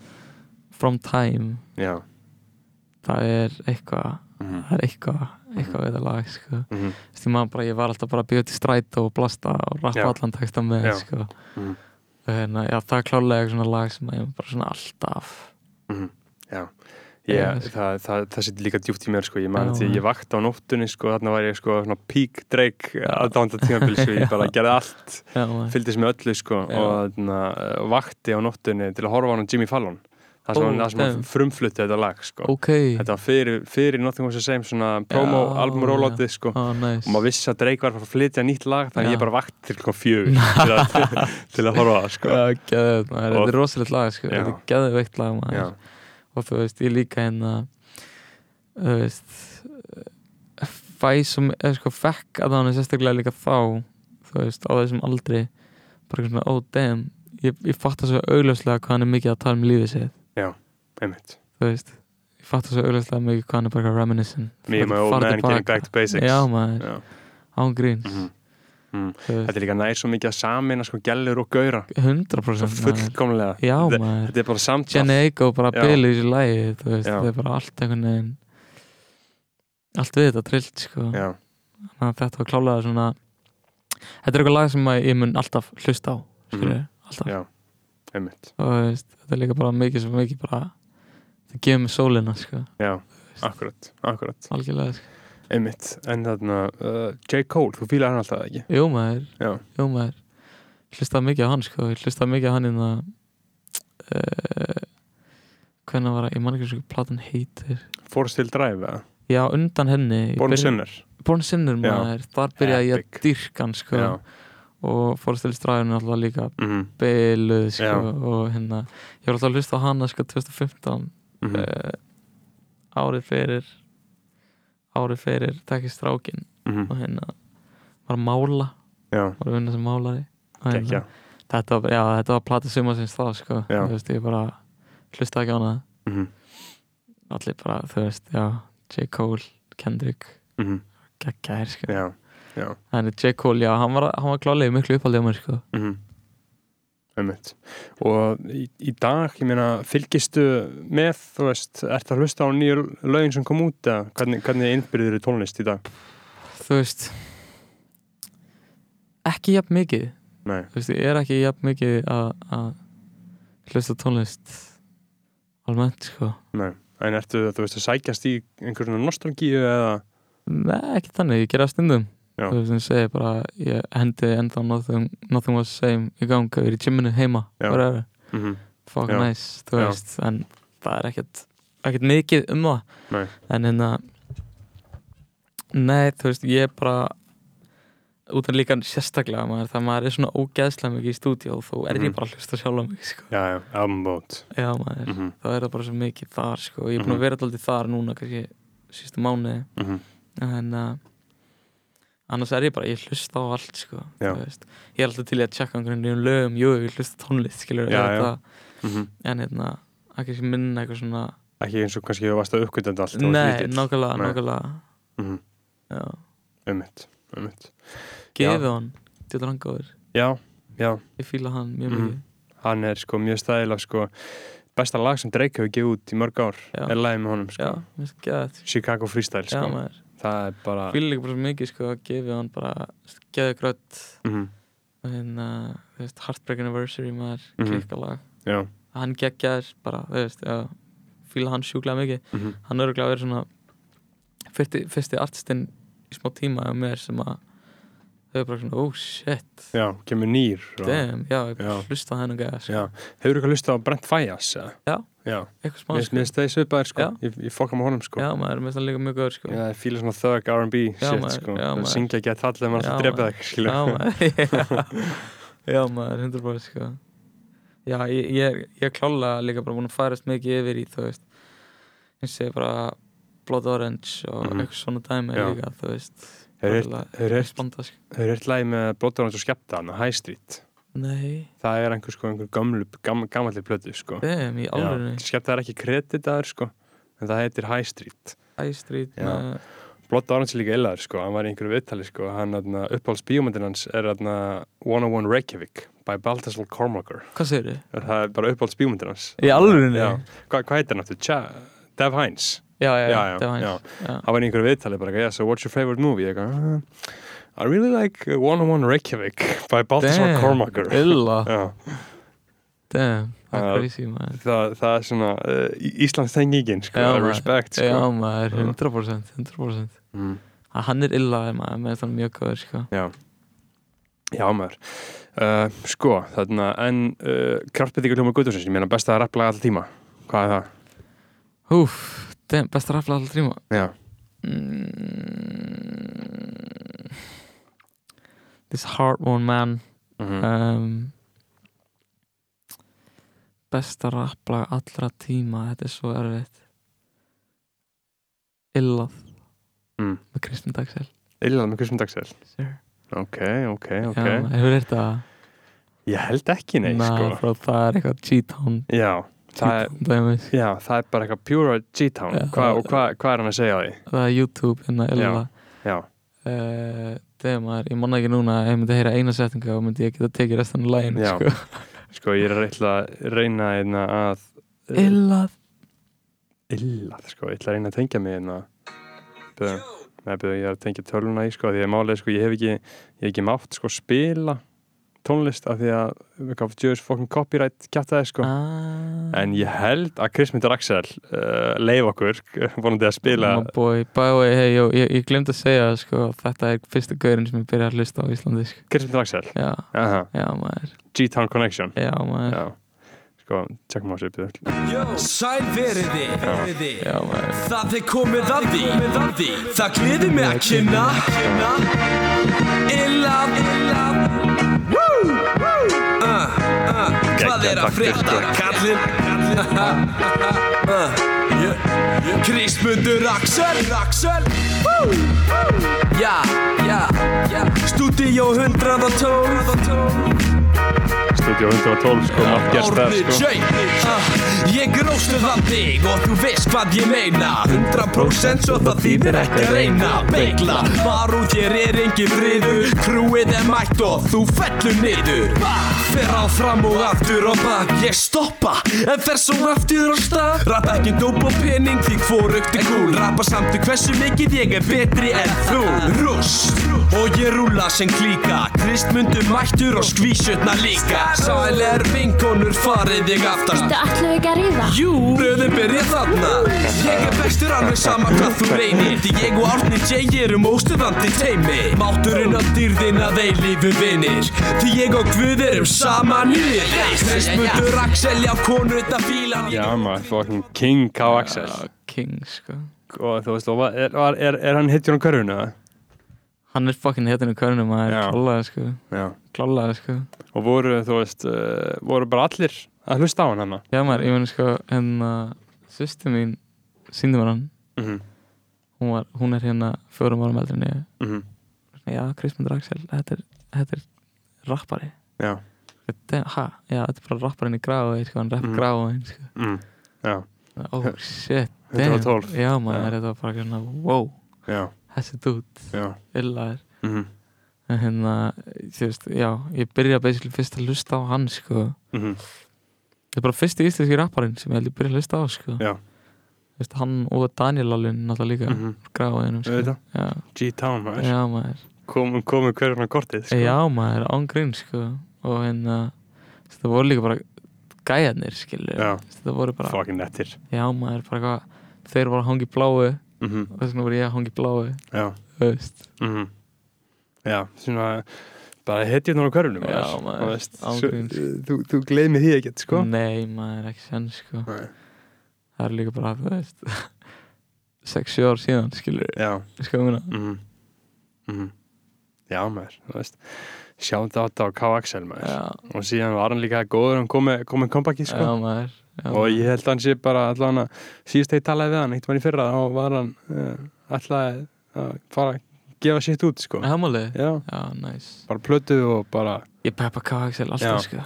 From Time, já, það er eitthvað mhm, það er eitthvað, eitthvað við það lag sko. Þú veist, ég man bara, ég var alltaf bara að bíða til stræt og blasta og rappa Já. allan texta með sko. mhm, Þannig, já, það er klálega svona lag sem ég bara svona alltaf mhm, já. Ég, sko. það, það, það sitt líka djúpt í mér sko, ég man maður. ég vakti á nóttunni sko, þarna var ég sko pík dreik aðdánda tímabili sko, ég bara gerði allt fylgdist með öllu sko og þarna, uh, vakti á nóttunni til að horfa á hann Jimmy Fallon það sem, hann damn. frumflutti þetta lag sko. Ok, þetta var fyrir, fyrir Nothing Was The Same svona promo Já, album rolloutið sko. Á, næs og maður vissi að Drake var að að flytja nýtt lag þannig Já. ég bara vakti til klokkan fjögur til, að- að horfa það sko. Og- þetta er rosalegt lag sko. Þetta er geðveikt lag og þú veist, ég líka hérna þú veist fæ sem, eða sko fekk að hann sérstaklega líka þá þú veist, á þessum aldri. Bara svona, oh damn. Ég, ég fatt það svo augljóslega hvað hann er mikið að tala um lífið sitt einmitt þú veist, ég fatt það svo augljóslega mikið hvað hann er bara reminiscent and my old man getting back to basics já maður, Já. án gríns Mhm. Mm. þú veist, Þetta er líka nær svo mikið að samina sko gellur og gauðra 100% Svo maður. fullkomlega já Þetta- maður Þetta er bara samtal Jenny Aiko bara Já. bilið í þessu lægi þú veist, Já. það er bara allt einhvern veginn allt við þetta trillt sko. Já, Þannig að þetta var klálega svona þetta er eitthvað lag sem ég mun alltaf hlusta á skilur, alltaf Mhm. já, einmitt. Og veist, þetta er líka bara mikið sem mikið bara það gefur mig sólina sko. Já, akkurat, akkurat. Algjörlega sko. Einmitt, en þarna uh, J. Cole, þú fílar hann alltaf ekki? Jú maður, Já, jú maður. Hlustaði mikið á hann sko. ég hlustaði mikið á hann innan uh, hvernig var það, ég man ekki svo platan heitir. Forest Hill Drive eða? Já, undan henni. Born byrjun- Sinner. Born Sinner Já. maður, þar byrjaði ég að dyrka hann sko. Já, og fórstælistræðin er alltaf líka. Mhm, byluð sko, Já. og hérna ég var alltaf að hlusta á hana sko 2015 mhm. uh, árið fyrir árið fyrir tekki strákin mhm, og hérna var að mála. Já, var að vinna sem málari hérna, þetta, var, já, þetta var plata sumarsins þá sko, veist, ég bara hlusta ekki á hana. Mhm, allir bara, þú veist, já J. Cole, Kendrick, mhm, geggjaðir sko. Já, já Þannig J. Cole, já, hann var, hann var klálega miklu uppaldið á mér, sko. mhm Einmitt Og í, í dag, ég meina, fylgistu með, þú veist, ert að hlusta á nýju lögin sem kom út eða hvernig, hvernig innbyrður tónlist í dag? Þú veist, ekki jafn mikið. Nei, Þú veist, ég er ekki jafn mikið að að hlusta tónlist almennt, sko. nei En ertu, þú veist, að sækjast í einhver svona nostalgíu eða Nei, ekki þannig, ég gera stundum. Já. Þú veist, ég segi bara, ég hendi ennþá nothing, nothing was the same í gang, ég er í gymminu heima, Já. whatever, mhm, fuck Já. nice, þú Já. veist, en það er ekkert, ekkert mikið um það. Nei. En hérna, nei, þú veist, ég er bara, út af líka sérstaklega maður, það maður er svona ógeðslega mikið í stúdíó þó er ég Mhm. bara að hlusta sjálf á mig sko. Já, já, album bót já maður, mhm, þá er það bara svo mikið þar sko. ég er búin Mhm. að vera alltaf þar núna kannski sístu mánuði mhm, en uh, annars er ég bara, ég hlusta á allt sko. Já. ég er alltaf til að tjekka einhvern veginn lögum, jú, ég hlusta tónlist skilur, Já, já. þetta, mhm. En hérna kannski minna eitthvað svona Ekki eins og kannski að uppgötenda allt nei, nákvæmlega, nákvæmlega. Mhm, já, Ummitt, ummitt gefið hann, þetta er hann góður Já, já, ég fíla hann mjög Mhm. mikið. Hann er sko mjög stæðilega sko besta lag sem Drake hefur gefið út í mörg ár. Já. er lagið með honum já, sko geðað Chicago Freestyle já, sko. maður það er bara fíla líka bara svo mikið sko að gefa hann bara geða grött mhm, og hérna, þú veist, Heartbreak Anniversary maður, Mhm. klikkalag. Já, hann geggjaður bara, þú veist, fíla hann sjúklega mikið, mhm, hann er örgulega verið svona fyrsti, fyrsti artistinn í smá tíma af mér sem að þau er bara svona, oh shit já, kemur nýr og, damn, já, ég Já. hlusta á hennan gæða sko. Hefur eitthvað lustað á Brent Fajas? Já. Já, eitthvað smá mér sko. finnst það svipaðir sko Já. ég, ég fokka með honum sko já, maður, mér finnst það líka mjög góður sko. Já, ég fíla svona thug R&B shit sko Það syngja ekki að talla þegar maður alltaf drepa það skilur já, maður, maður, 100% sko. já, ég, ég, er- ég er klálega líka bara búin að færast mikið yfir í þú veist eins og ég bara Blood Orange og Mhm. eitthvað svona dæmi líka, þú veist Hefur heyrt lagi með Blóttarhans og Skepta hann High Street nei, Það er einhver sko, einhver gamlu, gam, gamalli plötu sko damn, í álurinu Skepta er ekki kreditaður sko en það heitir High Street High Street Já. Orange er líka illaður sko, hann var í einhverju viðtali sko, hann aðna, uppáhalds bíómyndin hans er aðna 101 Reykjavík by Baltasar Kormakur, hvað segir þið? það er bara uppáhalds bíómyndin hans í álurinu? Já. Hva, hvað heitir hann aftur? Dev Hines, já, já, Já, já, já, það var einhverju viðtali bara, yeah, so what's your favorite movie? Ég eitthvað, "Uh, I really like 101 Reykjavík by Baltasar Kormakur illa, Já, damn, það er crazy maður. Það, það er svona uh, Íslands þengingin sko, Já, respect sko. já. maður, Já. 100% 100% Mm. hann er illa maður, með þannig mjög góður sko. Já, já maður. Uh, Sko, þarna en uh, kraftbyttingar hljóma Guðursins ég meina besta að rappla alltaf tíma Hvað er það? Úf, damn, best að rafla alltaf tríma Já, mm, This hard-won man. Mm um, Besta rapplag allra tíma Þetta er svo erfitt. Illað. Mm. með Kristinn Dagsel Yllan með Kristján Dagsel Sir. Ok, ok, ok. Já, hefur þetta Ég held ekki neitt sko. frá það er eitthvað G-Town Já, það er, já, það er bara eitthvað pure G-Town. Hva, Og hvað hva er hann að segja á því? Það er YouTube hérna uh, þegar maður, ég manna ekki núna ef ég myndi heyra eina setninga og myndi ég geta tekið restan af læginu Já. sko. Sko ég er að reyna að einna að Illað. Illað, sko, ég ætla að reyna að tengja mig einna Böðum, með böðum, ég að tengja töluna í, sko, því að málið, sko, ég hef ekki ég hef ekki mátt, sko, spila tónlist af því að við gafum djöðs fokkin copyright kjátaði, sko. Ah. En ég held að Krismyndur Axel uh, leif okkur, vonandi að spila My boy, by the way, hey, yo, ég, ég glemt að segja sko, þetta er fyrstu gaurin sem ég byrja að hlusta á Íslandi sko. Krismyndur Axel, Já, já maður. G-Town Connection. Já maður, Já, sko, tjekkum á sér byrðu Sæl veriði já. maður. Það er komið að því Það gleði mig að kynna. Illaf uh, uh, Hvað er að frétta? Kallinn. Krismundur Axel. Axel! Já, já, já. Stúdíó 112 Studio 112, sko, það, Árni sko. Ég gróstuð af þig og þú veist hvað ég meina. 100% svo það þýðir ekki að reyna. Beigla, var út hér er engin friður. Krúið er mætt og þú fellur niður. Fer á fram og aftur og bak Ég stoppa, en fer svo aftur á stað. Rapp ekki dóp og pening því hvorugt er cool. Rappa samt um hversu mikið ég er betri en þú. Rúst, og ég rúla sem klíka. Kristmundur mættur og skvísjötna líka Sæl er vinkonur farið þig aftast Þú ætlum ekki að ríða? Jú, röðin byrja þarna. Ég er bestur alveg sama hvað þú reynir Því ég og Árni J erum óstöðandi teimi Mátturinn á dýrðin að eilífu vinir Því ég og Guð erum saman í Þessmundur Axel, já konu þetta fílan. Já, maður, fucking King K. Axel. Já, King sko. Og þú veist, er, er, er hann hitjur á körfuna? Hann er fucking hittin í körnum maður Já. Klálaði sko. Klálaði sko Og voru, þú veist, uh, voru bara allir að hlusta á hann hana? Já maður, ég meni sko hérna Sýsti mín síndi mér hann Mm -hmm. hún, var, hún er hérna fjórum árum eldri en ég Mm -hmm. Já, Kristmundur Axel, þetta er, þetta er rappari Já. Þetta er, ha, já, þetta er bara rapparinn í gráði sko, hann rapp Mhm. mm. gráði sko. Mm. Já. Oh shit, Þetta var damn. 12. Já maður, þetta var bara hérna, wow Já. Þessi dút, Já. illaður Mm -hmm. En hérna, þú veist, já, ég byrja basically fyrst að hlusta á hann, sko Mm -hmm. Þetta er bara fyrsti íslenski rapparinn sem ég held ég byrja að hlusta á, sko Já. Þú veist, hann og Daniel Allun náttúrulega líka, Mm mm -hmm. gráðinum, sko G-Town, maður. Komum, komum hverjum á kortið, sko. Já maður, ángrín, sko Og hérna, það voru líka bara gæjarnir, skilur Já. Þetta voru bara, Fucking nettir. já maður, bara eitthvað Þeir voru að hangi bláu Mm -hmm. og þess vegna voru ég að hangi bláu, Já. þú veist Mm -hmm. Já, svona, bara hitjurnar á körfunum, Já, maður, ángríns. Þú, þú gleymið því ekkert, sko. Nei maður, ekki senn, sko Nei. Það er líka bara, þú veist 6-7 ár síðan, skilur Já. Sko, minna Mm -hmm. Já, maður, þú veist. Sjáum þetta á K. Axel, maður. Og síðan var hann líka góður, hann kom með, kom með kompakið, sko. já maður. Já, og ég held að hann sé bara allan að síðust þegar ég talaði við hann, eitt mann í fyrra þá var hann uh, alltaf að fara að gefa sitt út sko. Já, Já, næs bara plötu og bara Ég peppa K-Axel alltaf, Já. sko.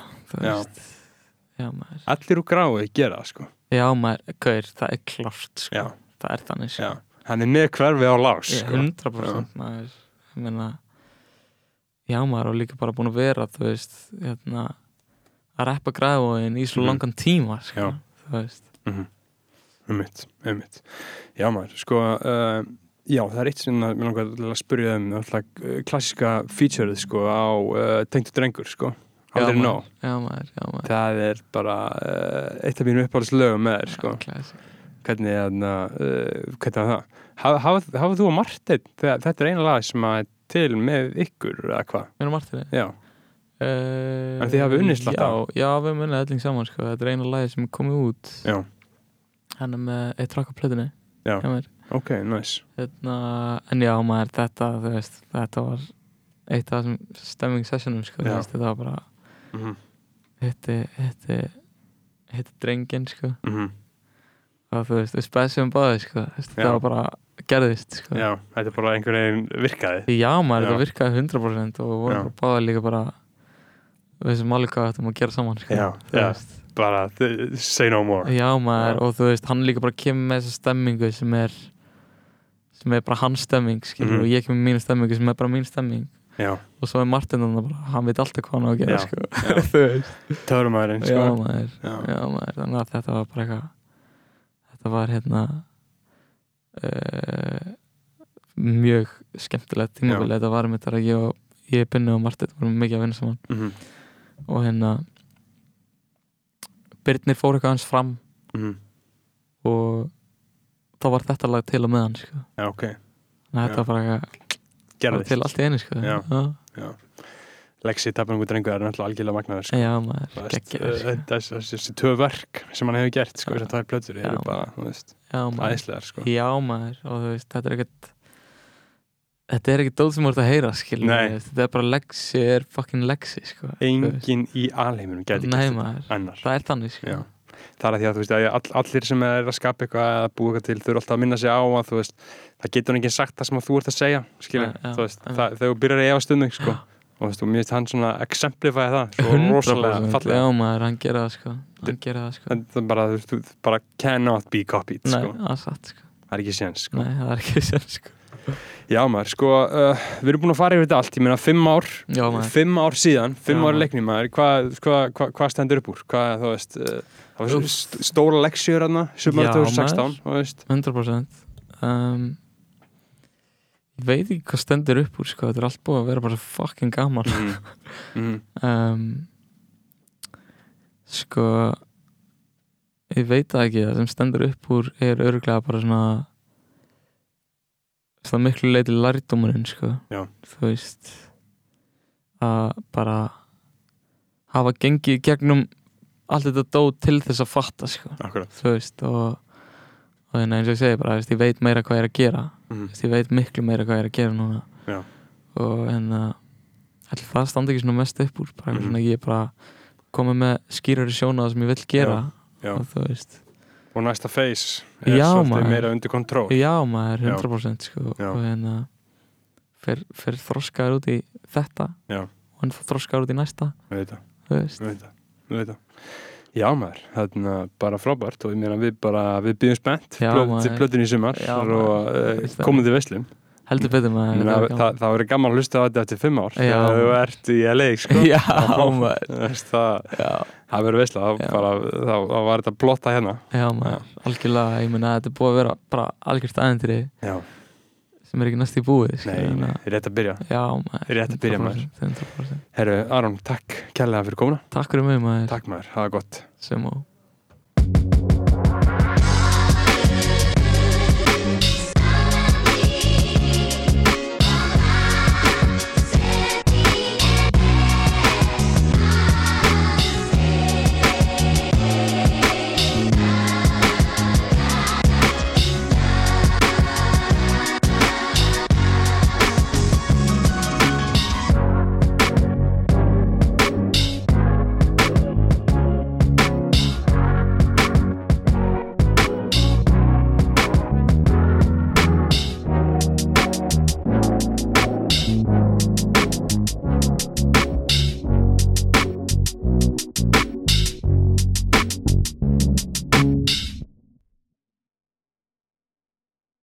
Allir úr grái gera sko. Já, maður, gaur, það er klárt, sko. Það er þannig, sko. Hann er með hverfi á lás sko. 100% maður. Ég meina Já, maður, og líka bara búin að vera, þú veist Hérna Að reppa græðvóin í svo Mhm. langan tíma, sko Já. Þú veist. Mhm. ummitt, ummitt já maður, sko uh, já, það er eitt sem að mér langar að spyrja um alltaf uh, klassiska featureið sko á uh, Tengtu drengur sko. Aldrei maður. það er bara uh, eitt af mínum uppáhaldslögum með þér sko. Já, hvernig, uh, hvernig er það? Haf- hafið haf, þú og Martin þetta er eina lag sem að er til með ykkur eða hvað, Mér og Martini já, uh, En þið hafið unnið slatta? Já, já, við höfum unnið alling saman, sko. Þetta er eina lagi sem er komið út. Já, Hann er með eitt rakk á plötunni Já. ok, nice. Hérna, En já, maður, þetta, þú veist Þetta var eitt af þessum stemming sessionum, sko. Veist, Þetta var bara mm -hmm. hitti, hitti hitti drengin, sko. Mm og þú veist, við spesum báði, sko. Það var bara gerðist, sko já, þetta er bara einhvern veginn virkaði Já, maður, þetta virkaði 100% og bara báði líka bara við sem alveg hvað þetta maður gera saman, sko Já, já. bara, say no more Já maður Já. og þú veist hann líka bara kemur með þessa stemmingu sem er sem er bara hans stemming skilur, Mhm. og ég kemur mínu stemmingu sem er bara mín stemming Já, og svo er Martin þannig bara, hann veit alltaf hvað hann á að gera sko. törumæðurinn, já, sko. Já. já, maður, þannig að þetta var bara eitthvað þetta var hérna uh, mjög skemmtilegt tímabili, þetta var með þetta ég og ég, Binni og Martin vorum mikið að vinna saman Mhm, og hérna Birnir fór eitthvað hans fram mhm. og þá var þetta lag til að meðan sko. Já, ok. að þetta var bara eitthvað til allt í einu sko. Já. já, Já. Lexi tapnum út drengur er náttúrulega algjörlega magnaður, sko. já maður, geggjaður eh, þessi, tvö verk sem hann hefur gert sko, þessar tvær plötur eru bara, æðislegar sko. já maður og þú veist, þetta er ekkert þetta er ekkert dóð sem ert að heyra þetta er bara Lexi er fucking Lexi sko. engin í alheiminum Nei, gert annar það er þannig sko. Það er að því að þú veist að all, allir sem er að skapa eitthvað eða búa eitthvað til þau eru alltaf að minna sig á að þú veist það getur enginn sagt það sem þú ert að segja skilur, Nei, já, þú veist, einmitt. það, þegar þú byrjar að efa stundum sko, og mér finnst hann svona exemplifæði það, svo rosalega 100% fallega já maður, hann gera það sko. hann gera það sko. það er bara, þú veist, þú bara cannot be copied Nei, sko. það er satt sko. það er ekki séns sko. Nei, það er ekki sér sko. já maður, sko, uh, við erum búin að fara yfir þetta allt ég meina fimm ár, Já maður, fimm ár síðan fimm Já, ár leiknum maður, hvað hva, hva, hva stendur upp úr hvað, þú veist uh, það var Úff. st- stóra leksjur Já, 2016 þú veist 100% um, veit ekki hvað stendur upp úr sko. þetta er allt búið að vera bara fucking gaman Mhm. Mhm. um, sko ég veit það ekki það sem stendur upp úr er örglega bara svona það miklu leiti lærdómurinn sko Já. þú veist að bara hafa gengið gegnum allt þetta dót til þess að fatta sko Akkurat þú veist og, og þannig eins og ég segi bara, veist, ég veit meira hvað ég er að gera Þú veist, ég veit miklu meira hvað ég er að gera núna. Já. og en að ætli það standi ekki svona mest upp úr bara mm svona ég er bara komið með skýrari sjóna það sem ég vil gera. Já. og þú veist, og næsta face er svolítið meira undir kontról já maður Já. 100% sko. Og að fer, fer þroskaður út í þetta Já. og hann þroskaður út í næsta. Við veit Já maður, þarna bara frábært og ég meina við bara, við býðum spennt til plötun í sumar Já, og uh, komum til Veslum heldur betur maður. Þetta er það, það verður gaman að hlusta á þetta eftir fimm ár Já. þegar þú ert í LA sko. já það, það verður veisla. Þá, bara, þá, þá var þetta blotta hérna. Já maður, algjörlega. Ég meina þetta er búið að vera bara algjört aðendri Já, sem er ekki næst í búið sko, nei, þannig að- rétt að byrja. Já, maður Rétt að byrja, maður. 100%, 100%. Herru, Aron, takk kærlega fyrir komuna. Takk fyrir mig maður. Takk maður, hafa gott. Sem og